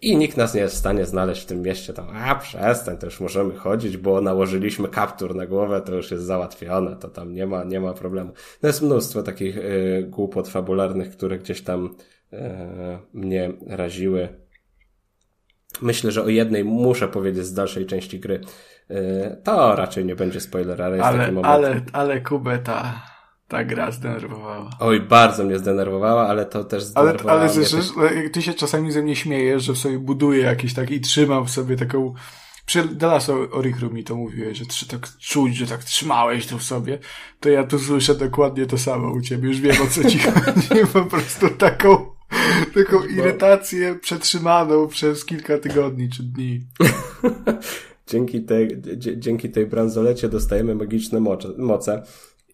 i nikt nas nie jest w stanie znaleźć w tym mieście. Tam, a przestań, to już możemy chodzić, bo nałożyliśmy kaptur na głowę, to już jest załatwione, to tam nie ma, nie ma problemu. No jest mnóstwo takich y, głupot fabularnych, które gdzieś tam y, mnie raziły. Myślę, że o jednej muszę powiedzieć z dalszej części gry. Y, to raczej nie będzie spoiler, ale jest ale, taki moment. Ale, ale Kubeta ta gra zdenerwowała. Oj, bardzo mnie zdenerwowała, ale to też zdenerwowało Ale, ale że, że, ty się czasami ze mnie śmiejesz, że sobie buduję jakiś taki i trzymam sobie taką... Przy Dallas Orikru mi to mówiłeś, że tak czuć, że tak trzymałeś to w sobie, to ja tu słyszę dokładnie to samo u ciebie. Już wiem o co ci chodzi. po prostu taką, taką irytację przetrzymaną przez kilka tygodni czy dni. dzięki tej, dzięki tej bransolecie dostajemy magiczne moce.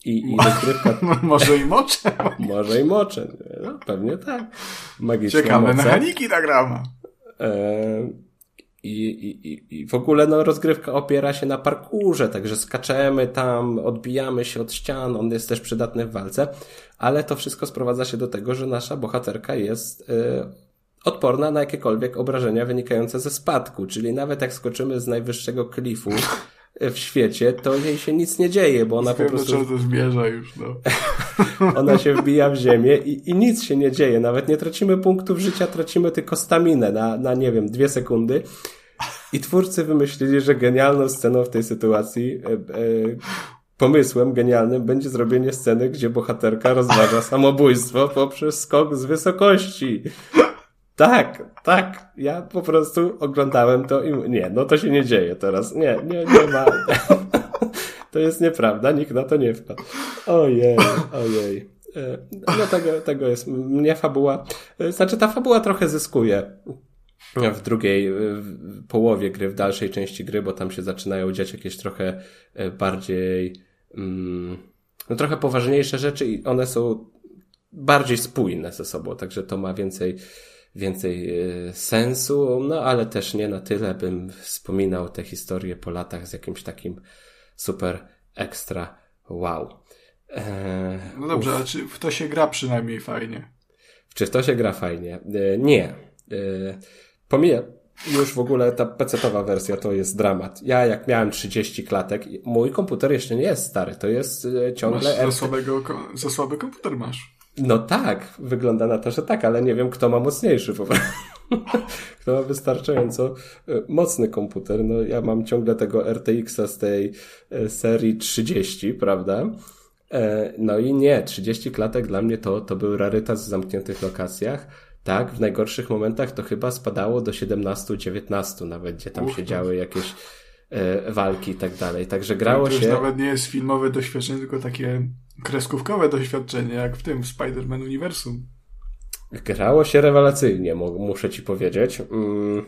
I, i rozgrywka... Może i mocze. Może i mocze. No, pewnie tak. Ciekawe moce. mechaniki ta gra e, i, i, I w ogóle no, rozgrywka opiera się na parkurze, także skaczemy tam, odbijamy się od ścian, on jest też przydatny w walce, ale to wszystko sprowadza się do tego, że nasza bohaterka jest y, odporna na jakiekolwiek obrażenia wynikające ze spadku, czyli nawet jak skoczymy z najwyższego klifu, w świecie, to jej się nic nie dzieje, bo ona po prostu... to zmierza już, no. ona się wbija w ziemię i, i nic się nie dzieje. Nawet nie tracimy punktów życia, tracimy tylko staminę na, na nie wiem, dwie sekundy. I twórcy wymyślili, że genialną sceną w tej sytuacji, e, e, pomysłem genialnym będzie zrobienie sceny, gdzie bohaterka rozważa samobójstwo poprzez skok z wysokości. Tak, tak. Ja po prostu oglądałem to i nie, no to się nie dzieje teraz. Nie, nie, nie ma. To jest nieprawda, nikt na to nie wpadł. Ojej, ojej. E, no tego, tego jest. Mnie fabuła, e, znaczy ta fabuła trochę zyskuje w drugiej w połowie gry, w dalszej części gry, bo tam się zaczynają dziać jakieś trochę e, bardziej, mm, no trochę poważniejsze rzeczy i one są bardziej spójne ze sobą, także to ma więcej, więcej e, sensu, no ale też nie na tyle, bym wspominał tę historię po latach z jakimś takim super ekstra wow. Eee, no dobrze, uf. ale czy w to się gra przynajmniej fajnie? Czy w to się gra fajnie? E, nie. E, Pomijam już w ogóle ta PC-towa wersja to jest dramat. Ja jak miałem 30 klatek, mój komputer jeszcze nie jest stary, to jest e, ciągle... Masz za, słabego, za słaby komputer masz. No tak, wygląda na to, że tak, ale nie wiem kto ma mocniejszy po prostu. kto ma wystarczająco e, mocny komputer. No ja mam ciągle tego RTX-a z tej e, serii 30, prawda? No i nie, 30 klatek dla mnie to, to był rarytas w zamkniętych lokacjach tak, w najgorszych momentach to chyba spadało do 17-19 nawet, gdzie tam Uf, się działy jakieś e, walki i tak dalej. Także grało to się... To nawet nie jest filmowe doświadczenie, tylko takie kreskówkowe doświadczenie, jak w tym Spider-Man Uniwersum. Grało się rewelacyjnie, muszę ci powiedzieć. Mm.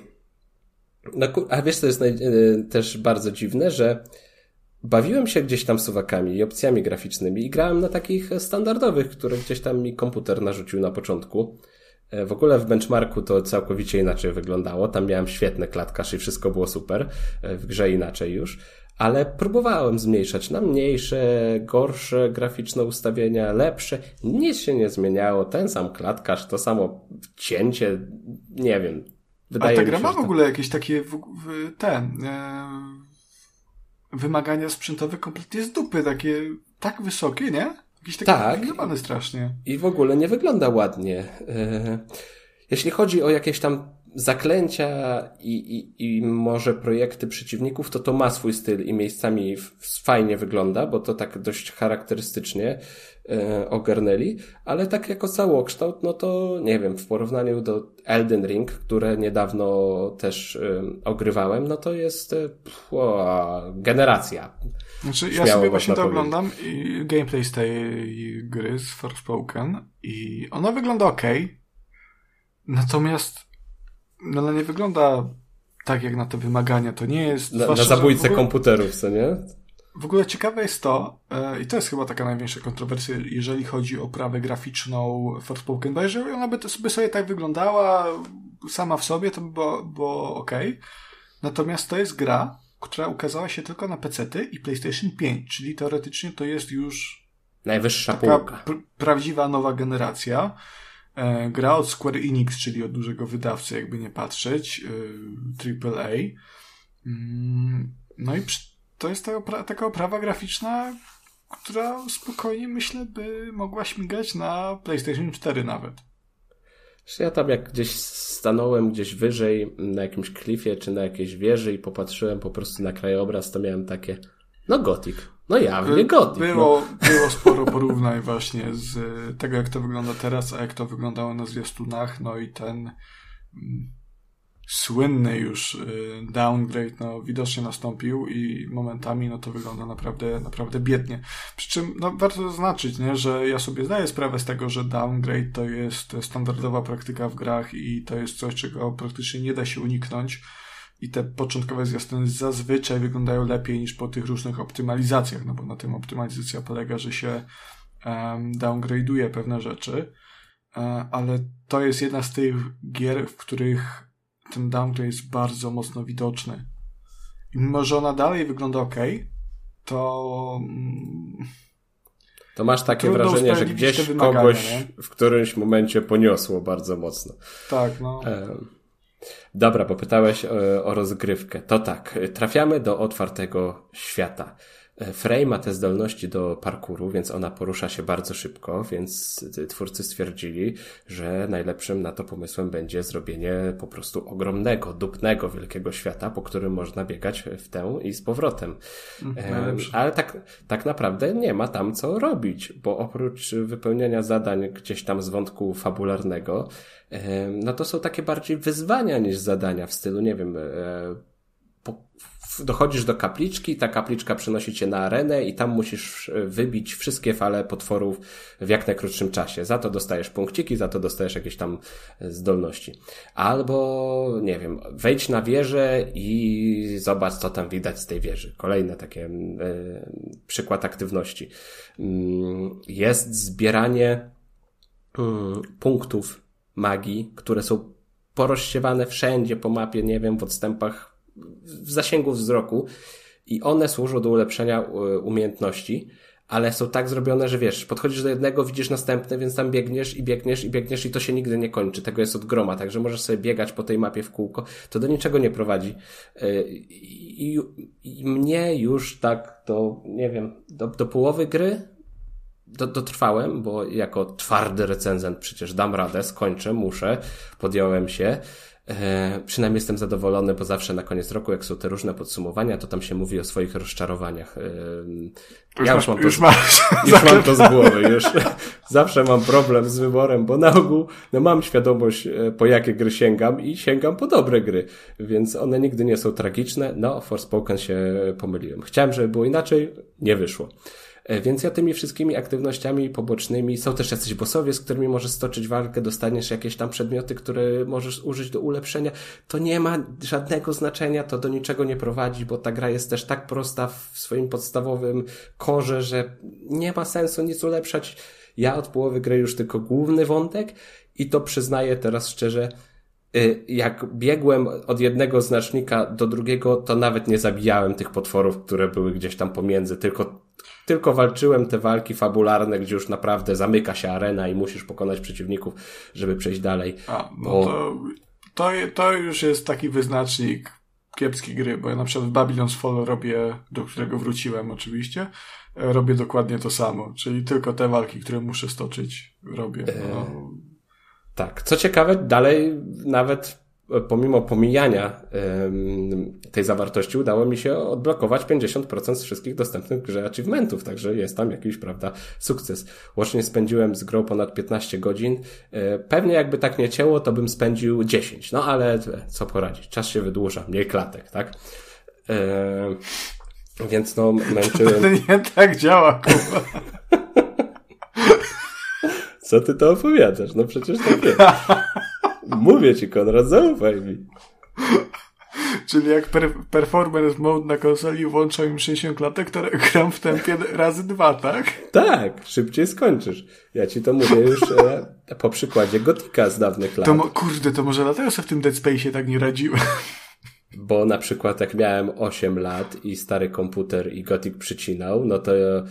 No, a wiesz, co jest. E, też bardzo dziwne, że bawiłem się gdzieś tam suwakami i opcjami graficznymi i grałem na takich standardowych, które gdzieś tam mi komputer narzucił na początku. E, w ogóle w benchmarku to całkowicie inaczej wyglądało. Tam miałem świetny klatkarz i wszystko było super. E, w grze inaczej już. Ale próbowałem zmniejszać na mniejsze, gorsze graficzne ustawienia, lepsze. Nic się nie zmieniało. Ten sam klatkarz, to samo cięcie. Nie wiem. Wydaje A ta gra ma w ogóle jakieś takie w, w, ten e, wymagania sprzętowe kompletnie z dupy, takie tak wysokie, nie? Jakiś taki tak. strasznie. I w ogóle nie wygląda ładnie. E, jeśli chodzi o jakieś tam zaklęcia i, i, i może projekty przeciwników, to to ma swój styl i miejscami fajnie wygląda, bo to tak dość charakterystycznie e, ogarnęli, ale tak jako całokształt, no to nie wiem, w porównaniu do Elden Ring, które niedawno też e, ogrywałem, no to jest e, o, generacja. Znaczy, ja sobie właśnie to oglądam i gameplay z tej gry z Forspoken i ona wygląda ok. Natomiast no, ona nie wygląda tak jak na te wymagania. To nie jest. Na, na zabójcę ogóle, komputerów, co nie? W ogóle ciekawe jest to, yy, i to jest chyba taka największa kontrowersja, jeżeli chodzi o prawę graficzną Forspoken, bo jeżeli ona by, by sobie tak wyglądała sama w sobie, to by było, było ok. Natomiast to jest gra, która ukazała się tylko na PC i PlayStation 5, czyli teoretycznie to jest już najwyższa półka. Pr prawdziwa nowa generacja. E, gra od Square Enix, czyli od dużego wydawcy, jakby nie patrzeć, e, AAA. Mm, no i to jest taka, oprawa graficzna, która spokojnie, myślę, by mogła śmigać na PlayStation 4 nawet. Ja tam jak gdzieś stanąłem gdzieś wyżej na jakimś klifie czy na jakiejś wieży i popatrzyłem po prostu na krajobraz, to miałem takie, no gotik. No jawnie Gothic. Było, no. było sporo porównań właśnie z tego, jak to wygląda teraz, a jak to wyglądało na zwiastunach, no i ten mm, słynny już y, downgrade no, widocznie nastąpił i momentami no to wygląda naprawdę, naprawdę biednie. Przy czym no, warto zaznaczyć, nie, że ja sobie zdaję sprawę z tego, że downgrade to jest standardowa praktyka w grach i to jest coś, czego praktycznie nie da się uniknąć i te początkowe zwiastuny zazwyczaj wyglądają lepiej niż po tych różnych optymalizacjach, no bo na tym optymalizacja polega, że się um, downgrade'uje pewne rzeczy, um, ale to jest jedna z tych gier, w których ten downgrade jest bardzo mocno widoczny. I mimo, że ona dalej wygląda ok, to... Mm, to masz takie wrażenie, że gdzieś kogoś nie? w którymś momencie poniosło bardzo mocno. Tak, no. Um Dobra, bo pytałeś o, o rozgrywkę. To tak, trafiamy do otwartego świata. Frey ma te zdolności do parkuru, więc ona porusza się bardzo szybko, więc twórcy stwierdzili, że najlepszym na to pomysłem będzie zrobienie po prostu ogromnego, dupnego, wielkiego świata, po którym można biegać w tę i z powrotem. Mhm, ale tak, tak naprawdę nie ma tam co robić, bo oprócz wypełniania zadań gdzieś tam z wątku fabularnego, no to są takie bardziej wyzwania niż zadania w stylu, nie wiem, e, dochodzisz do kapliczki, ta kapliczka przenosi cię na arenę i tam musisz e, wybić wszystkie fale potworów w jak najkrótszym czasie. Za to dostajesz punkciki, za to dostajesz jakieś tam e, zdolności. Albo, nie wiem, wejdź na wieżę i zobacz, co tam widać z tej wieży. Kolejny taki e, przykład aktywności. Mm, jest zbieranie mm, punktów magii, które są porozsiewane wszędzie po mapie, nie wiem, w odstępach w zasięgu wzroku i one służą do ulepszenia e, umiejętności, ale są tak zrobione, że wiesz, podchodzisz do jednego, widzisz następny, więc tam biegniesz i biegniesz i biegniesz i to się nigdy nie kończy. Tego jest od groma, także możesz sobie biegać po tej mapie w kółko. To do niczego nie prowadzi. E, I, i mnie już tak do, nie wiem, do, do połowy gry do, dotrwałem, bo jako twardy recenzent przecież dam radę, skończę, muszę, podjąłem się. E, przynajmniej jestem zadowolony, bo zawsze na koniec roku, jak są te różne podsumowania, to tam się mówi o swoich rozczarowaniach. E, ja już, mam to, już, masz, już mam to z głowy, już zawsze mam problem z wyborem, bo na ogół no mam świadomość, e, po jakie gry sięgam i sięgam po dobre gry, więc one nigdy nie są tragiczne. No, Forspoken się pomyliłem. Chciałem, żeby było inaczej, nie wyszło. E, więc ja tymi wszystkimi aktywnościami pobocznymi, są też jacyś bossowie, z którymi możesz stoczyć walkę, dostaniesz jakieś tam przedmioty, które możesz użyć do ulepszenia. To nie ma żadnego znaczenia, to do niczego nie prowadzi, bo ta gra jest też tak prosta w swoim podstawowym korze, że nie ma sensu nic ulepszać. Ja od połowy gry już tylko główny wątek i to przyznaję teraz szczerze, jak biegłem od jednego znacznika do drugiego, to nawet nie zabijałem tych potworów, które były gdzieś tam pomiędzy, tylko tylko walczyłem te walki fabularne, gdzie już naprawdę zamyka się arena i musisz pokonać przeciwników, żeby przejść dalej. A, no bo... to, to, to już jest taki wyznacznik kiepskiej gry, bo ja na przykład w Babylon's Fall robię, do którego wróciłem oczywiście, e, robię dokładnie to samo, czyli tylko te walki, które muszę stoczyć, robię. No. E... Tak. Co ciekawe, dalej nawet pomimo pomijania tej zawartości udało mi się odblokować 50% z wszystkich dostępnych grze achievementów, także jest tam jakiś, prawda, sukces. Łącznie spędziłem z grą ponad 15 godzin. E, pewnie jakby tak nie cięło, to bym spędził 10, no ale co poradzić, czas się wydłuża, mniej klatek, tak? E, więc no, męczyłem... To nie tak działa, kurwa. Co ty to opowiadasz? No przecież tak jest. Mówię ci, Konrad, zaufaj mi. Czyli jak per performance mode na konsoli włączał im 60 klatek, to gram w tempie razy dwa, tak? Tak, szybciej skończysz. Ja ci to mówię już e, po przykładzie Gotika z dawnych lat. To kurde, to może dlatego sobie w tym Dead Space tak nie radziłem. Bo na przykład jak miałem 8 lat i stary komputer i Gothic przycinał, no to yy,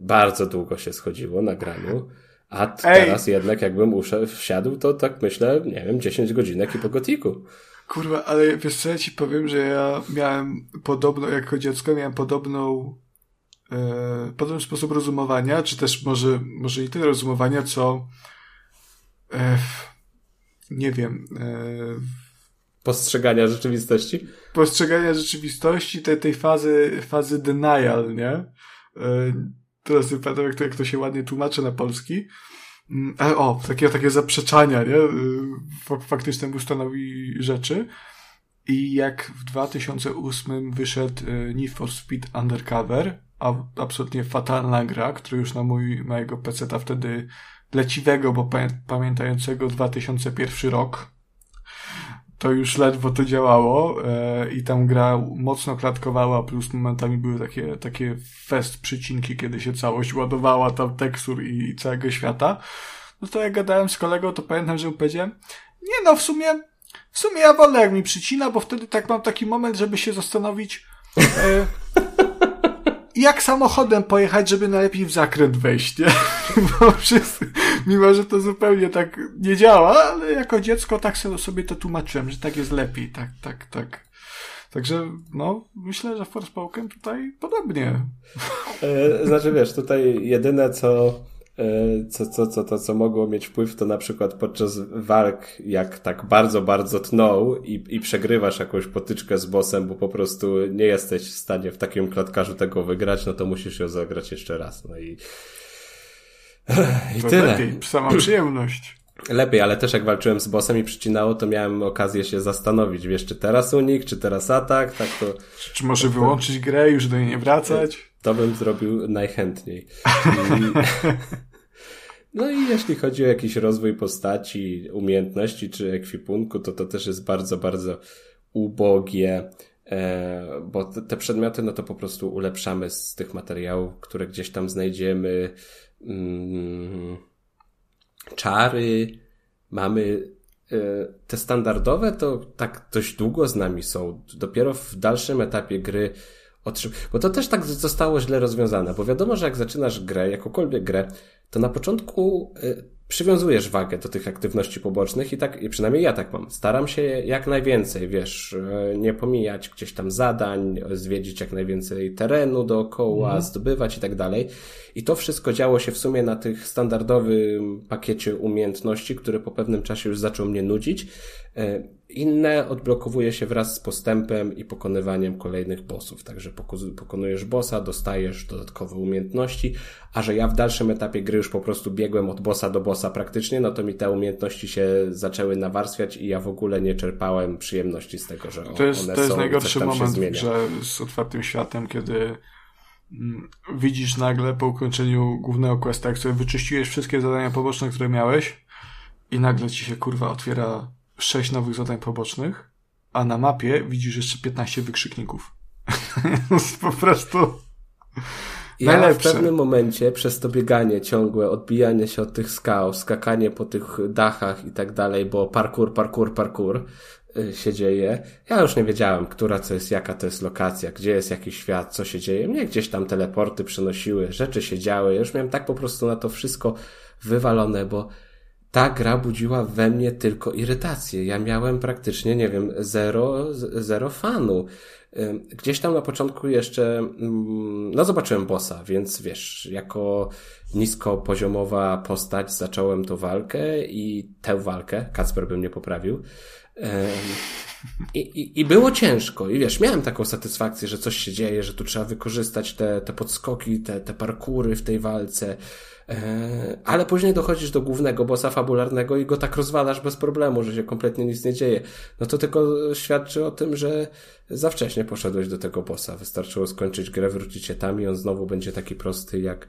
bardzo długo się schodziło na graniu. A teraz Ej. jednak jakbym uszedł, wsiadł, to tak myślę, nie wiem, 10 godzinek i po gotiku. Kurwa, ale wiesz co, ja ci powiem, że ja miałem podobno, jako dziecko miałem podobną e, podobny sposób rozumowania, czy też może, może i tyle rozumowania, co e, nie wiem e, postrzegania rzeczywistości? Postrzegania rzeczywistości, tej, tej fazy, fazy denial, nie? Teraz pamiętam, jak to, jak to się ładnie tłumaczy na polski. Mm, o, takie, takie zaprzeczania, nie? Y, faktycznemu stanowi rzeczy. I jak w 2008 wyszedł y, Need for Speed Undercover, a absolutnie fatalna gra, która już na mój, mojego PC-ta wtedy leciwego, bo pamiętającego 2001 rok, to już ledwo to działało e, i tam gra mocno klatkowała, plus momentami były takie, takie fest przycinki, kiedy się całość ładowała tam tekstur i, i całego świata. No to jak gadałem z kolegą, to pamiętam, że mu powiedziałem, nie no, w sumie, w sumie ja wolę jak mi przycina, bo wtedy tak mam taki moment, żeby się zastanowić, e, jak samochodem pojechać, żeby najlepiej w zakręt wejść, nie? Bo wszyscy, Mimo, że to zupełnie tak nie działa, ale jako dziecko tak sobie to tłumaczyłem, że tak jest lepiej, tak, tak, tak. Także, no, myślę, że Forspoken tutaj podobnie. E, znaczy, wiesz, tutaj jedyne, co co, co, co, to, co mogło mieć wpływ, to na przykład podczas walk, jak tak bardzo, bardzo tną i, i przegrywasz jakąś potyczkę z bossem, bo po prostu nie jesteś w stanie w takim klatkarzu tego wygrać, no to musisz ją zagrać jeszcze raz. No i, i to tyle. Lepiej, sama przyjemność. Lepiej, ale też jak walczyłem z bossem i przycinało, to miałem okazję się zastanowić, wiesz, czy teraz unik, czy teraz atak, tak to... Czy może tak wyłączyć to... grę i już do niej nie wracać? To bym zrobił najchętniej. I... No i jeśli chodzi o jakiś rozwój postaci, umiejętności czy ekwipunku, to to też jest bardzo, bardzo ubogie, e, bo te przedmioty, no to po prostu ulepszamy z tych materiałów, które gdzieś tam znajdziemy. Mm, czary, mamy e, te standardowe, to tak dość długo z nami są. Dopiero w dalszym etapie gry otrzym... Bo to też tak zostało źle rozwiązane, bo wiadomo, że jak zaczynasz grę, jakąkolwiek grę, to na początku y, przywiązujesz wagę do tych aktywności pobocznych i tak, i przynajmniej ja tak mam. Staram się jak najwięcej, wiesz, y, nie pomijać gdzieś tam zadań, zwiedzić jak najwięcej terenu dookoła, mhm. zdobywać i tak dalej. I to wszystko działo się w sumie na tych standardowym pakiecie umiejętności, który po pewnym czasie już zaczął mnie nudzić. Inne odblokowuje się wraz z postępem i pokonywaniem kolejnych bossów. Także pokonujesz bossa, dostajesz dodatkowe umiejętności, a że ja w dalszym etapie gry już po prostu biegłem od bossa do bossa praktycznie, no to mi te umiejętności się zaczęły nawarstwiać i ja w ogóle nie czerpałem przyjemności z tego, że to jest, one to jest są, najgorszy moment grze z otwartym światem, kiedy mm, widzisz nagle po ukończeniu głównego questa, jak sobie wyczyściłeś wszystkie zadania poboczne, które miałeś i nagle ci się kurwa otwiera sześć nowych zadań pobocznych, a na mapie widzisz jeszcze 15 wykrzykników. po prostu. Ja Najlepsze. w pewnym momencie przez to bieganie ciągłe, odbijanie się od tych skał, skakanie po tych dachach i tak dalej, bo parkour, parkour, parkour y, się dzieje. Ja już nie wiedziałem, która to jest, jaka to jest lokacja, gdzie jest jakiś świat, co się dzieje. Mnie gdzieś tam teleporty przynosiły, rzeczy się działy. Ja już miałem tak po prostu na to wszystko wywalone, bo ta gra budziła we mnie tylko irytację. Ja miałem praktycznie, nie wiem, zero, zero fanu. Gdzieś tam na początku jeszcze, mm, no zobaczyłem bossa, więc wiesz, jako niskopoziomowa postać zacząłem tą walkę i tę walkę, Kacper by mnie poprawił. I, i, I było ciężko. I wiesz, miałem taką satysfakcję, że coś się dzieje, że tu trzeba wykorzystać te, te podskoki, te, te parkury w tej walce. E, ale później dochodzisz do głównego bossa fabularnego i go tak rozwalasz bez problemu, że się kompletnie nic nie dzieje. No to tylko świadczy o tym, że za wcześnie poszedłeś do tego bossa. Wystarczyło skończyć grę, wrócić się tam i on znowu będzie taki prosty jak,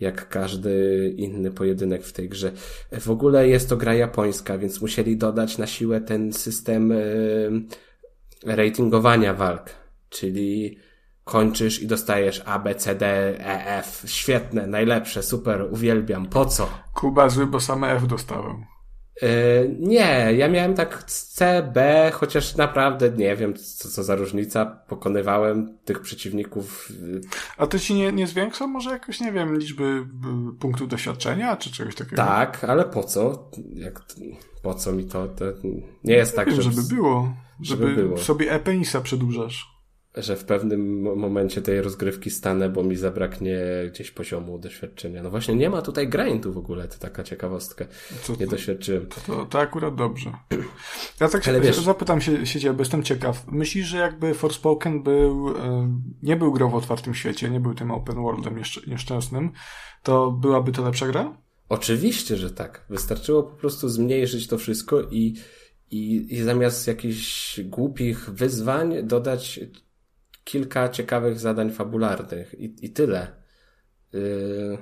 jak każdy inny pojedynek w tej grze. W ogóle jest to gra japońska, więc musieli dodać na siłę ten system yy, ratingowania walk. Czyli kończysz i dostajesz A, B, C, D, E, F. Świetne, najlepsze, super, uwielbiam. Po co? Kuba zły, bo same F dostałem. Yy, nie, ja miałem tak C, B, chociaż naprawdę nie wiem, co, co za różnica. Pokonywałem tych przeciwników. Y, A to ci nie, nie zwiększa może jakoś, nie wiem, liczby y, punktów doświadczenia, czy czegoś takiego? Tak, ale po co? Jak, po co mi to? to nie jest tak, wiem, żeby, żeby było. Żeby, żeby było. sobie e-penisa przedłużasz że w pewnym momencie tej rozgrywki stanę, bo mi zabraknie gdzieś poziomu doświadczenia. No właśnie, nie ma tutaj grindu w ogóle, to taka ciekawostka. To, nie doświadczyłem. To, to, to, akurat dobrze. Ja tak się, wiesz, zapytam się, się bo jestem ciekaw. Myślisz, że jakby Forspoken był, nie był grą w otwartym świecie, nie był tym open worldem nieszczęsnym, to byłaby to lepsza gra? Oczywiście, że tak. Wystarczyło po prostu zmniejszyć to wszystko i, i, i zamiast jakichś głupich wyzwań dodać kilka ciekawych zadań fabularnych i, i tyle. Yy,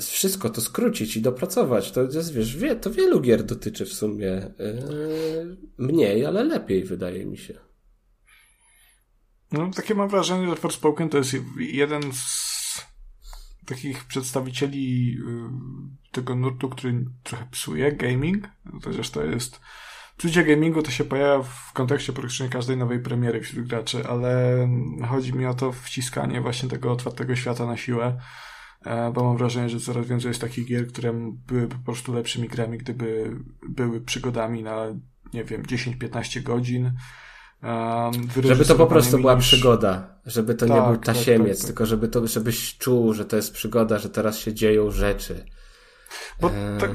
wszystko to skrócić i dopracować. To jest, wiesz, wie, to wielu gier dotyczy w sumie yy, mniej, ale lepiej, wydaje mi się. No, takie mam wrażenie, że Forspoken to jest jeden z takich przedstawicieli yy, tego nurtu, który trochę psuje gaming. Chociaż to jest Czucie gamingu to się pojawia w kontekście praktycznie każdej nowej premiery wśród graczy, ale chodzi mi o to wciskanie właśnie tego otwartego świata na siłę. e, bo mam wrażenie, że coraz więcej jest takich gier, które byłyby po prostu lepszymi grami, gdyby były przygodami na, nie wiem, 10-15 godzin. Żeby to po prostu była niż... przygoda, żeby to tak, nie był tasiemiec, tak, tak, tak, tylko żeby to, żebyś czuł, że to jest przygoda, że teraz się dzieją rzeczy. Bo e... tak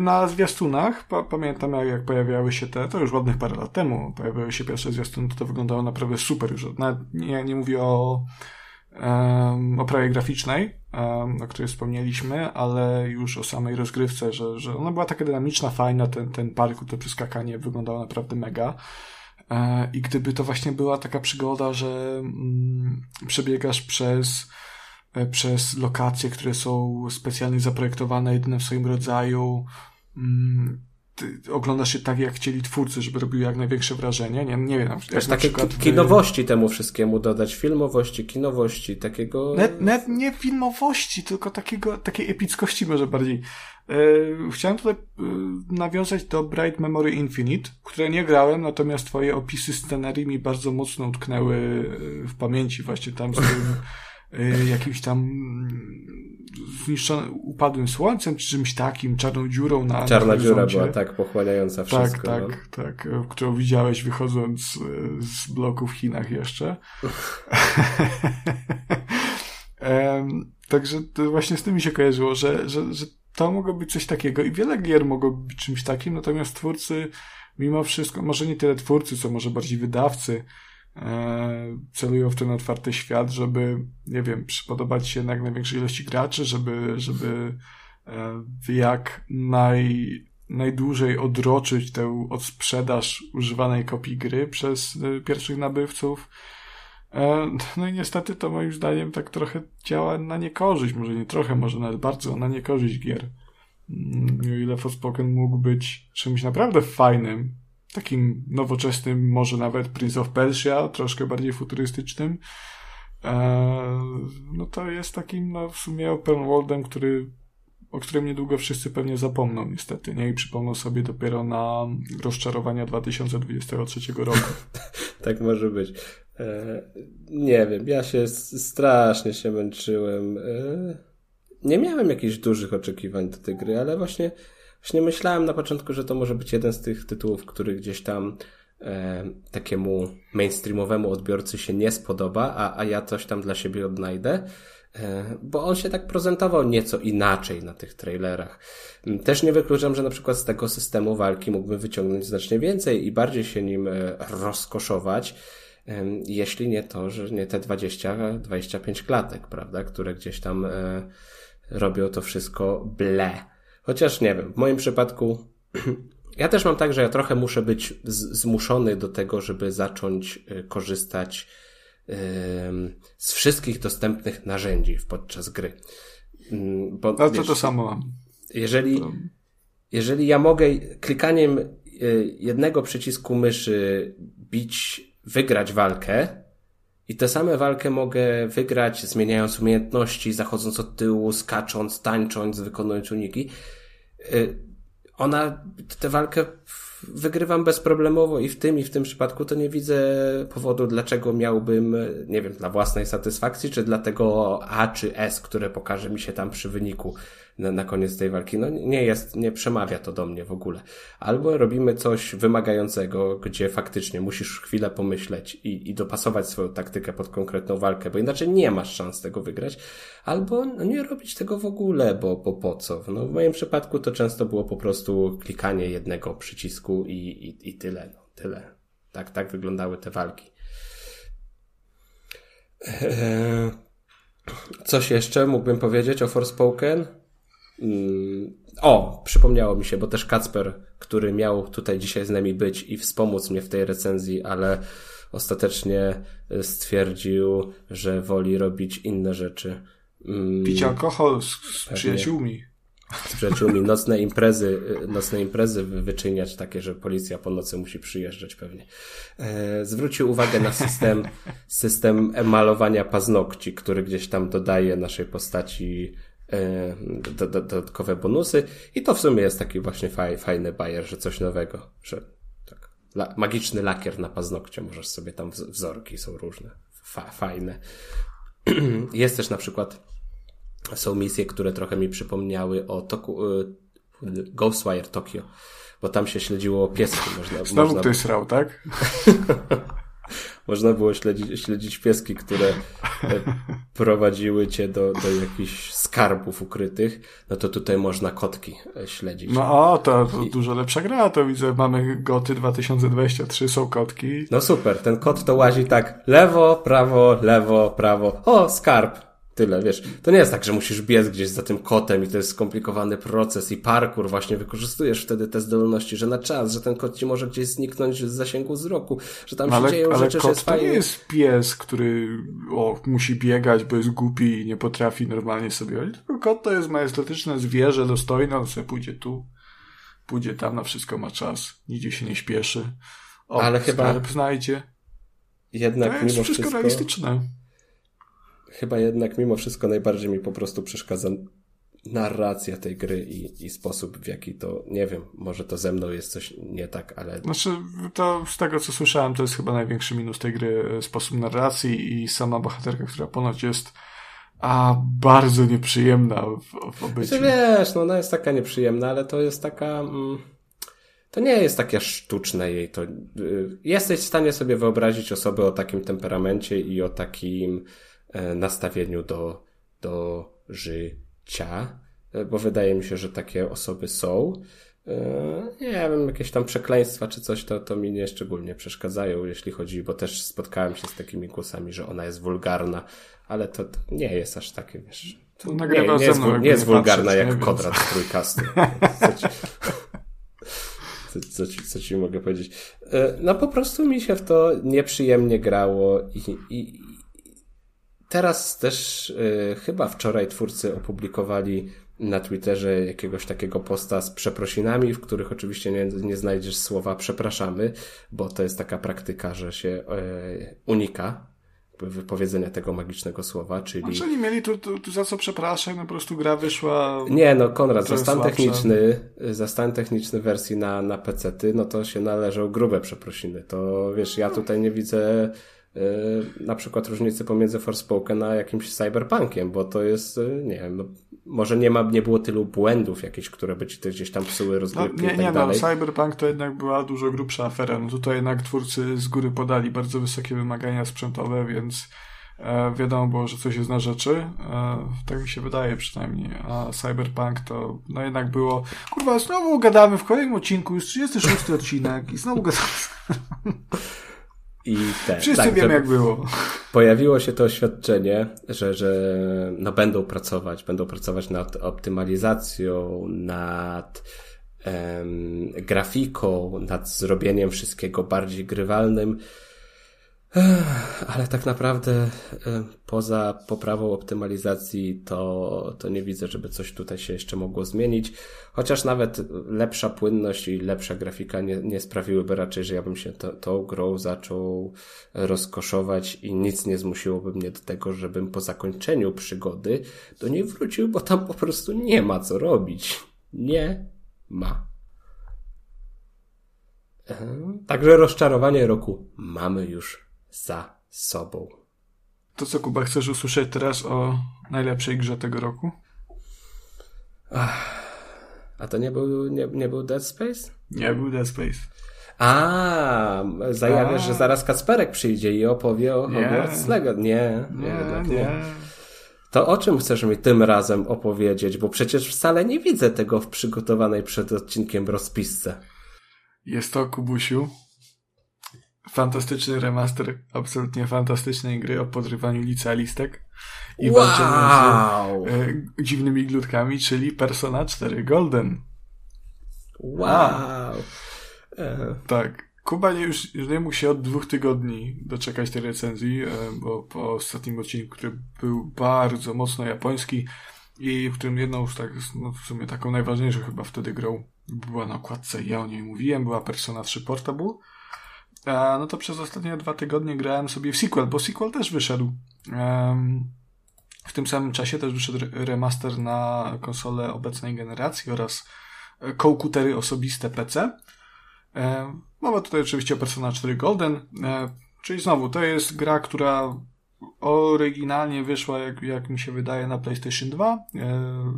na zwiastunach, pa, pamiętam jak, jak pojawiały się te, to już ładnych parę lat temu, pojawiały się pierwsze zwiastuny, to to wyglądało naprawdę super już. Nie, nie mówię o um, oprawie graficznej, um, o której wspomnieliśmy, ale już o samej rozgrywce, że, że ona była taka dynamiczna, fajna, ten, ten parkour, to przeskakanie wyglądało naprawdę mega. E, I gdyby to właśnie była taka przygoda, że mm, przebiegasz przez, przez lokacje, które są specjalnie zaprojektowane, jedyne w swoim rodzaju, mm, oglądasz się tak, jak chcieli twórcy, żeby robiły jak największe wrażenie. Nie, nie wiem. Też takie przykład, kinowości temu wszystkiemu dodać, filmowości, kinowości, takiego... Net, net nie filmowości, tylko takiego, takiej epickości może bardziej. E, chciałem tutaj e, nawiązać do Bright Memory Infinite, które nie grałem, natomiast twoje opisy scenerii mi bardzo mocno utknęły e, w pamięci właśnie tam z tym jakimś tam zniszczonym, upadłym słońcem, czy czymś takim, czarną dziurą na Czarna na dziura była tak pochłaniająca tak, wszystko. Tak, tak, no. tak, którą widziałeś wychodząc z bloku w Chinach jeszcze. um, także to właśnie z tym mi się kojarzyło, że, że, że to mogło być coś takiego i wiele gier mogło być czymś takim, natomiast twórcy mimo wszystko, może nie tyle twórcy, co może bardziej wydawcy, celują w ten otwarty świat, żeby, nie wiem, przypodobać się jak największej ilości graczy, żeby, żeby e, jak naj, najdłużej odroczyć tę odsprzedaż używanej kopii gry przez e, pierwszych nabywców. E, no i niestety to moim zdaniem tak trochę działa na niekorzyść, może nie trochę, może nawet bardzo na niekorzyść gier. Mm, o ile Forspoken mógł być czymś naprawdę fajnym, takim nowoczesnym, może nawet Prince of Persia, troszkę bardziej futurystycznym, e, no to jest takim, no w sumie open worldem, który, o którym niedługo wszyscy pewnie zapomną niestety, nie? I przypomną sobie dopiero na rozczarowania 2023 roku. tak może być. E, nie wiem, ja się strasznie się męczyłem. E, nie miałem jakichś dużych oczekiwań do tej gry, ale właśnie, właśnie myślałem na początku, że to może być jeden z tych tytułów, który gdzieś tam e, takiemu mainstreamowemu odbiorcy się nie spodoba, a, a ja coś tam dla siebie odnajdę. E, bo on się tak prezentował nieco inaczej na tych trailerach. Też nie wykluczam, że na przykład z tego systemu walki mógłbym wyciągnąć znacznie więcej i bardziej się nim rozkoszować jeśli nie to, że nie te 20-25 klatek, prawda, które gdzieś tam e, robią to wszystko ble. Chociaż nie wiem, w moim przypadku ja też mam tak, że ja trochę muszę być zmuszony do tego, żeby zacząć e, korzystać z wszystkich dostępnych narzędzi podczas gry. Mm, bo, Ale to to samo mam. Jeżeli, jeżeli ja mogę klikaniem e, jednego przycisku myszy bić wygrać walkę i tę samą walkę mogę wygrać zmieniając umiejętności, zachodząc od tyłu, skacząc, tańcząc, wykonując uniki. Y, ona, tę walkę wygrywam bezproblemowo i w tym i w tym przypadku to nie widzę powodu, dlaczego miałbym, nie wiem, dla własnej satysfakcji, czy dla tego A czy S, które pokaże mi się tam przy wyniku na, na koniec tej walki. No nie jest, nie przemawia to do mnie w ogóle. Albo robimy coś wymagającego, gdzie faktycznie musisz chwilę pomyśleć i, i dopasować swoją taktykę pod konkretną walkę, bo inaczej nie masz szans tego wygrać. Albo no, nie robić tego w ogóle, bo, bo po co? No, w moim przypadku to często było po prostu klikanie jednego przycisku i, i, i tyle. No, tyle. Tak, tak wyglądały te walki. Eee, coś jeszcze mógłbym powiedzieć o Forspoken? Mm, o, przypomniało mi się, bo też Kacper, który miał tutaj dzisiaj z nami być i wspomóc mnie w tej recenzji, ale ostatecznie e, stwierdził, że woli robić inne rzeczy. Mm, Pić alkohol z, z przyjaciółmi. Z przyjaciółmi. Nocne imprezy, e, nocne imprezy wyczyniać takie, że policja po nocy musi przyjeżdżać pewnie. E, zwrócił uwagę na system, system malowania paznokci, który gdzieś tam dodaje naszej postaci dodatkowe bonusy i to w sumie jest taki właśnie faj, fajny bajer, że coś nowego, że tak, la, magiczny lakier na paznokcie, możesz sobie tam wzorki są różne, fa, fajne. Jest też na przykład są misje, które trochę mi przypomniały o Toku, y, Ghostwire Tokyo, bo tam się śledziło pieski. Można, Znowu można... ktoś srał, tak? można było śledzić, śledzić pieski, które e, prowadziły cię do, do jakichś skarbów ukrytych, no to tutaj można kotki e, śledzić. No o, to, to I... dużo lepsza gra, to widzę, mamy goty 2023, są kotki. No super, ten kot to łazi tak lewo, prawo, lewo, prawo, o, skarb, Tyle, wiesz. To nie jest tak, że musisz biec gdzieś za tym kotem i to jest skomplikowany proces i parkour właśnie wykorzystujesz wtedy te zdolności, że na czas, że ten kot ci może gdzieś zniknąć z zasięgu wzroku, że tam ale, się dzieją ale rzeczy, kot że jest to fajnie. nie jest pies, który o, musi biegać, bo jest głupi i nie potrafi normalnie sobie chodzić. Tylko kot to jest majestatyczne zwierzę, dostojne, on sobie pójdzie tu, pójdzie tam, na wszystko ma czas, nigdzie się nie śpieszy. O, ale chyba znajdzie. Jednak to jest wszystko wszystko... realistyczne chyba jednak mimo wszystko najbardziej mi po prostu przeszkadza narracja tej gry i, i sposób, w jaki to, nie wiem, może to ze mną jest coś nie tak, ale... Znaczy, to z tego co słyszałem, to jest chyba największy minus tej gry, e, sposób narracji i sama bohaterka, która ponoć jest a bardzo nieprzyjemna w, w obyciu. Znaczy, wiesz, no ona jest taka nieprzyjemna, ale to jest taka... Mm, to nie jest takie sztuczne jej. To, y, jesteś w stanie sobie wyobrazić osobę o takim temperamencie i o takim nastawieniu do, do życia, e, bo wydaje mi się, że takie osoby są. E, nie wiem, jakieś tam przekleństwa czy coś, to, to mi nie szczególnie przeszkadzają, jeśli chodzi, bo też spotkałem się z takimi głosami, że ona jest wulgarna, ale to, to nie jest aż takie, wiesz. To nie, nie, jest, nie jest wulgarna patrzeć, jak Kodrat z trójkastu. Co, co, ci, co ci mogę powiedzieć? No po prostu mi się w to nieprzyjemnie grało i, i, Teraz też y, chyba wczoraj twórcy opublikowali na Twitterze jakiegoś takiego posta z przeprosinami, w których oczywiście nie, nie znajdziesz słowa przepraszamy, bo to jest taka praktyka, że się y, unika wypowiedzenia tego magicznego słowa, czyli... A czyli mieli tu, tu, tu za co przepraszam, no po prostu gra wyszła... Nie, no Konrad, za stan techniczny, za stan techniczny wersji na, na PC-ty, no to się należą grube przeprosiny. To wiesz, ja tutaj nie widzę na przykład różnicy pomiędzy Forspoken a jakimś cyberpunkiem, bo to jest, y, nie wiem, no, może nie ma, nie było tylu błędów jakieś, które by ci gdzieś tam psuły rozgrywki no, nie, tak nie, dalej. no, Cyberpunk to jednak była dużo grubsza afera. No tutaj jednak twórcy z góry podali bardzo wysokie wymagania sprzętowe, więc e, wiadomo było, że coś jest na rzeczy. E, tak mi się wydaje przynajmniej. A Cyberpunk to no jednak było, kurwa, znowu gadamy w kolejnym odcinku, już 36 odcinek i znowu gadamy. I te, Wszyscy tak, wiemy, jak było. Pojawiło się to oświadczenie, że, że no będą pracować, będą pracować nad optymalizacją, nad em, grafiką, nad zrobieniem wszystkiego bardziej grywalnym. Ale tak naprawdę poza poprawą optymalizacji to, to nie widzę, żeby coś tutaj się jeszcze mogło zmienić. Chociaż nawet lepsza płynność i lepsza grafika nie, nie sprawiłyby raczej, że ja bym się to, tą grą zaczął rozkoszować i nic nie zmusiłoby mnie do tego, żebym po zakończeniu przygody do niej wrócił, bo tam po prostu nie ma co robić. Nie ma. Także rozczarowanie roku mamy już za sobą. To co, Kuba, chcesz usłyszeć teraz o najlepszej grze tego roku? Ach, a to nie był, nie, nie był Dead Space? Nie był Dead Space. A, zajawiasz, że zaraz Kasperek przyjdzie i opowie o Hogwarts Lego. Nie, nie, nie. nie. To o czym chcesz mi tym razem opowiedzieć? Bo przecież wcale nie widzę tego w przygotowanej przed odcinkiem rozpisce. Jest to, Kubusiu, fantastyczny remaster absolutnie fantastycznej gry o podrywaniu licealistek i wow. walczeniu z e, dziwnymi glutkami, czyli Persona 4 Golden. Wow! E. Tak. Kuba nie, już, już nie mógł się od dwóch tygodni doczekać tej recenzji, e, bo po ostatnim odcinku, który był bardzo mocno japoński i w którym jedną z tak, no w sumie taką najważniejszą chyba wtedy grą była na okładce, ja o niej mówiłem, była Persona 3 Portable no to przez ostatnie dwa tygodnie grałem sobie w sequel, bo sequel też wyszedł. W tym samym czasie też wyszedł remaster na konsole obecnej generacji oraz e, komputery osobiste PC. Mowa tutaj oczywiście o Persona 4 Golden, e, czyli znowu to jest gra, która oryginalnie wyszła, jak, jak mi się wydaje, na PlayStation 2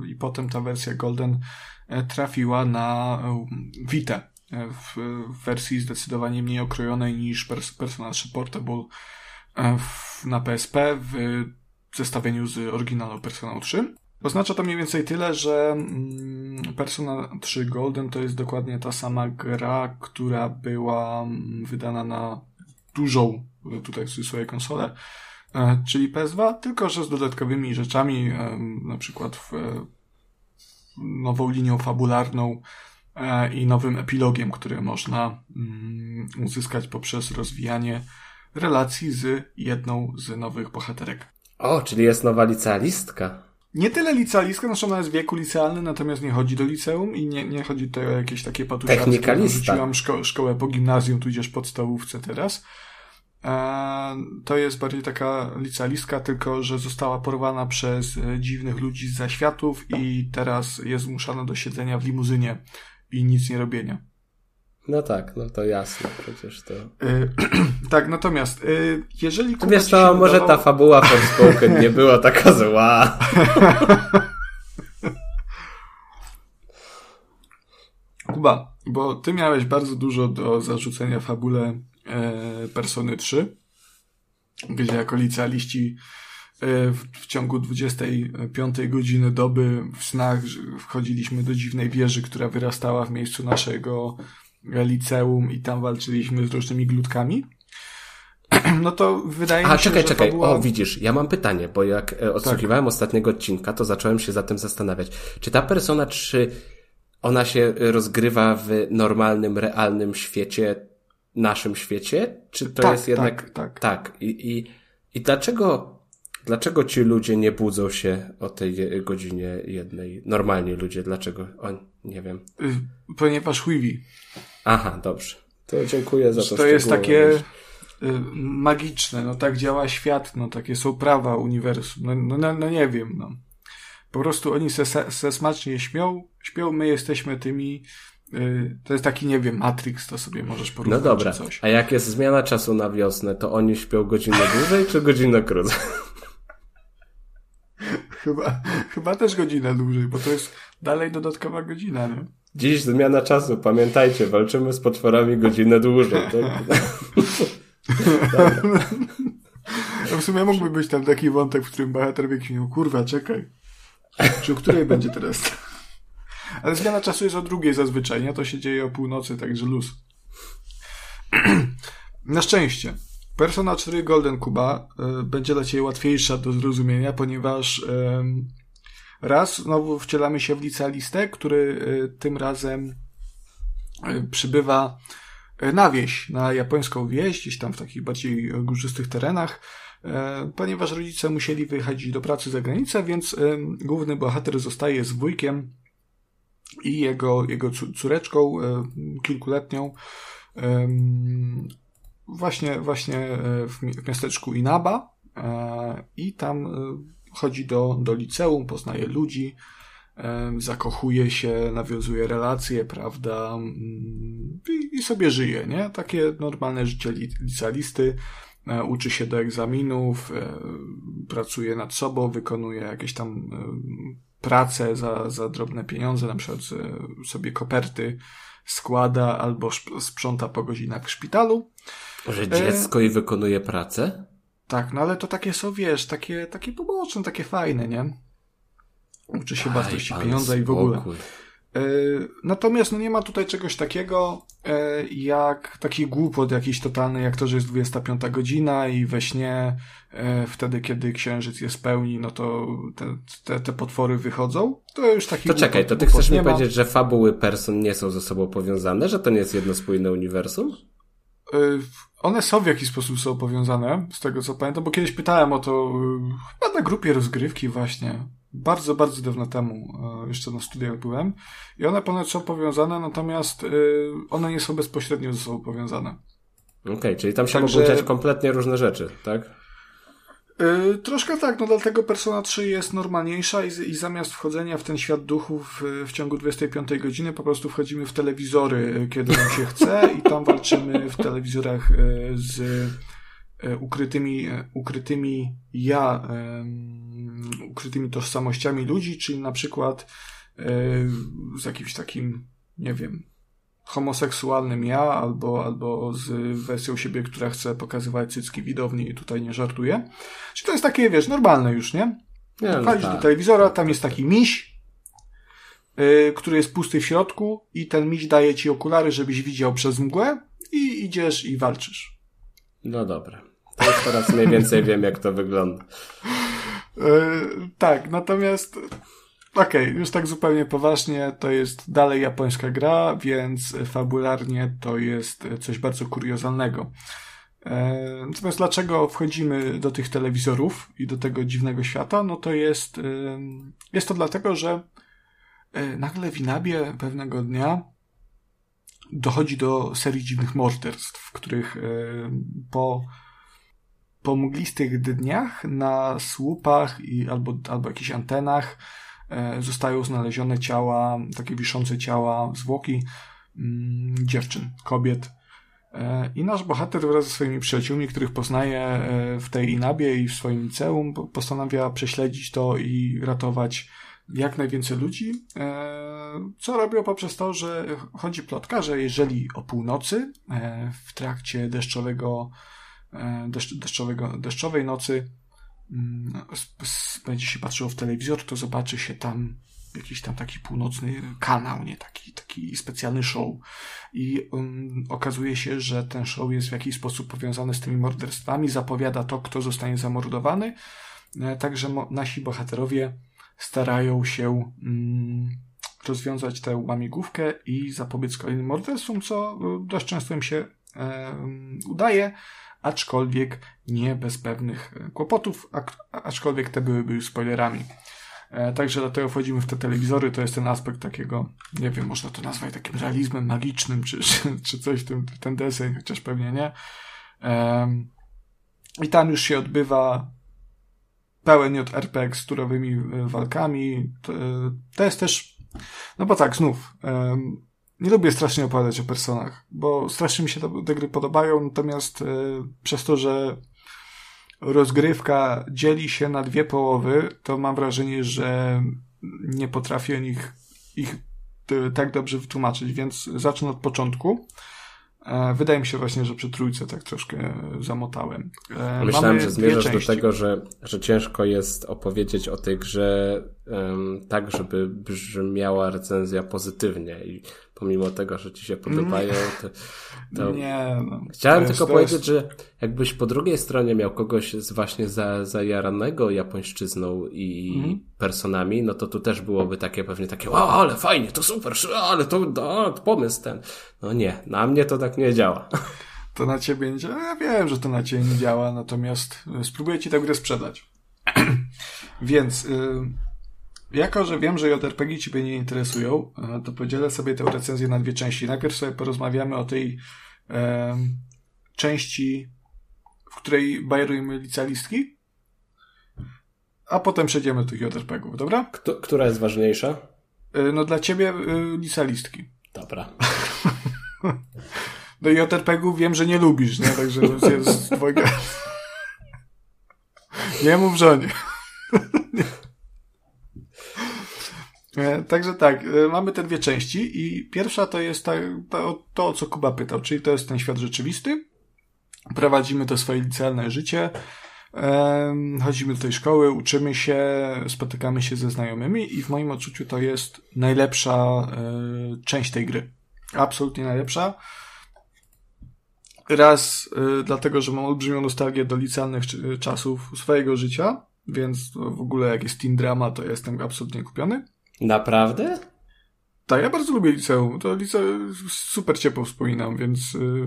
i potem ta wersja Golden trafiła na Vita w, w wersji zdecydowanie mniej okrojonej niż Persona 3 Portable w, na PSP w zestawieniu z oryginalną Persona 3. Oznacza to mniej więcej tyle, że mm, Persona 3 Golden to jest dokładnie ta sama gra, która była mm, wydana na dużą, tutaj w cudzysłowie, konsolę, e, czyli PS2, tylko że z dodatkowymi rzeczami, e, na przykład w e, nową linią fabularną i nowym epilogiem, który można mm, uzyskać poprzez rozwijanie relacji z jedną z nowych bohaterek. O, czyli jest nowa licealistka. Nie tyle licealistka, znaczy ona jest w wieku licealnym, natomiast nie chodzi do liceum i nie, nie chodzi tutaj o jakieś takie patusiarstwo. Technikalista. Rzuciłam szko szkołę po gimnazjum, tudzież podstawówce teraz. E, to jest bardziej taka licealistka, tylko że została porwana przez e, dziwnych ludzi z zaświatów i teraz jest zmuszana do siedzenia w limuzynie i nic nie robienia. No tak, no to jasne, przecież to... Yy, tak, natomiast yy, jeżeli... Kuba Wiesz to może ta fabuła Forspoken nie była taka zła. Kuba, bo ty miałeś bardzo dużo do zarzucenia fabule e, Persony 3, gdzie jako licealiści w, w, ciągu 25 godziny doby w snach wchodziliśmy do dziwnej wieży, która wyrastała w miejscu naszego liceum i tam walczyliśmy z różnymi glutkami. No to wydaje A, mi się, czekaj, że czekaj. Fabuła... O, widzisz, ja mam pytanie, bo jak e, odsłuchiwałem tak. ostatniego odcinka, to zacząłem się za tym zastanawiać. Czy ta Persona 3, ona się rozgrywa w normalnym, realnym świecie, naszym świecie? Czy to tak, jest jednak... Tak, tak. Tak. I, i, i dlaczego, dlaczego ci ludzie nie budzą się o tej godzinie jednej? Normalni ludzie, dlaczego? On, nie wiem. Y, ponieważ Wiwi. Aha, dobrze. To dziękuję za to. To jest takie y, magiczne, no tak działa świat, no takie są prawa uniwersum, no, no, no, no nie wiem, no. Po prostu oni se, se smacznie śmią, śpią, my jesteśmy tymi y, to jest taki, nie wiem, Matrix, to sobie możesz porównać. No dobra, coś. a jak jest zmiana czasu na wiosnę, to oni śpią godzinę dłużej czy godzinę krócej? Chyba, chyba też godzinę dłużej, bo to jest dalej dodatkowa godzina, nie? Dziś zmiana czasu, pamiętajcie, walczymy z potworami godzinę dłużej. Tak? w sumie mógłby być tam taki wątek, w którym bohater wie, kurwa, czekaj. Czy o której będzie teraz? Ale zmiana czasu jest o drugiej zazwyczaj, nie? To się dzieje o północy, także luz. Na szczęście. Persona 4 Golden Kuba y, będzie dla Ciebie łatwiejsza do zrozumienia, ponieważ raz znowu wcielamy się w licealistę, który y, tym razem y, przybywa na wieś, na japońską wieś, gdzieś tam w takich bardziej górzystych terenach, ponieważ rodzice musieli wyjechać do pracy za granicę, więc główny bohater zostaje z wujkiem i jego, jego córeczką kilkuletnią właśnie, właśnie e, w miasteczku Inaba e, i tam e, chodzi do, do liceum, poznaje ludzi, zakochuje się, nawiązuje relacje, prawda, mm, i, i sobie żyje, nie? Takie normalne życie licealisty, uczy się do egzaminów, pracuje nad sobą, wykonuje jakieś tam prace za, za drobne pieniądze, na przykład sobie koperty składa albo sprząta po godzinach w szpitalu. Że e, dziecko e... i wykonuje pracę? Tak, no ale to takie są, wiesz, takie, takie poboczne, takie fajne, nie? Uczy się wartości pieniądza i w ogóle. E, natomiast no nie ma tutaj czegoś takiego e, jak taki głupot jakiś totalny, jak to, że jest 25 godzina i we śnie e, wtedy, kiedy księżyc jest pełni, no to te, te, te potwory wychodzą. To już taki To czekaj, to ty chcesz mi powiedzieć, że fabuły person nie są ze sobą powiązane, że to nie jest jedno spójne uniwersum? One są w jakiś sposób są powiązane, z tego co pamiętam, bo kiedyś pytałem o to chyba na grupie rozgrywki właśnie bardzo, bardzo dawno temu, e, jeszcze na studiach byłem i one ponoć są powiązane, natomiast one nie są bezpośrednio ze sobą powiązane. Okej, okay, czyli tam się Także... mogą dziać kompletnie różne rzeczy, tak? Yy, troszkę tak, no dlatego Persona 3 jest normalniejsza i, i zamiast wchodzenia w ten świat duchów w, w, ciągu 25 godziny po prostu wchodzimy w telewizory, kiedy nam się chce i tam walczymy w telewizorach z ukrytymi, ukrytymi ja, ukrytymi tożsamościami ludzi, czyli na przykład z jakimś takim, nie wiem, homoseksualnym ja, albo, albo z wersją siebie, która chce pokazywać cycki widowni i tutaj nie żartuje. Czy to jest takie, wiesz, normalne już, nie? Nie, no Wchodzisz tak. do telewizora, tam jest taki miś, yy, który jest pusty w środku i ten miś daje ci okulary, żebyś widział przez mgłę i idziesz i walczysz. No dobra. To już teraz mniej więcej wiem, jak to wygląda. Yy, tak, natomiast Okej, okay, już tak zupełnie poważnie, to jest dalej japońska gra, więc fabularnie to jest coś bardzo kuriozalnego. E, natomiast dlaczego wchodzimy do tych telewizorów i do tego dziwnego świata? No to jest, e, jest to dlatego, że e, nagle w Inabie pewnego dnia dochodzi do serii dziwnych morderstw, w których po, po mglistych dniach na słupach i, albo, albo jakichś antenach zostają znalezione ciała, takie wiszące ciała, zwłoki mm, dziewczyn, kobiet. E, I nasz bohater wraz ze swoimi przyjaciółmi, których poznaje e, w tej Inabie i w swoim liceum, postanawia prześledzić to i ratować jak najwięcej ludzi, co robią poprzez to, że chodzi plotka, że jeżeli o północy w trakcie deszczowego, deszczowego deszczowej nocy będzie się patrzyło w telewizor, to zobaczy się tam jakiś tam taki północny kanał, nie taki, taki specjalny show. I um, okazuje się, że ten show jest w jakiś sposób powiązany z tymi morderstwami, zapowiada to, kto zostanie zamordowany. E, także nasi bohaterowie starają się um, rozwiązać tę łamigłówkę i zapobiec kolejnym morderstwom, co e, dość często im się um, udaje aczkolwiek nie bez pewnych e, kłopotów, aczkolwiek te byłyby już spoilerami. E, także dlatego wchodzimy w te telewizory, to jest ten aspekt takiego, nie wiem, można to nazwać takim realizmem magicznym, czy, czy, coś w tym, ten deseń, chociaż pewnie nie. I tam już się odbywa pełen JRPG z turowymi e, walkami. To jest też, no bo tak, znów, nie lubię strasznie opowiadać o personach, bo strasznie mi się te gry podobają, natomiast e, przez to, że rozgrywka dzieli się na dwie połowy, to mam wrażenie, że nie potrafię nich, ich e, tak dobrze wytłumaczyć, więc zacznę od początku. E, wydaje mi się właśnie, że przy trójce tak troszkę zamotałem. Myślałem, że zmierzasz do tego, że, że ciężko jest opowiedzieć o tej grze um, tak, żeby brzmiała recenzja pozytywnie i pomimo tego, że ci się podobają, to, to... Nie, no. Chciałem tylko powiedzieć, jest... że jakbyś po drugiej stronie miał kogoś z właśnie za, zajaranego japońszczyzną i mhm. personami, no to tu też byłoby takie pewnie takie, wow, ale fajnie, to super, ale to, to pomysł ten. No nie, na mnie to tak nie działa. To na ciebie nie działa? Ja wiem, że to na ciebie nie działa, natomiast e, spróbuję ci tę grę sprzedać. Więc... Y jako, że wiem, że JRPG Ciebie nie interesują, e, to podzielę sobie tę recenzję na dwie części. Najpierw sobie porozmawiamy o tej e, części, w której bajerujemy licealistki, a potem przejdziemy do tych JRPGów, dobra? Kto, która jest ważniejsza? E, no dla Ciebie e, licealistki. Dobra. No i JRPG-ów wiem, że nie lubisz, nie? Także jest twojego... Nie mów żonie. E, także tak, e, mamy te dwie części i pierwsza to jest ta, to, to, o co Kuba pytał, czyli to jest ten świat rzeczywisty. Prowadzimy to swoje licealne życie, chodzimy do tej szkoły, uczymy się, spotykamy się ze znajomymi i w moim odczuciu to jest najlepsza e, część tej gry. Absolutnie najlepsza. Raz dlatego, że mam olbrzymią nostalgię do licealnych czasów swojego życia, więc w ogóle jak jest teen drama, to jestem absolutnie kupiony. Naprawdę? Tak, ja bardzo lubię liceum. To liceum super ciepło wspominam, więc y,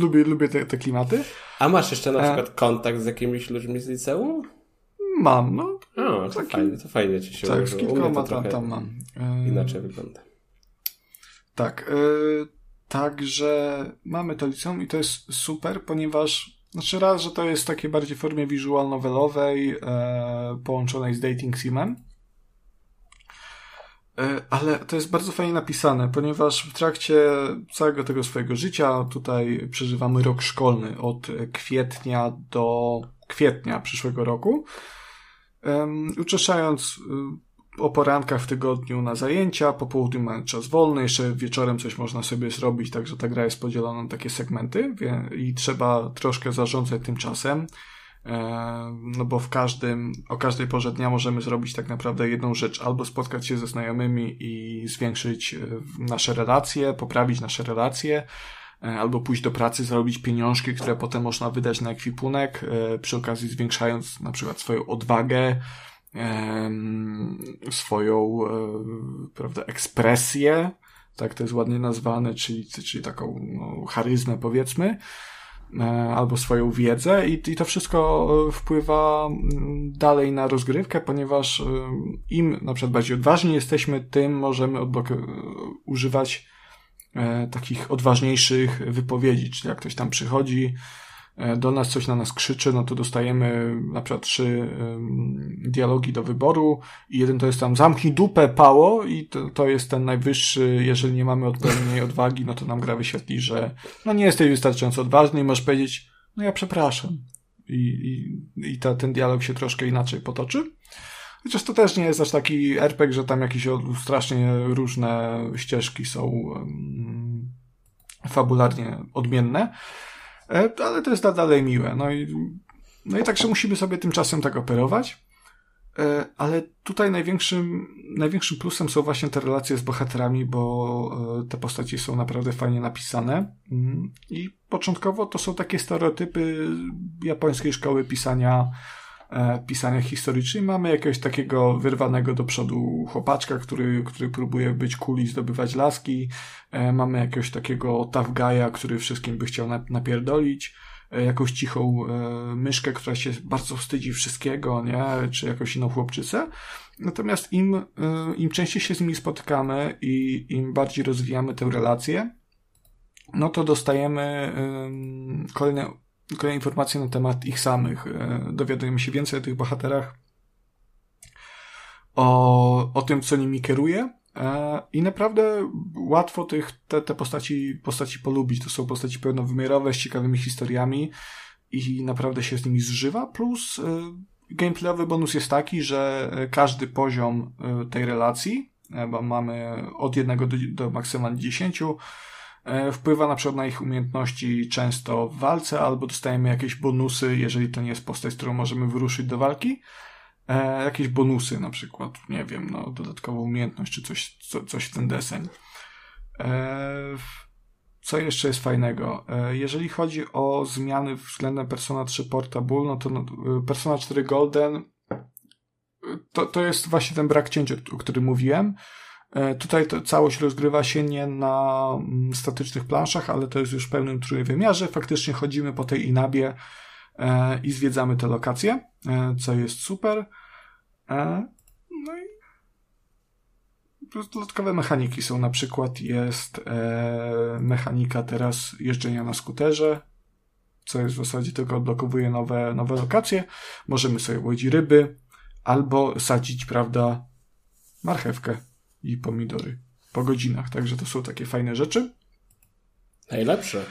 lubię, lubię te, te klimaty. A masz jeszcze na e, przykład kontakt z jakimiś ludźmi z liceum? Mam, no. O, to taki, fajnie, to fajnie ci się Tak, z kilkoma tam, tam mam. E, inaczej wygląda. Tak, e, także mamy to liceum i to jest super, ponieważ znaczy raz, że to jest takie bardziej w formie visual novelowej, e, połączonej z dating simem E, ale to jest bardzo fajnie napisane, ponieważ w trakcie całego tego swojego życia tutaj przeżywamy rok szkolny od kwietnia do kwietnia przyszłego roku. Uczeszając y, o porankach w tygodniu na zajęcia, po południu mamy czas wolny, jeszcze wieczorem coś można sobie zrobić, także ta gra jest podzielona na takie segmenty i trzeba troszkę zarządzać tym czasem. No bo w każdym, o każdej porze dnia możemy zrobić tak naprawdę jedną rzecz, albo spotkać się ze znajomymi i zwiększyć e, nasze relacje, poprawić nasze relacje, e, albo pójść do pracy, zrobić pieniążki, które potem można wydać na ekwipunek, e, przy okazji zwiększając na przykład swoją odwagę, swoją, prawda, ekspresję, tak to jest ładnie nazwane, czyli, czyli taką no, charyzmę powiedzmy. E, albo swoją wiedzę i, i to wszystko e, wpływa mm, dalej na rozgrywkę, ponieważ e, im na przykład bardziej odważni jesteśmy, tym możemy używać takich odważniejszych wypowiedzi, czyli jak ktoś tam przychodzi, do nas coś na nas krzyczy, no to dostajemy na przykład trzy dialogi do wyboru i jeden to jest tam zamknij dupę pało i to, to jest ten najwyższy, jeżeli nie mamy odpowiedniej odwagi, no to nam gra wyświetli, że no nie jesteś wystarczająco odważny i możesz powiedzieć, no ja przepraszam. I, i, i ta, ten dialog się troszkę inaczej potoczy. Chociaż to też nie jest aż taki RPG, że tam jakieś strasznie różne ścieżki są fabularnie odmienne. E, ale to jest dalej miłe. No i, no i także musimy sobie tym czasem tak operować. E, ale tutaj największym, największym plusem są właśnie te relacje z bohaterami, bo e, te postaci są naprawdę fajnie napisane. Mm, I początkowo to są takie stereotypy japońskiej szkoły pisania E, pisania historycznej. Mamy jakiegoś takiego wyrwanego do przodu chłopaczka, który, który próbuje być cool i zdobywać laski. E, mamy jakiegoś takiego guy'a, który wszystkim by chciał napierdolić. E, jakąś cichą myszkę, która się bardzo wstydzi wszystkiego, nie? Czy jakąś inną chłopczycę. Natomiast im, im częściej się z nimi spotykamy i im bardziej rozwijamy tę relację, no to dostajemy kolejne kolejne informacje na temat ich samych. E, dowiadujemy się więcej o tych bohaterach, o, o tym, co nimi kieruje. E, I naprawdę łatwo tych, te, te postaci, postaci polubić. To są postaci pełnowymiarowe, z ciekawymi historiami i naprawdę się z nimi zżywa. Plus e, gameplayowy bonus jest taki, że każdy poziom tej relacji, bo mamy od jednego do, do maksymalnie dziesięciu, wpływa na przykład na ich umiejętności często w walce, albo dostajemy jakieś bonusy, jeżeli to nie jest postać, z którą możemy wyruszyć do walki. E, jakieś bonusy na przykład, nie wiem, no, dodatkową umiejętność, czy coś, co, coś w ten deseń. E, co jeszcze jest fajnego? E, jeżeli chodzi o zmiany względem Persona 3 Portable, no to no, Persona 4 Golden to, to jest właśnie ten brak cięcia, o którym mówiłem. E, tutaj to całość rozgrywa się nie na mm, statycznych planszach, ale to jest już w pełnym trójwymiarze. Faktycznie chodzimy po tej Inabie e, i zwiedzamy te lokacje, e, co jest super. No i dodatkowe mechaniki są. Na przykład jest mechanika teraz jeżdżenia na skuterze, co jest w zasadzie tylko odblokowuje nowe, nowe lokacje. Możemy sobie łodzić ryby albo sadzić, prawda, marchewkę i pomidory po godzinach. Także to są takie fajne rzeczy. Najlepsze.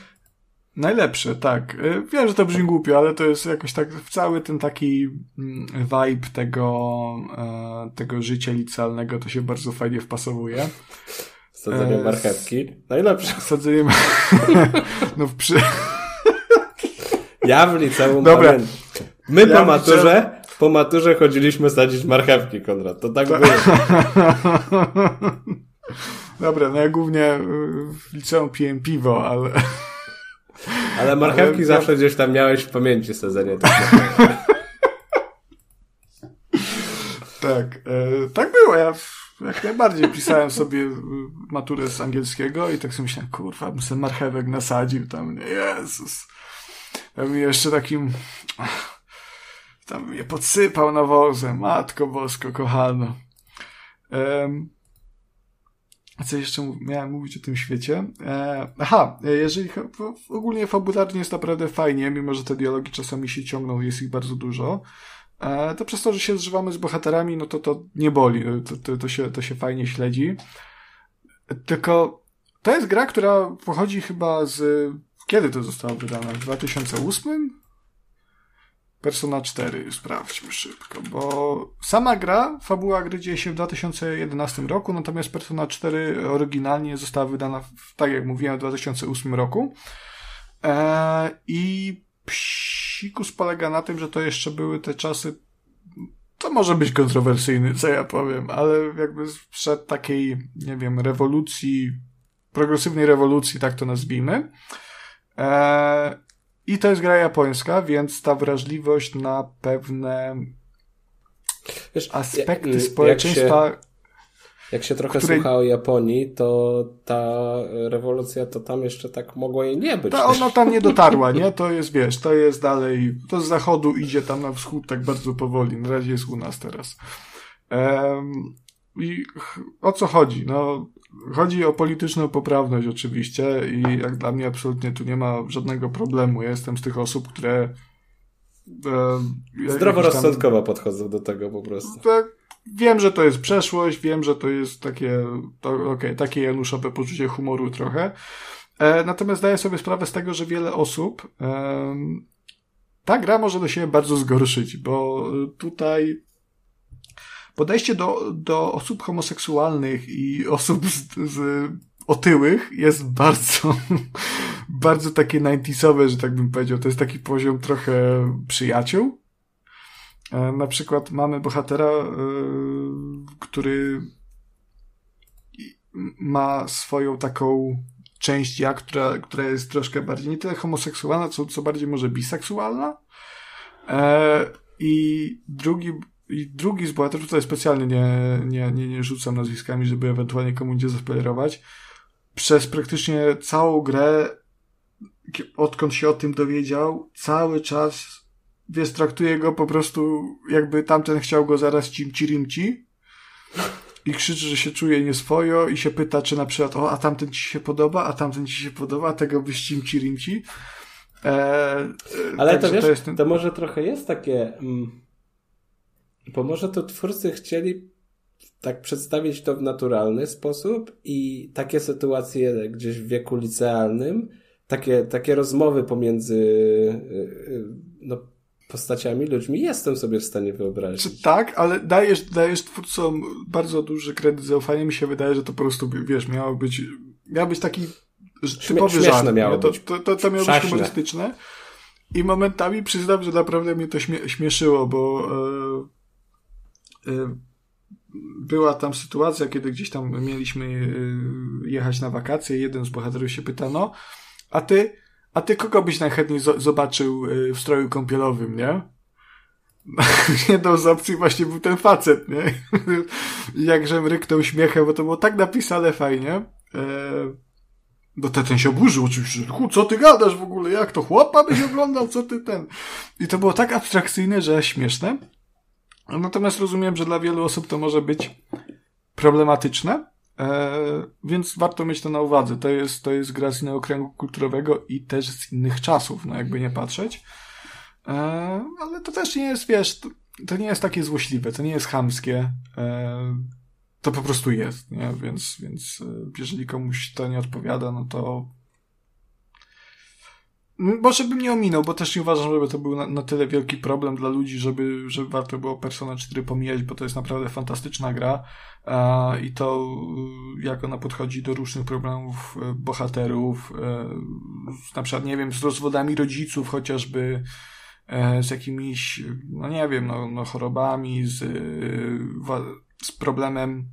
Najlepsze, tak. E, wiem, że to brzmi głupio, ale to jest jakoś tak cały ten taki mm, vibe tego, e, tego życia licealnego to się bardzo fajnie wpasowuje. Sadzenie e, marchewki. Najlepsze. Sadzenie No w przy... Ja w liceum Dobra. My ja po maturze po maturze chodziliśmy sadzić marchewki, Konrad. To tak, tak. było. Dobra, no ja głównie w liceum piłem piwo, ale... Ale marchewki ale... zawsze gdzieś tam miałeś w pamięci sadzenie. tak, e, tak było. Ja jak najbardziej pisałem sobie maturę z angielskiego i tak sobie myślałem, kurwa, bym sobie marchewek nasadził tam. Jezus. Ja bym jeszcze takim tam je podsypał nawozem. Matko Bosko, kochano. Um, co jeszcze miałem mówić o tym świecie? E, aha, jeżeli ogólnie fabularnie jest naprawdę fajnie, mimo że te dialogi czasami się ciągną, jest ich bardzo dużo. e, to przez to, że się zżywamy z bohaterami, no to to nie boli, to, to, to, się, to się fajnie śledzi. Tylko to jest gra, która pochodzi chyba z... Kiedy to zostało wydane? W 2008? Persona 4, sprawdźmy szybko, bo sama gra, fabuła gry dzieje się w 2011 roku, natomiast Persona 4 oryginalnie została wydana, w, tak jak mówiłem, w 2008 roku. Eee, I psikus polega na tym, że to jeszcze były te czasy, to może być kontrowersyjny, co ja powiem, ale jakby przed takiej, nie wiem, rewolucji, progresywnej rewolucji, tak to nazwijmy. Eee, I to jest gra japońska, więc ta wrażliwość na pewne Wiesz, aspekty jak, społeczeństwa. Jak się, jak się trochę której... słucha o Japonii, to ta rewolucja to tam jeszcze tak mogło jej nie być. Ta, ona tam nie dotarła, nie? To jest, wiesz, to jest dalej, to z zachodu idzie tam na wschód tak bardzo powoli. Na razie jest u nas teraz. Um, I o co chodzi? No, chodzi o polityczną poprawność oczywiście i jak dla mnie absolutnie tu nie ma żadnego problemu. Ja jestem z tych osób, które e, Zdroworozsądkowo tam... podchodzą do tego po prostu. Tak, wiem, że to jest przeszłość, wiem, że to jest takie, to, okay, takie januszowe poczucie humoru trochę. E, natomiast zdaję sobie sprawę z tego, że wiele osób e, ta gra może do siebie bardzo zgorszyć, bo tutaj podejście do, do osób homoseksualnych i osób z, z otyłych jest bardzo, bardzo takie 90 że tak bym powiedział. To jest taki poziom trochę przyjaciół. E, na przykład mamy bohatera, e, który ma swoją taką część ja, która, która jest troszkę bardziej nie tyle homoseksualna, co, co bardziej może biseksualna. E, I drugi i drugi z bohaterów, tutaj specjalnie nie, nie, nie, nie rzucam nazwiskami, żeby ewentualnie komuś nie zaspoilerować, przez praktycznie całą grę, odkąd się o tym dowiedział, cały czas, wiesz, traktuje go po prostu, jakby tamten chciał go zaraz cimci rimci i krzyczy, że się czuje nieswojo i się pyta, czy na przykład, o, a tamten ci się podoba, a tamten ci się podoba, a tego byś cimci rimci. Eee, Ale to wiesz, to, jest to może trochę jest takie... Mm bo może to twórcy chcieli tak przedstawić to w naturalny sposób i takie sytuacje gdzieś w wieku licealnym, takie, takie rozmowy pomiędzy y, y, no, postaciami, ludźmi, jestem sobie w stanie wyobrazić. Tak, ale dajesz, dajesz twórcom bardzo duży kredyt zaufania. Mi się wydaje, że to po prostu, wiesz, miało być, miał być taki typowy Śmie żart. Miało to, to, to, to miało być humorystyczne. I momentami przyznam, że naprawdę mnie to śmie śmieszyło, bo e, była tam sytuacja, kiedy gdzieś tam mieliśmy y, jechać na wakacje. Jeden z bohaterów się pyta, no, a ty, a ty kogo byś najchętniej zobaczył y, w stroju kąpielowym, nie? Jedną z opcji właśnie był ten facet, nie? Jakże mryknął śmiechem, bo to było tak napisane fajnie. E, no ten się oburzył oczywiście. Co ty gadasz w ogóle? Jak to chłopa byś oglądał? Co ty ten? I to było tak abstrakcyjne, że śmieszne. Natomiast rozumiem, że dla wielu osób to może być problematyczne, e, więc warto mieć to na uwadze. To jest, to jest gra z innego kręgu kulturowego i też z innych czasów, no jakby nie patrzeć. E, ale to też nie jest, wiesz, to, to nie jest takie złośliwe, to nie jest chamskie. E, to po prostu jest, nie? Więc, więc jeżeli komuś to nie odpowiada, no to może bym nie ominął, bo też nie uważam, żeby to był na, na, tyle wielki problem dla ludzi, żeby, żeby warto było Persona 4 pomijać, bo to jest naprawdę fantastyczna gra a, i to jak ona podchodzi do różnych problemów e, bohaterów, e, na przykład, nie wiem, z rozwodami rodziców chociażby, e, z jakimiś, no nie wiem, no, no chorobami, z, z problemem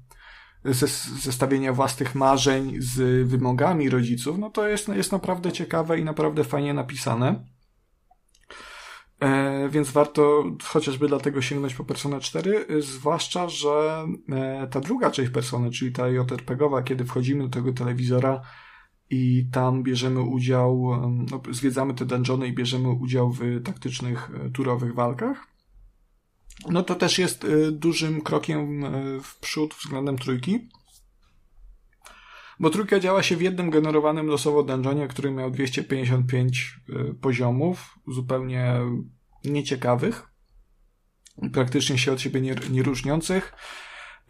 zestawienia własnych marzeń z wymogami rodziców, no to jest, jest naprawdę ciekawe i naprawdę fajnie napisane. E, więc warto chociażby dlatego sięgnąć po Persona 4, zwłaszcza, że e, ta druga część Persony, czyli ta JRPGowa, kiedy wchodzimy do tego telewizora i tam bierzemy udział, no, zwiedzamy te dungeony i bierzemy udział w taktycznych, e, turowych walkach, no to też jest y, dużym krokiem y, w przód względem trójki. Bo trójka działa się w jednym generowanym losowo dungeonie, który miał 255 y, poziomów, zupełnie nieciekawych. praktycznie się od siebie nie, nie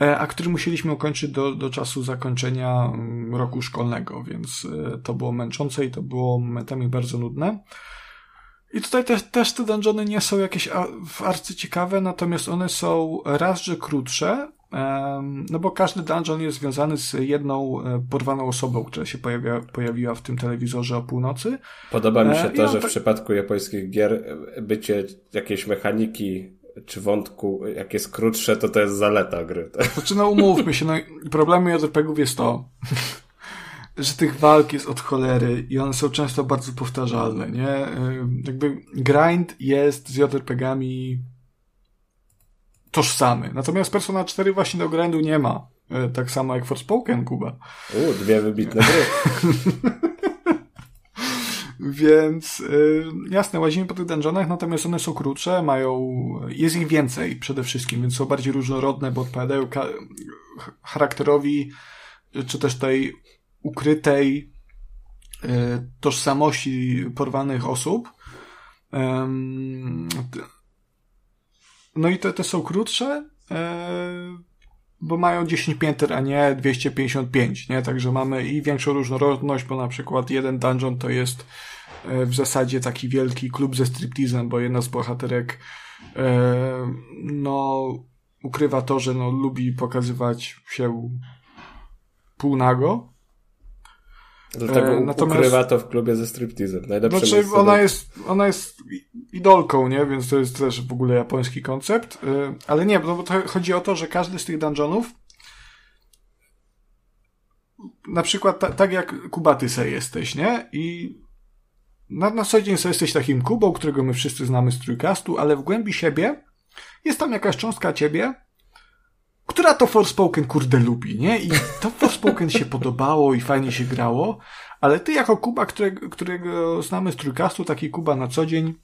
e, a który musieliśmy ukończyć do, do czasu zakończenia mm, roku szkolnego, więc to było męczące i to było momentami bardzo nudne. I tutaj też, też te dungeony nie są jakieś arcyciekawe, natomiast one są raz, że krótsze, no bo każdy dungeon jest związany z jedną e, porwaną osobą, która się pojawia, pojawiła w tym telewizorze o północy. Podoba mi się to, że w przypadku japońskich gier bycie jakiejś mechaniki czy wątku, jak jest krótsze, to to jest zaleta gry. Znaczy, no umówmy się, no problemem JRPG-ów jest to, że tych walk jest od cholery i one są często bardzo powtarzalne, nie? Jakby grind jest z JRPG-ami tożsamy. Natomiast Persona 4 właśnie do grindu nie ma. E, tak samo jak Forspoken, Kuba. U, dwie wybitne gry. Więc yy, jasne, łazimy po tych dungeonach, natomiast one są krótsze, mają, jest ich więcej przede wszystkim, więc są bardziej różnorodne, bo odpowiadają charakterowi, czy też tej ukrytej yy, tożsamości porwanych osób. No i te, te są krótsze, e, bo mają 10 pięter, a nie 255, nie? Także mamy i większą różnorodność, bo na przykład jeden dungeon to jest e, w zasadzie taki wielki klub ze striptizem, bo jedna z bohaterek e, no ukrywa to, że no lubi pokazywać się półnago, Dlatego e, natomiast, ukrywa to w klubie ze striptizem. Najlepsze znaczy, ona jest, ona jest idolką, nie? Więc to jest też w ogóle japoński koncept. E, ale nie, bo to chodzi o to, że każdy z tych dungeonów na przykład ta, tak jak Kubaty se jesteś, nie? I na, na co dzień jesteś takim Kubą, którego my wszyscy znamy z trójkastu, ale w głębi siebie jest tam jakaś cząstka ciebie, która to Forspoken kurde lubi, nie? I to Forspoken się podobało i fajnie się grało, ale ty jako Kuba, którego, którego znamy z trójkastu, taki Kuba na co dzień,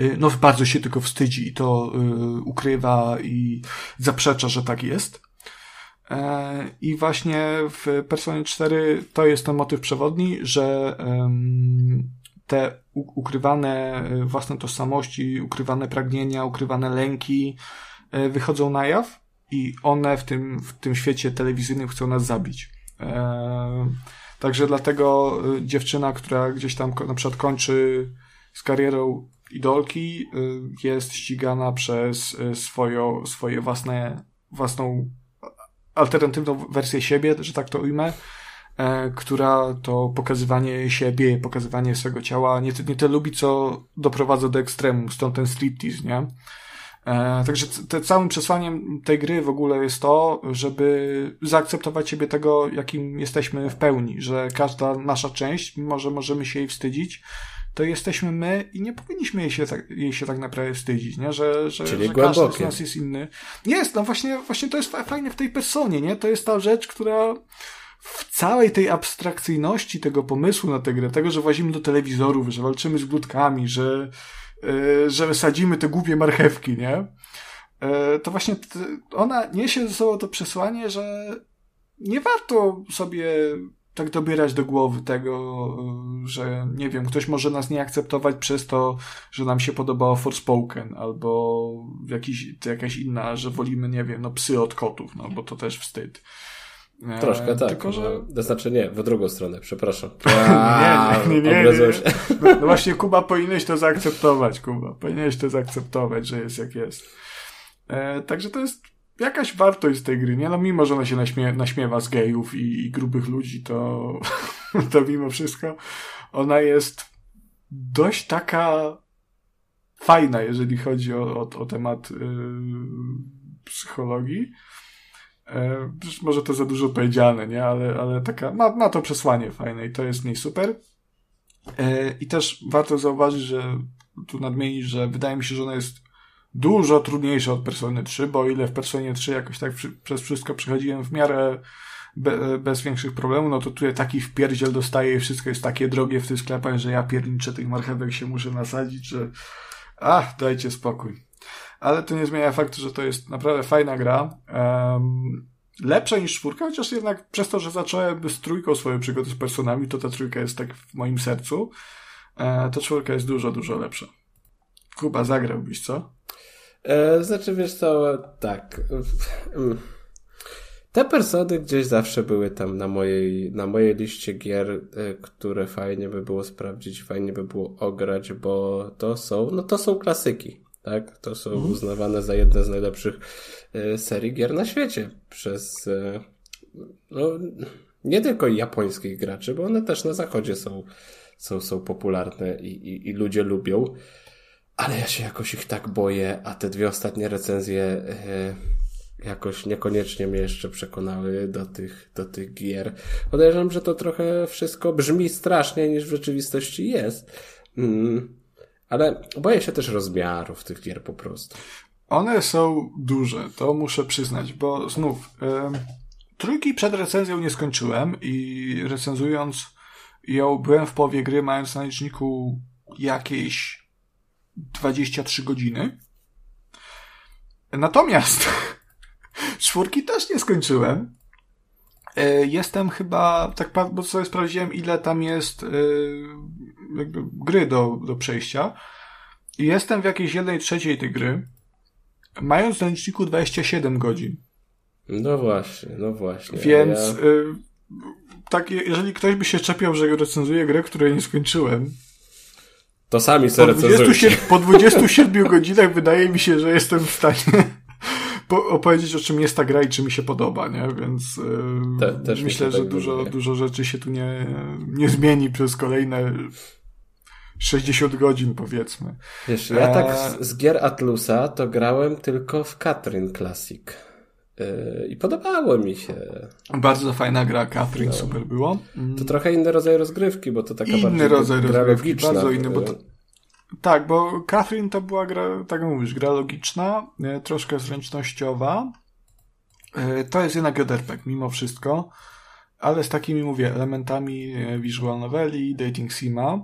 y, no bardzo się tylko wstydzi i to y, ukrywa i zaprzecza, że tak jest. E, I właśnie w Personie 4 to jest ten motyw przewodni, że te ukrywane własne tożsamości, ukrywane pragnienia, ukrywane lęki wychodzą na jaw i one w tym, w tym świecie telewizyjnym chcą nas zabić. E, także dlatego e, dziewczyna, która gdzieś tam na przykład kończy z karierą idolki, e, jest ścigana przez swoją, swoje własne, własną alternatywną wersję siebie, że tak to ujmę, która to pokazywanie siebie, pokazywanie swego ciała nie, nie te lubi, co doprowadza do ekstremum, stąd ten striptease, nie? E, także te, całym przesłaniem tej gry w ogóle jest to, żeby zaakceptować siebie tego, jakim jesteśmy w pełni, że każda nasza część, mimo że możemy się jej wstydzić, to jesteśmy my i nie powinniśmy jej się tak, jej się tak naprawdę wstydzić, nie? Że, że, Czyli że każdy z nas jest inny. Jest, no właśnie, właśnie to jest fajne w tej personie, nie? To jest ta rzecz, która w całej tej abstrakcyjności tego pomysłu na tę grę, tego, że włazimy do telewizorów, że walczymy z budkami, że że sadzimy te głupie marchewki, nie? E, to właśnie ona niesie ze sobą to przesłanie, że nie warto sobie tak dobierać do głowy tego, że nie wiem, ktoś może nas nie akceptować przez to, że nam się podobało Forspoken, albo jakiś, jakaś inna, że wolimy, nie wiem, no psy od kotów, no bo to też wstyd. Troszkę tak. Tylko, że... To znaczy nie, w drugą stronę, przepraszam. nie, nie, nie, nie, nie. No, no właśnie, Kuba, powinieneś to zaakceptować, Kuba. Powinieneś to zaakceptować, że jest jak jest. E, także to jest jakaś wartość tej gry, nie? No mimo, że ona się naśmie naśmiewa z gejów i, i grubych ludzi, to, to mimo wszystko ona jest dość taka fajna, jeżeli chodzi o, o, o temat yy, psychologii. E, może to za dużo powiedziane, nie? Ale, ale taka, ma, ma to przesłanie fajne i to jest niej super. E, I też warto zauważyć, że tu nadmienić, że wydaje mi się, że ona jest dużo trudniejsza od Persony 3, bo o ile w Personie 3 jakoś tak przy, przez wszystko przechodziłem w miarę be, bez większych problemów, no to tu taki wpierdziel dostaję i wszystko jest takie drogie w tych sklepach, że ja pierniczę tych marchewek się muszę nasadzić, że ach, dajcie spokój ale to nie zmienia faktu, że to jest naprawdę fajna gra. Um, lepsza niż czwórka, chociaż jednak przez to, że zacząłem z trójką swoją przygodę z personami, to ta trójka jest tak w moim sercu. E, ta czwórka jest dużo, dużo lepsza. Kuba, zagrałbyś, co? E, znaczy, wiesz co, tak. Te persony gdzieś zawsze były tam na mojej, na mojej liście gier, e, które fajnie by było sprawdzić, fajnie by było ograć, bo to są, no to są klasyki, tak? To są mhm. uznawane za jedne z najlepszych e, serii gier na świecie przez, e, no, nie tylko japońskich graczy, bo one też na zachodzie są, są, są popularne i, i, i ludzie lubią, ale ja się jakoś ich tak boję, a te dwie ostatnie recenzje, jakoś niekoniecznie mnie jeszcze przekonały do tych, do tych gier. Podejrzewam, że to trochę wszystko brzmi straszniej niż w rzeczywistości jest. Mm. Ale boję się też rozmiarów tych gier po prostu. One są duże, to muszę przyznać, bo znów yy, trójki przed recenzją nie skończyłem i recenzując ją byłem w połowie gry, mając na liczniku jakieś 23 godziny. Natomiast Czwórki też nie skończyłem. E, jestem chyba, tak bo sobie sprawdziłem, ile tam jest e, jakby gry do, do przejścia. I jestem w jakiejś jednej trzeciej tej gry, mając na liczniku 27 godzin. No właśnie, no właśnie. Więc ja... Y, tak, jeżeli ktoś by się czepiał, że recenzuje grę, której nie skończyłem, to sami sobie po po 27 godzinach wydaje mi się, że jestem w stanie opowiedzieć, o czym jest ta gra i czy mi się podoba, nie? Więc Te, też myślę, że tak dużo, dużo rzeczy się tu nie, nie zmieni przez kolejne 60 godzin, powiedzmy. Wiesz, ja e... tak z, z, gier Atlusa to grałem tylko w Catherine Classic. E, I podobało mi się. Bardzo fajna gra, Catherine, no. super było. To trochę inny rodzaj rozgrywki, bo to taka inny bardziej rodzaj gra rozgrywki, logiczna. Bardzo inny, bo to, tak, bo Catherine to była gra, tak mówisz, gra logiczna, e, troszkę zręcznościowa. E, to jest jednak JRPG mimo wszystko, ale z takimi, mówię, elementami e, visual noveli, dating sima.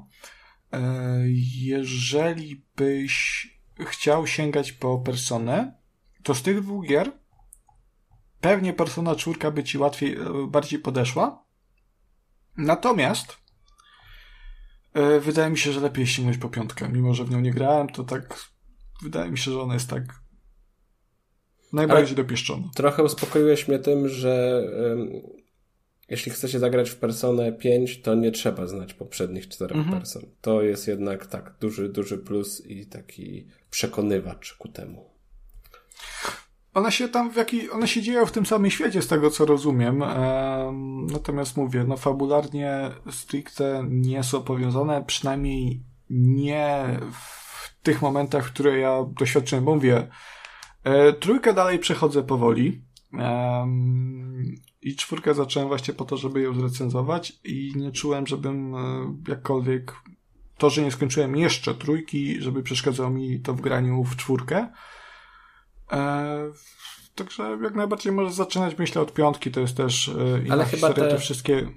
Jeżeli byś chciał sięgać po Personę, to z tych dwóch gier pewnie Persona 4 by ci łatwiej, bardziej podeszła. Natomiast E, wydaje mi się, że lepiej sięgnąć po piątkę. Mimo, że w nią nie grałem, to tak wydaje mi się, że ona jest tak najbardziej Ale dopieszczona. Trochę uspokoiłeś mnie tym, że jeśli chcecie zagrać w Personę 5, to nie trzeba znać poprzednich czterech mhm. person. To jest jednak tak duży, duży plus i taki przekonywacz ku temu. One się tam w jaki, one się dzieją w tym samym świecie, z tego co rozumiem. natomiast mówię, no fabularnie stricte nie są powiązane, przynajmniej nie w tych momentach, które ja doświadczyłem, bo mówię, e, trójkę dalej przechodzę powoli. I czwórkę zacząłem właśnie po to, żeby ją zrecenzować i nie czułem, żebym e, jakkolwiek to, że nie skończyłem jeszcze trójki, żeby przeszkadzało mi to w graniu w czwórkę. E, także jak najbardziej możesz zaczynać, myślę, od piątki, to jest też e, Ale chyba te, te wszystkie...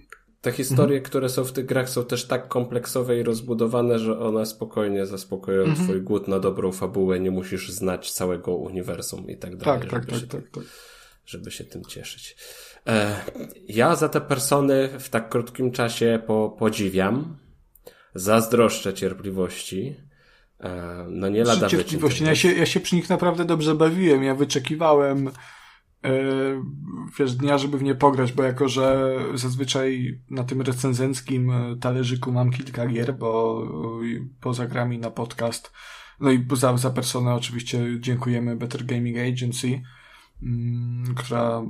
Te historie, mhm. które są w tych grach są też tak kompleksowe i rozbudowane, że one spokojnie zaspokoją mhm. twój głód na dobrą fabułę, nie musisz znać całego uniwersum i tak dalej. Tak, tak, tak, tak, tak. Żeby się tym cieszyć. E, ja za te persony w tak krótkim czasie po, podziwiam, zazdroszczę cierpliwości, E, no nie lada cierpliwości. Ja się, ja się przy nich naprawdę dobrze bawiłem. Ja wyczekiwałem e, wiesz, dnia, żeby w nie pograć, bo jako, że zazwyczaj na tym recenzenckim talerzyku mam kilka gier, bo poza grami na podcast, no i za, za personę oczywiście dziękujemy Better Gaming Agency, mm, która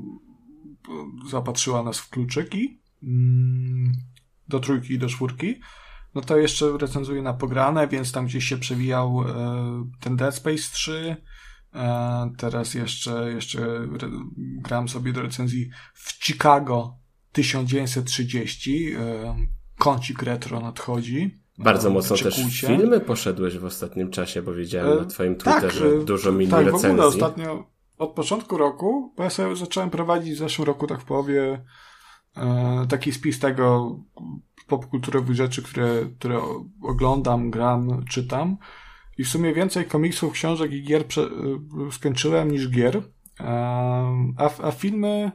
zapatrzyła nas w kluczyki mm, do trójki i do czwórki no to jeszcze recenzuję na pograne, więc tam gdzieś się przewijał e, ten Dead Space 3. E, teraz jeszcze, jeszcze gram sobie do recenzji w Chicago 1930. E, kącik retro nadchodzi. Bardzo mocno też w filmy poszedłeś w ostatnim czasie, bo widziałem na twoim Twitterze tak, dużo mini tak, recenzji. Tak, w ogóle ostatnio, od początku roku, bo ja sobie zacząłem prowadzić w zeszłym roku, tak w połowie, taki spis tego, popkulturowych rzeczy, które, które oglądam, gram, czytam. I w sumie więcej komiksów, książek i gier prze, y, skończyłem niż gier. A, a filmy.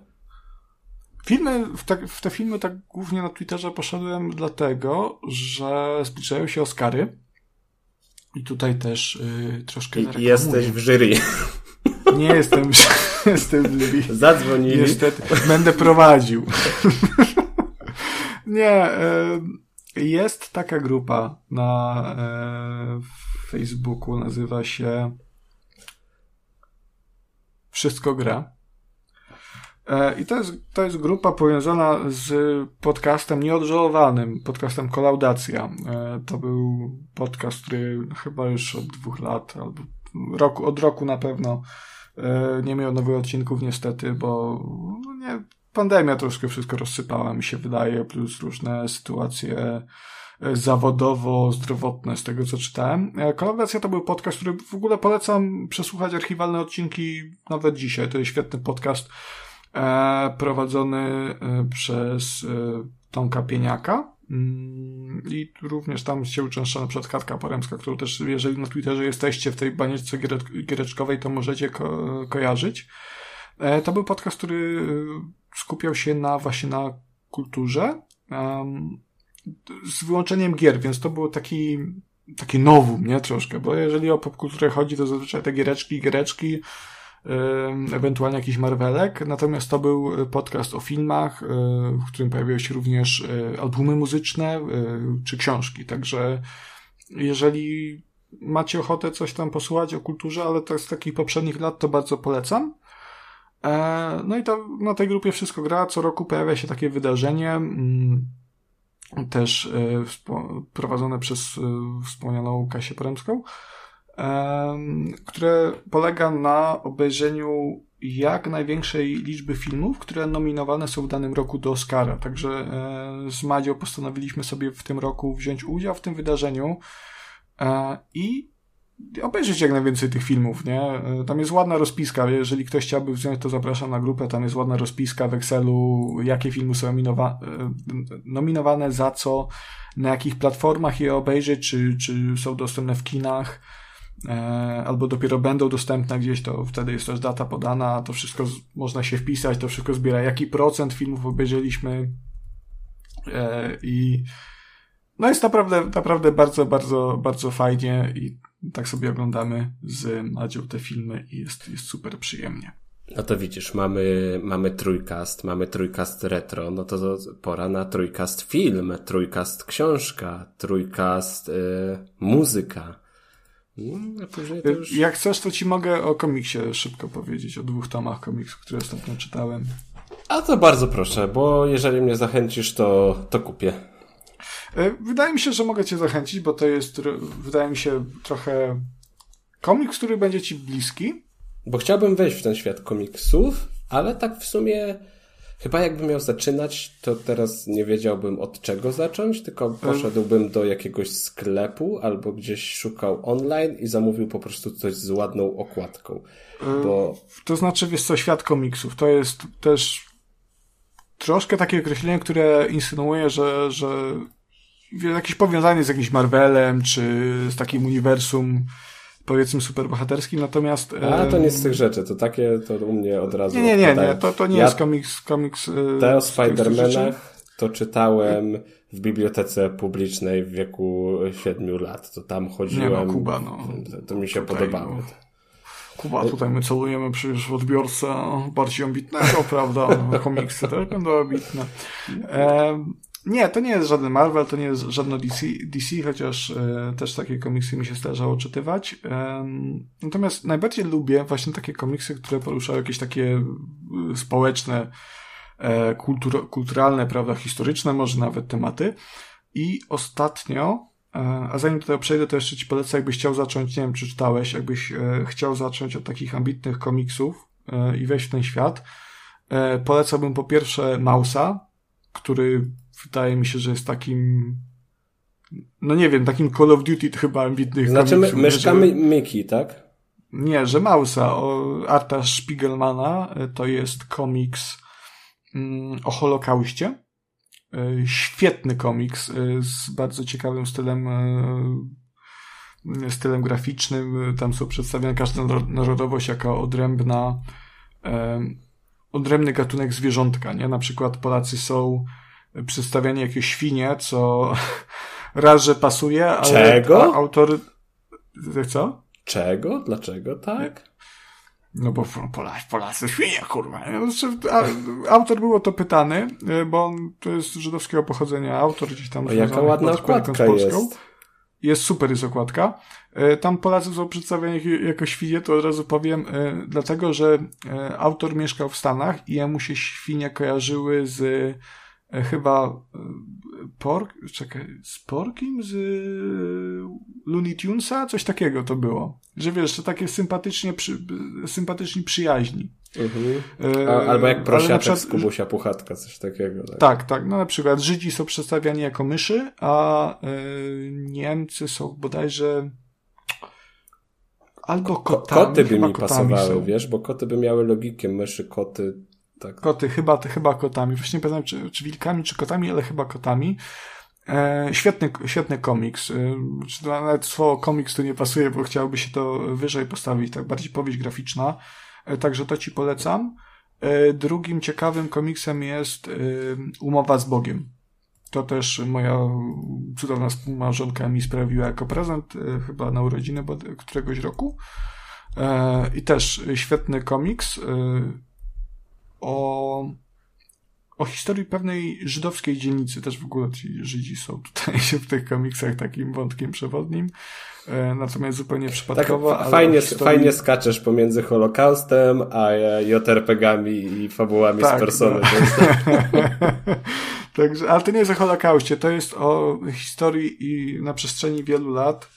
Filmy, w te, w te filmy tak głównie na Twitterze poszedłem dlatego, że zbliżają się Oscary. I tutaj też y, troszkę I, Jesteś w jury. Nie jestem, jestem jury. Zadzwonili. Niestety, będę prowadził. Nie, y, jest taka grupa na y, Facebooku, nazywa się Wszystko gra. E, I to jest, to jest grupa powiązana z podcastem nieodżałowanym, podcastem Kolaudacja. E, to był podcast, który chyba już od dwóch lat, albo roku, od roku na pewno e, nie miał nowych odcinków niestety, bo no nie, pandemia troszkę wszystko rozsypała, mi się wydaje, plus różne sytuacje zawodowo-zdrowotne z tego, co czytałem. Kolaudacja to był podcast, który w ogóle polecam przesłuchać archiwalne odcinki nawet dzisiaj. To jest świetny podcast E, prowadzony e, przez e, Tomka Pieniaka. Mm, I również tam się uczęszcza na przykład Katka Poremska, którą też, jeżeli na Twitterze jesteście w tej banieczce giereczkowej, to możecie ko kojarzyć. To był podcast, który skupiał się na właśnie na kulturze, z wyłączeniem gier, więc to było taki, taki nowum, nie? Troszkę, bo jeżeli o popkulturę chodzi, to zazwyczaj te giereczki, giereczki, ewentualnie jakiś Marvelek, natomiast to był podcast o filmach, y, w którym pojawiały się również y, albumy muzyczne y, czy książki, także jeżeli macie ochotę coś tam posłuchać o kulturze, ale to z takich poprzednich lat, to bardzo polecam. E, no i to na tej grupie wszystko gra. Co roku pojawia się takie wydarzenie, mm, też prowadzone przez wspomnianą Kasię Poremską, które polega na obejrzeniu jak największej liczby filmów, które nominowane są w danym roku do Oscara. Także e, z Madzią postanowiliśmy sobie w tym roku wziąć udział w tym wydarzeniu e, i obejrzeć jak najwięcej tych filmów, nie? E, tam jest ładna rozpiska, jeżeli ktoś chciałby wziąć, to zapraszam na grupę, tam jest ładna rozpiska w Excelu, jakie filmy są nominowa nominowane, za co, na jakich platformach je obejrzeć, czy, czy są dostępne w kinach, albo dopiero będą dostępne gdzieś, to wtedy jest też data podana, to wszystko można się wpisać, to wszystko zbiera, jaki procent filmów obejrzeliśmy e, i no jest naprawdę, naprawdę bardzo, bardzo, bardzo fajnie i tak sobie oglądamy z Madzią te filmy i jest, jest super przyjemnie. No to widzisz, mamy, mamy trójkast, mamy trójkast retro, no to, to pora na trójkast film, trójkast książka, trójkast y, muzyka. Mm, już... Jak chcesz, to ci mogę o komiksie szybko powiedzieć, o dwóch tomach komiksu, które ostatnio czytałem. A to bardzo proszę, bo jeżeli mnie zachęcisz, to, to kupię. E, wydaje mi się, że mogę cię zachęcić, bo to jest, wydaje mi się, trochę komiks, który będzie ci bliski. Bo chciałbym wejść w ten świat komiksów, ale tak w sumie Chyba jakbym miał zaczynać, to teraz nie wiedziałbym od czego zacząć, tylko poszedłbym do jakiegoś sklepu albo gdzieś szukał online i zamówił po prostu coś z ładną okładką. Bo... To znaczy, wiesz co, świat komiksów, to jest też troszkę takie określenie, które insynuuje, że, że jakieś powiązanie z jakimś Marvelem, czy z takim uniwersum powiedzmy superbohaterskim, natomiast... A, to nie z tych rzeczy, to takie, to u mnie od razu... Nie, nie, nie, nie to, to nie ja jest komiks... komiks e, te o Spider-Manach to czytałem w bibliotece publicznej w wieku 7 lat, to tam chodziłem... Nie no, Kuba, no. To, to mi się tutaj, podobało. No. Kuba, tutaj my celujemy przecież w odbiorcę bardziej ambitnego, prawda? Komiksy też będą ambitne. E, nie, to nie jest żaden Marvel, to nie jest żadne DC, DC chociaż e, też takie komiksy mi się zdarzało czytywać. E, natomiast najbardziej lubię właśnie takie komiksy, które poruszają jakieś takie e, społeczne, e, kultur, kulturalne, prawda, historyczne może nawet tematy. I ostatnio, e, a zanim do tego przejdę, to jeszcze Ci polecę, jakbyś chciał zacząć, nie wiem, czy czytałeś, jakbyś e, chciał zacząć od takich ambitnych komiksów i wejść w ten świat, polecałbym po pierwsze Mausa, który wydaje mi się, że jest takim no nie wiem, takim Call of Duty chyba ambitnych Znaczy my, myszka że... Mickey, tak? Nie, że Mausa o Arta Spiegelmana e, to jest komiks mm, o Holokauście. E, świetny komiks e, z bardzo ciekawym stylem stylem graficznym. Tam są przedstawione każda narodowość jako odrębna odrębny gatunek zwierzątka, nie? Na przykład Polacy są przedstawianie jakieś świnie, co raz, że pasuje, ale Czego? autor Co? Czego? Dlaczego tak? No bo Polacy, Polacy świnie, kurwa. Znaczy, autor było to pytany, e, bo on to jest żydowskiego pochodzenia. Autor gdzieś tam... O, jaka ładna okładka jest. Jest super, jest okładka. E, tam Polacy są przedstawiani jako świnie, to od razu powiem, e, dlatego, że autor mieszkał w Stanach i jemu się świnie kojarzyły z chyba Pork, czekaj, z Porkim z Looney Tunesa? Coś takiego to było. Że wiesz, że takie sympatycznie, przy, sympatyczni przyjaźni. Mhm. A, albo jak prosiatek przykład, z Kubusia Puchatka, coś takiego. Tak? tak, tak. No na przykład Żydzi są przedstawiani jako myszy, a y, Niemcy są bodajże albo kotami. Koty by mi pasowały, są. wiesz, bo koty by miały logikę, myszy, koty, tak. Koty, chyba, chyba kotami. Właśnie nie pamiętam, czy, czy wilkami, czy kotami, ale chyba kotami. E, świetny, świetny komiks. E, nawet słowo komiks tu nie pasuje, bo chciałoby się to wyżej postawić, tak bardziej powieść graficzna. E, także to ci polecam. E, drugim ciekawym komiksem jest e, Umowa z Bogiem. To też moja cudowna współmałżonka mi sprawiła jako prezent, e, chyba na urodziny któregoś roku. I też świetny komiks o o historii pewnej żydowskiej dzielnicy. Też w ogóle ci Żydzi są tutaj w tych komiksach takim wątkiem przewodnim. E, natomiast zupełnie przypadkowo. Tak, fajnie, historii... fajnie skaczesz pomiędzy Holokaustem, a JRPG-ami i fabułami tak, z persony. No. Także, ale to nie jest o Holokauście, to jest o historii i na przestrzeni wielu lat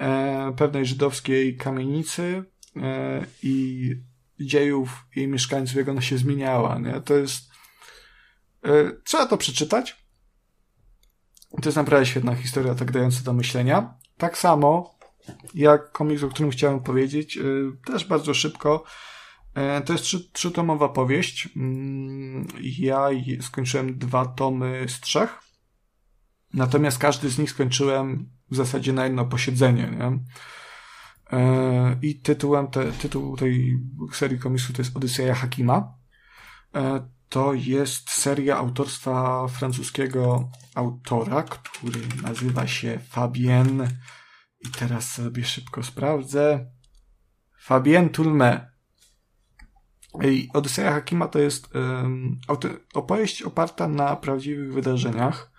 e, pewnej żydowskiej kamienicy e, i dziejów jej mieszkańców, jak ona się zmieniała. Nie? To jest E, trzeba to przeczytać. To jest naprawdę świetna historia, tak dająca do myślenia. Tak samo jak komiks, o którym chciałem powiedzieć, e, też bardzo szybko. E, to jest trzy, trzytomowa powieść. Mm, ja skończyłem dwa tomy z trzech. Natomiast każdy z nich skończyłem w zasadzie na jedno posiedzenie. Nie? I tytułem te, tytuł tej serii komiksu to jest Odyseja Hakima to jest seria autorstwa francuskiego autora, który nazywa się Fabien. I teraz sobie szybko sprawdzę. Fabien Toulme. I Odyseja Hakima to jest um, opowieść oparta na prawdziwych wydarzeniach.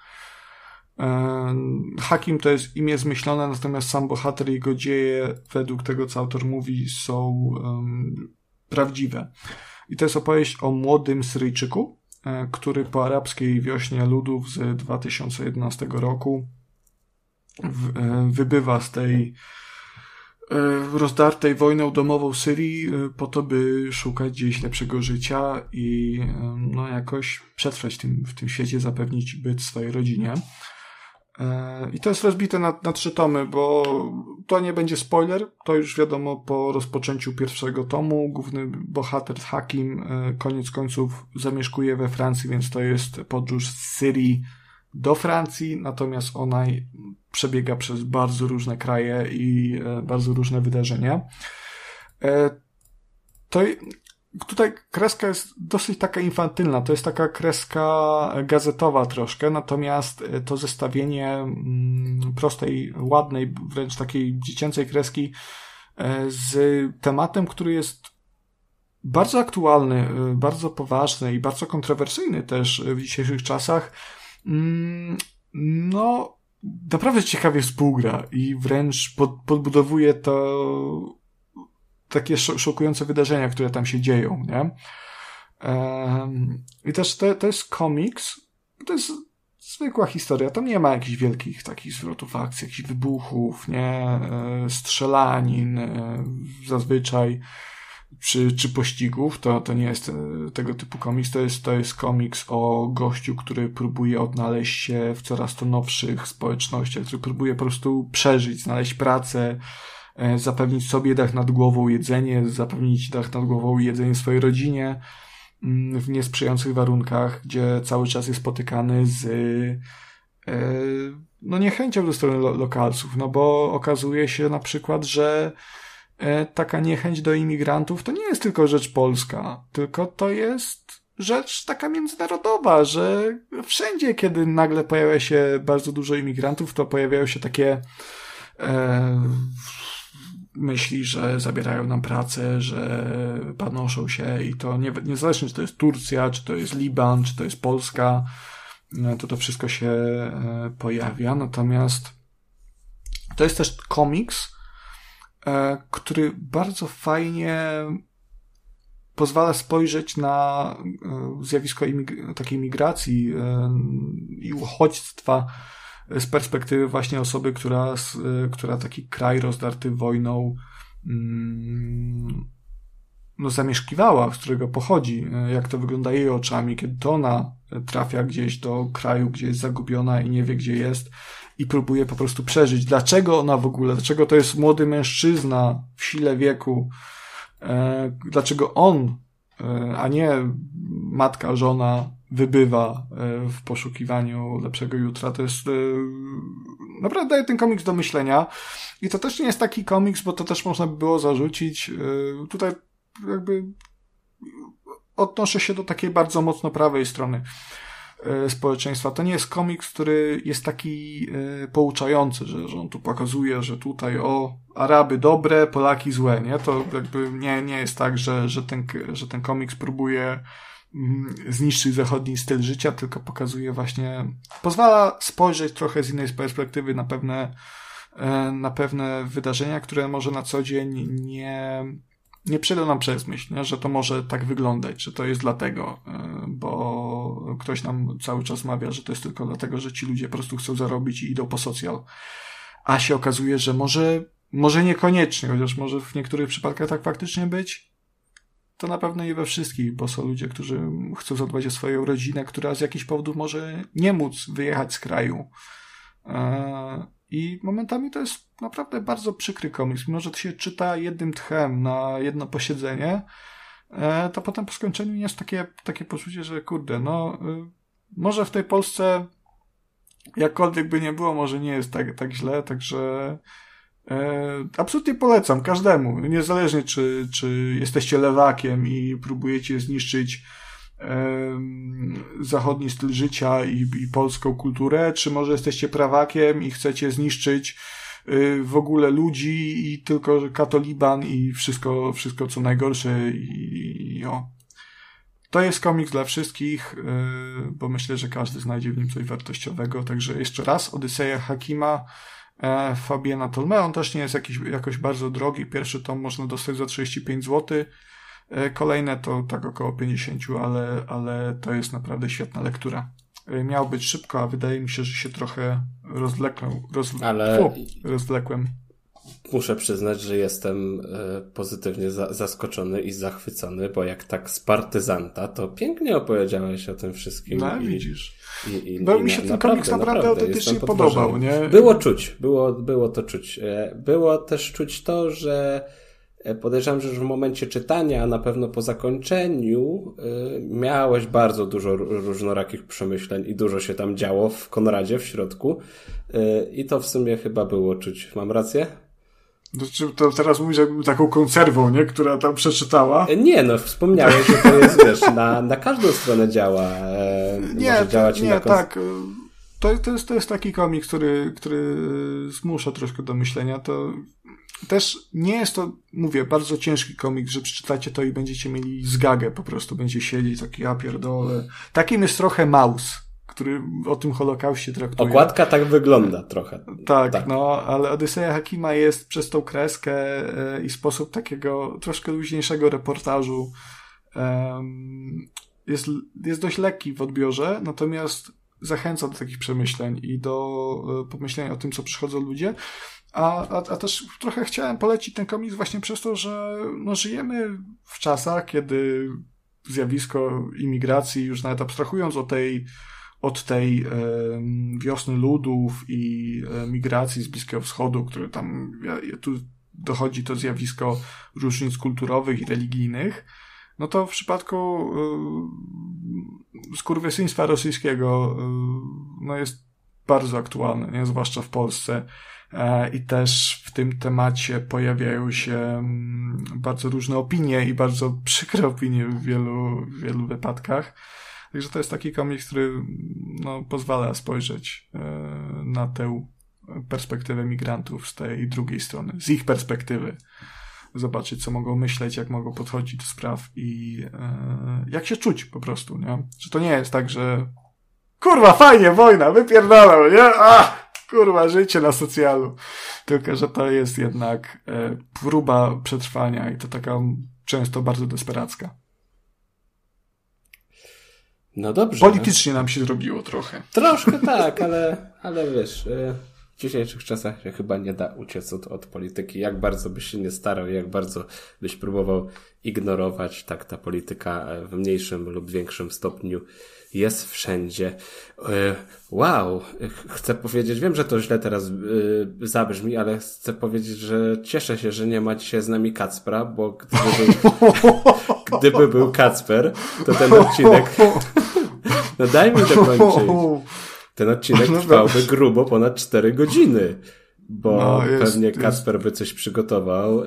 Hakim to jest imię zmyślone, natomiast sam bohater i jego dzieje, według tego co autor mówi, są um, prawdziwe. I to jest opowieść o młodym Syryjczyku, e, który po arabskiej wiośnie ludów z 2011 roku e, wybywa z tej e, rozdartej wojną domową Syrii po to, by szukać gdzieś lepszego życia i no, jakoś przetrwać w tym, w tym świecie, zapewnić byt swojej rodzinie. E, I to jest rozbite na, na trzy tomy, bo to nie będzie spoiler, to już wiadomo po rozpoczęciu pierwszego tomu. Główny bohater Hakim e, koniec końców zamieszkuje we Francji, więc to jest podróż z Syrii do Francji, natomiast ona przebiega przez bardzo różne kraje i e, bardzo różne wydarzenia. To tutaj kreska jest dosyć taka infantylna, to jest taka kreska gazetowa troszkę, natomiast e, to zestawienie mm, prostej, ładnej, wręcz takiej dziecięcej kreski e, z tematem, który jest bardzo aktualny, e, bardzo poważny i bardzo kontrowersyjny też w dzisiejszych czasach, mm, no, naprawdę ciekawie współgra i wręcz pod, podbudowuje to takie szokujące wydarzenia, które tam się dzieją, nie? I też to, to jest komiks, to jest zwykła historia, tam nie ma jakichś wielkich takich zwrotów akcji, jakichś wybuchów, nie, e, strzelanin, e, zazwyczaj, czy, czy pościgów, to, to nie jest e, tego typu komiks, to jest, to jest komiks o gościu, który próbuje odnaleźć się w coraz to nowszych społecznościach, który próbuje po prostu przeżyć, znaleźć pracę, zapewnić sobie dach nad głową, jedzenie, zapewnić dach nad głową jedzenie swojej rodzinie mm, w niesprzyjających warunkach, gdzie cały czas jest spotykany z e, no niechęcią do strony lo lokalców, no bo okazuje się na przykład, że e, taka niechęć do imigrantów to nie jest tylko rzecz polska, tylko to jest rzecz taka międzynarodowa, że wszędzie, kiedy nagle pojawia się bardzo dużo imigrantów, to pojawiają się takie e, myśli, że zabierają nam pracę, że panoszą się i to nie, niezależnie czy to jest Turcja, czy to jest Liban, czy to jest Polska, e, to to wszystko się e, pojawia. Natomiast to jest też komiks, e, który bardzo fajnie pozwala spojrzeć na zjawisko takiej migracji i uchodźstwa z perspektywy właśnie osoby, która, która taki kraj rozdarty wojną mm, no, zamieszkiwała, z którego pochodzi, jak to wygląda jej oczami, kiedy to ona trafia gdzieś do kraju, gdzie jest zagubiona i nie wie, gdzie jest i próbuje po prostu przeżyć. Dlaczego ona w ogóle, dlaczego to jest młody mężczyzna w sile wieku, e, dlaczego on, e, a nie matka, żona wybywa e, w poszukiwaniu lepszego jutra. To jest e, naprawdę daje ten komiks do myślenia. I to też nie jest taki komiks, bo to też można by było zarzucić. E, tutaj jakby odnoszę się do takiej bardzo mocno prawej strony społeczeństwa. To nie jest komiks, który jest taki pouczający, że, że on tu pokazuje, że tutaj o Araby dobre, Polaki złe, nie? To jakby nie, nie jest tak, że, że, ten, że ten komiks próbuje zniszczyć zachodni styl życia, tylko pokazuje właśnie, pozwala spojrzeć trochę z innej perspektywy na pewne, e, na pewne wydarzenia, które może na co dzień nie, nie przejdą nam przez myśl, nie? że to może tak wyglądać, że to jest dlatego, e, bo ktoś nam cały czas mawia, że to jest tylko dlatego, że ci ludzie po prostu chcą zarobić i idą po socjal. A się okazuje, że może, może niekoniecznie, chociaż może w niektórych przypadkach tak faktycznie być, to na pewno nie we wszystkich, bo są ludzie, którzy chcą zadbać o swoją rodzinę, która z jakichś powodów może nie móc wyjechać z kraju. E, I momentami to jest naprawdę bardzo przykry komiks. Mimo, że to się czyta jednym tchem na jedno posiedzenie, e, to potem po skończeniu jest takie, takie poczucie, że kurde, no, y, może w tej Polsce jakkolwiek by nie było, może nie jest tak, tak źle, także E, absolutnie polecam każdemu, niezależnie czy, czy jesteście lewakiem i próbujecie zniszczyć e, zachodni styl życia i, i polską kulturę, czy może jesteście prawakiem i chcecie zniszczyć e, w ogóle ludzi i tylko katoliban i wszystko, wszystko co najgorsze i, i o. To jest komiks dla wszystkich, bo myślę, że każdy znajdzie w nim coś wartościowego. Także jeszcze raz, Odyseja Hakima, e, Fabiana Tolme. On też nie jest jakiś, jakoś bardzo drogi. Pierwszy tom można dostać za 35 zł. E, kolejne to tak około 50, ale, ale to jest naprawdę świetna lektura. E, miał być szybko, a wydaje mi się, że się trochę rozwlekłem. Rozw... Ale... Fu, rozwlekłem. Muszę przyznać, że jestem e, pozytywnie za zaskoczony i zachwycony, bo jak tak z partyzanta, to pięknie opowiedziałeś o tym wszystkim. No, i, widzisz. I, i, bo mi się ten naprawdę, komiks naprawdę, naprawdę autentycznie podobał, nie? Było czuć, było, było to czuć. E, było też czuć to, że e, podejrzewam, że już w momencie czytania, a na pewno po zakończeniu, miałeś bardzo dużo różnorakich przemyśleń i dużo się tam działo w Konradzie w środku. I to w sumie chyba było czuć. Mam rację? Znaczy, to teraz mówisz jakbym taką konserwą, nie? Która tam przeczytała. E, nie, no wspomniałeś, że to jest, wiesz, na, na każdą stronę działa. E, nie, może działać nie, tak. To, to, jest, to jest taki komik, który, który zmusza troszkę do myślenia. To też nie jest to, mówię, bardzo ciężki komik, że przeczytacie to i będziecie mieli zgagę po prostu. Będzie siedzieć taki, ja pierdolę. Takim jest trochę Maus który o tym Holokauście traktuje. Okładka tak wygląda trochę. Tak, tak. no, ale Odyseja Hakima jest przez tą kreskę e, i sposób takiego troszkę luźniejszego reportażu jest, jest dość lekki w odbiorze, natomiast zachęca do takich przemyśleń i do e, pomyślenia o tym, co przychodzą ludzie. A, a, a też trochę chciałem polecić ten komiks właśnie przez to, że no, żyjemy w czasach, kiedy zjawisko imigracji, już nawet abstrahując o tej od tej e, wiosny ludów i e, migracji z Bliskiego Wschodu, które tam tu dochodzi to zjawisko różnic kulturowych i religijnych, no to w przypadku e, skurwysyństwa rosyjskiego no jest bardzo aktualne, nie? zwłaszcza w Polsce. I też w tym temacie pojawiają się mm, bardzo różne opinie i bardzo przykre opinie w wielu, w wielu wypadkach. Także to jest taki komiks, który no, pozwala spojrzeć e, na tę perspektywę migrantów z tej drugiej strony, z ich perspektywy. Zobaczyć, co mogą myśleć, jak mogą podchodzić do spraw i e, jak się czuć po prostu, nie? Że to nie jest tak, że kurwa, fajnie, wojna, wypierdalał, nie? Ach, kurwa, życie na socjalu. Tylko, że to jest jednak e, próba przetrwania i to taka często bardzo desperacka. No dobrze. Politycznie nam się zrobiło trochę. Troszkę tak, ale, ale wiesz, e, w dzisiejszych czasach się chyba nie da uciec od, od polityki. Jak bardzo byś się nie starał, jak bardzo byś próbował ignorować, tak ta polityka w mniejszym lub większym stopniu jest wszędzie. E, wow, chcę powiedzieć, wiem, że to źle teraz e, zabrzmi, ale chcę powiedzieć, że cieszę się, że nie ma dzisiaj z nami Kacpra, bo gdyby był, gdyby był Kacper, to ten odcinek, no daj mi dokończyć. Ten odcinek no trwałby grubo ponad 4 godziny, bo no, jest, pewnie Kacper by coś przygotował.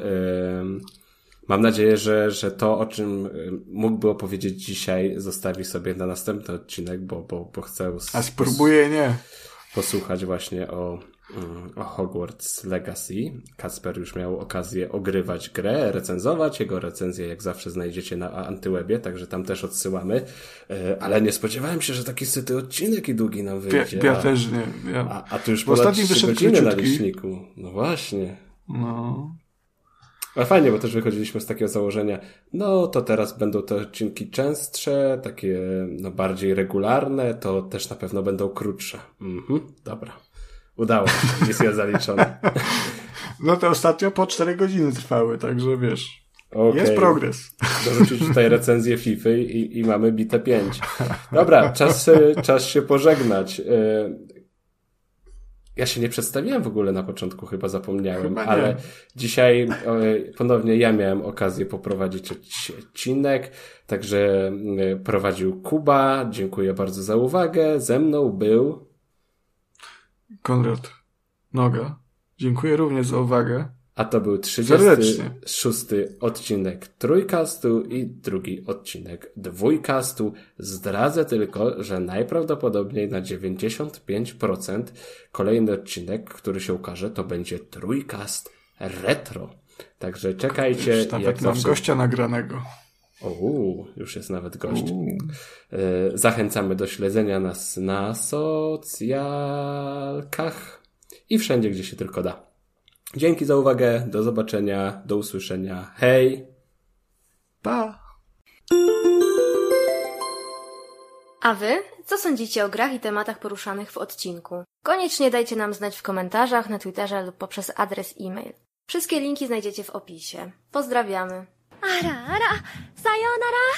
Mam nadzieję, że, że to, o czym y, mógłby opowiedzieć dzisiaj, zostawi sobie na następny odcinek, bo, bo, bo chcę. A spróbuję nie. Posłuchać właśnie o, mm, o Hogwarts Legacy. Kasper już miał okazję ogrywać grę, recenzować. Jego recenzję jak zawsze znajdziecie na Antywebie, także tam też odsyłamy. Y, ale nie spodziewałem się, że taki syty odcinek i długi nam wyjdzie. Ja, ja też nie. Ja... A, a tu już ponad 3 godziny na liczniku. No właśnie. No. Ale fajnie, bo też wychodziliśmy z takiego założenia, no to teraz będą te odcinki częstsze, takie no, bardziej regularne, to też na pewno będą krótsze. Mhm, dobra. Udało się, misja zaliczona. No to ostatnio po 4 godziny trwały, także wiesz. Okay. Jest progres. Dorzucić tutaj recenzję FIFA i, i mamy bite 5. Dobra, czas, czas się pożegnać. Ja się nie przedstawiłem w ogóle na początku, chyba zapomniałem, chyba ale dzisiaj ponownie ja miałem okazję poprowadzić odcinek, także e, prowadził Kuba. Dziękuję bardzo za uwagę. Ze mną był Konrad Noga. Dziękuję również za uwagę. A to był 36 odcinek trójkastu i drugi odcinek dwójkastu. Zdradzę tylko, że najprawdopodobniej na 95% kolejny odcinek, który się ukaże, to będzie trójkast retro. Także czekajcie. Już nawet mam zawsze... gościa nagranego. Uuu, już jest nawet gość. E, zachęcamy do śledzenia nas na socjalkach i wszędzie, gdzie się tylko da. Dzięki za uwagę, do zobaczenia, do usłyszenia. Hej! Pa! A wy? Co sądzicie o grach i tematach poruszanych w odcinku? Koniecznie dajcie nam znać w komentarzach, na Twitterze lub poprzez adres e-mail. Wszystkie linki znajdziecie w opisie. Pozdrawiamy. Ara, ara, sayonara!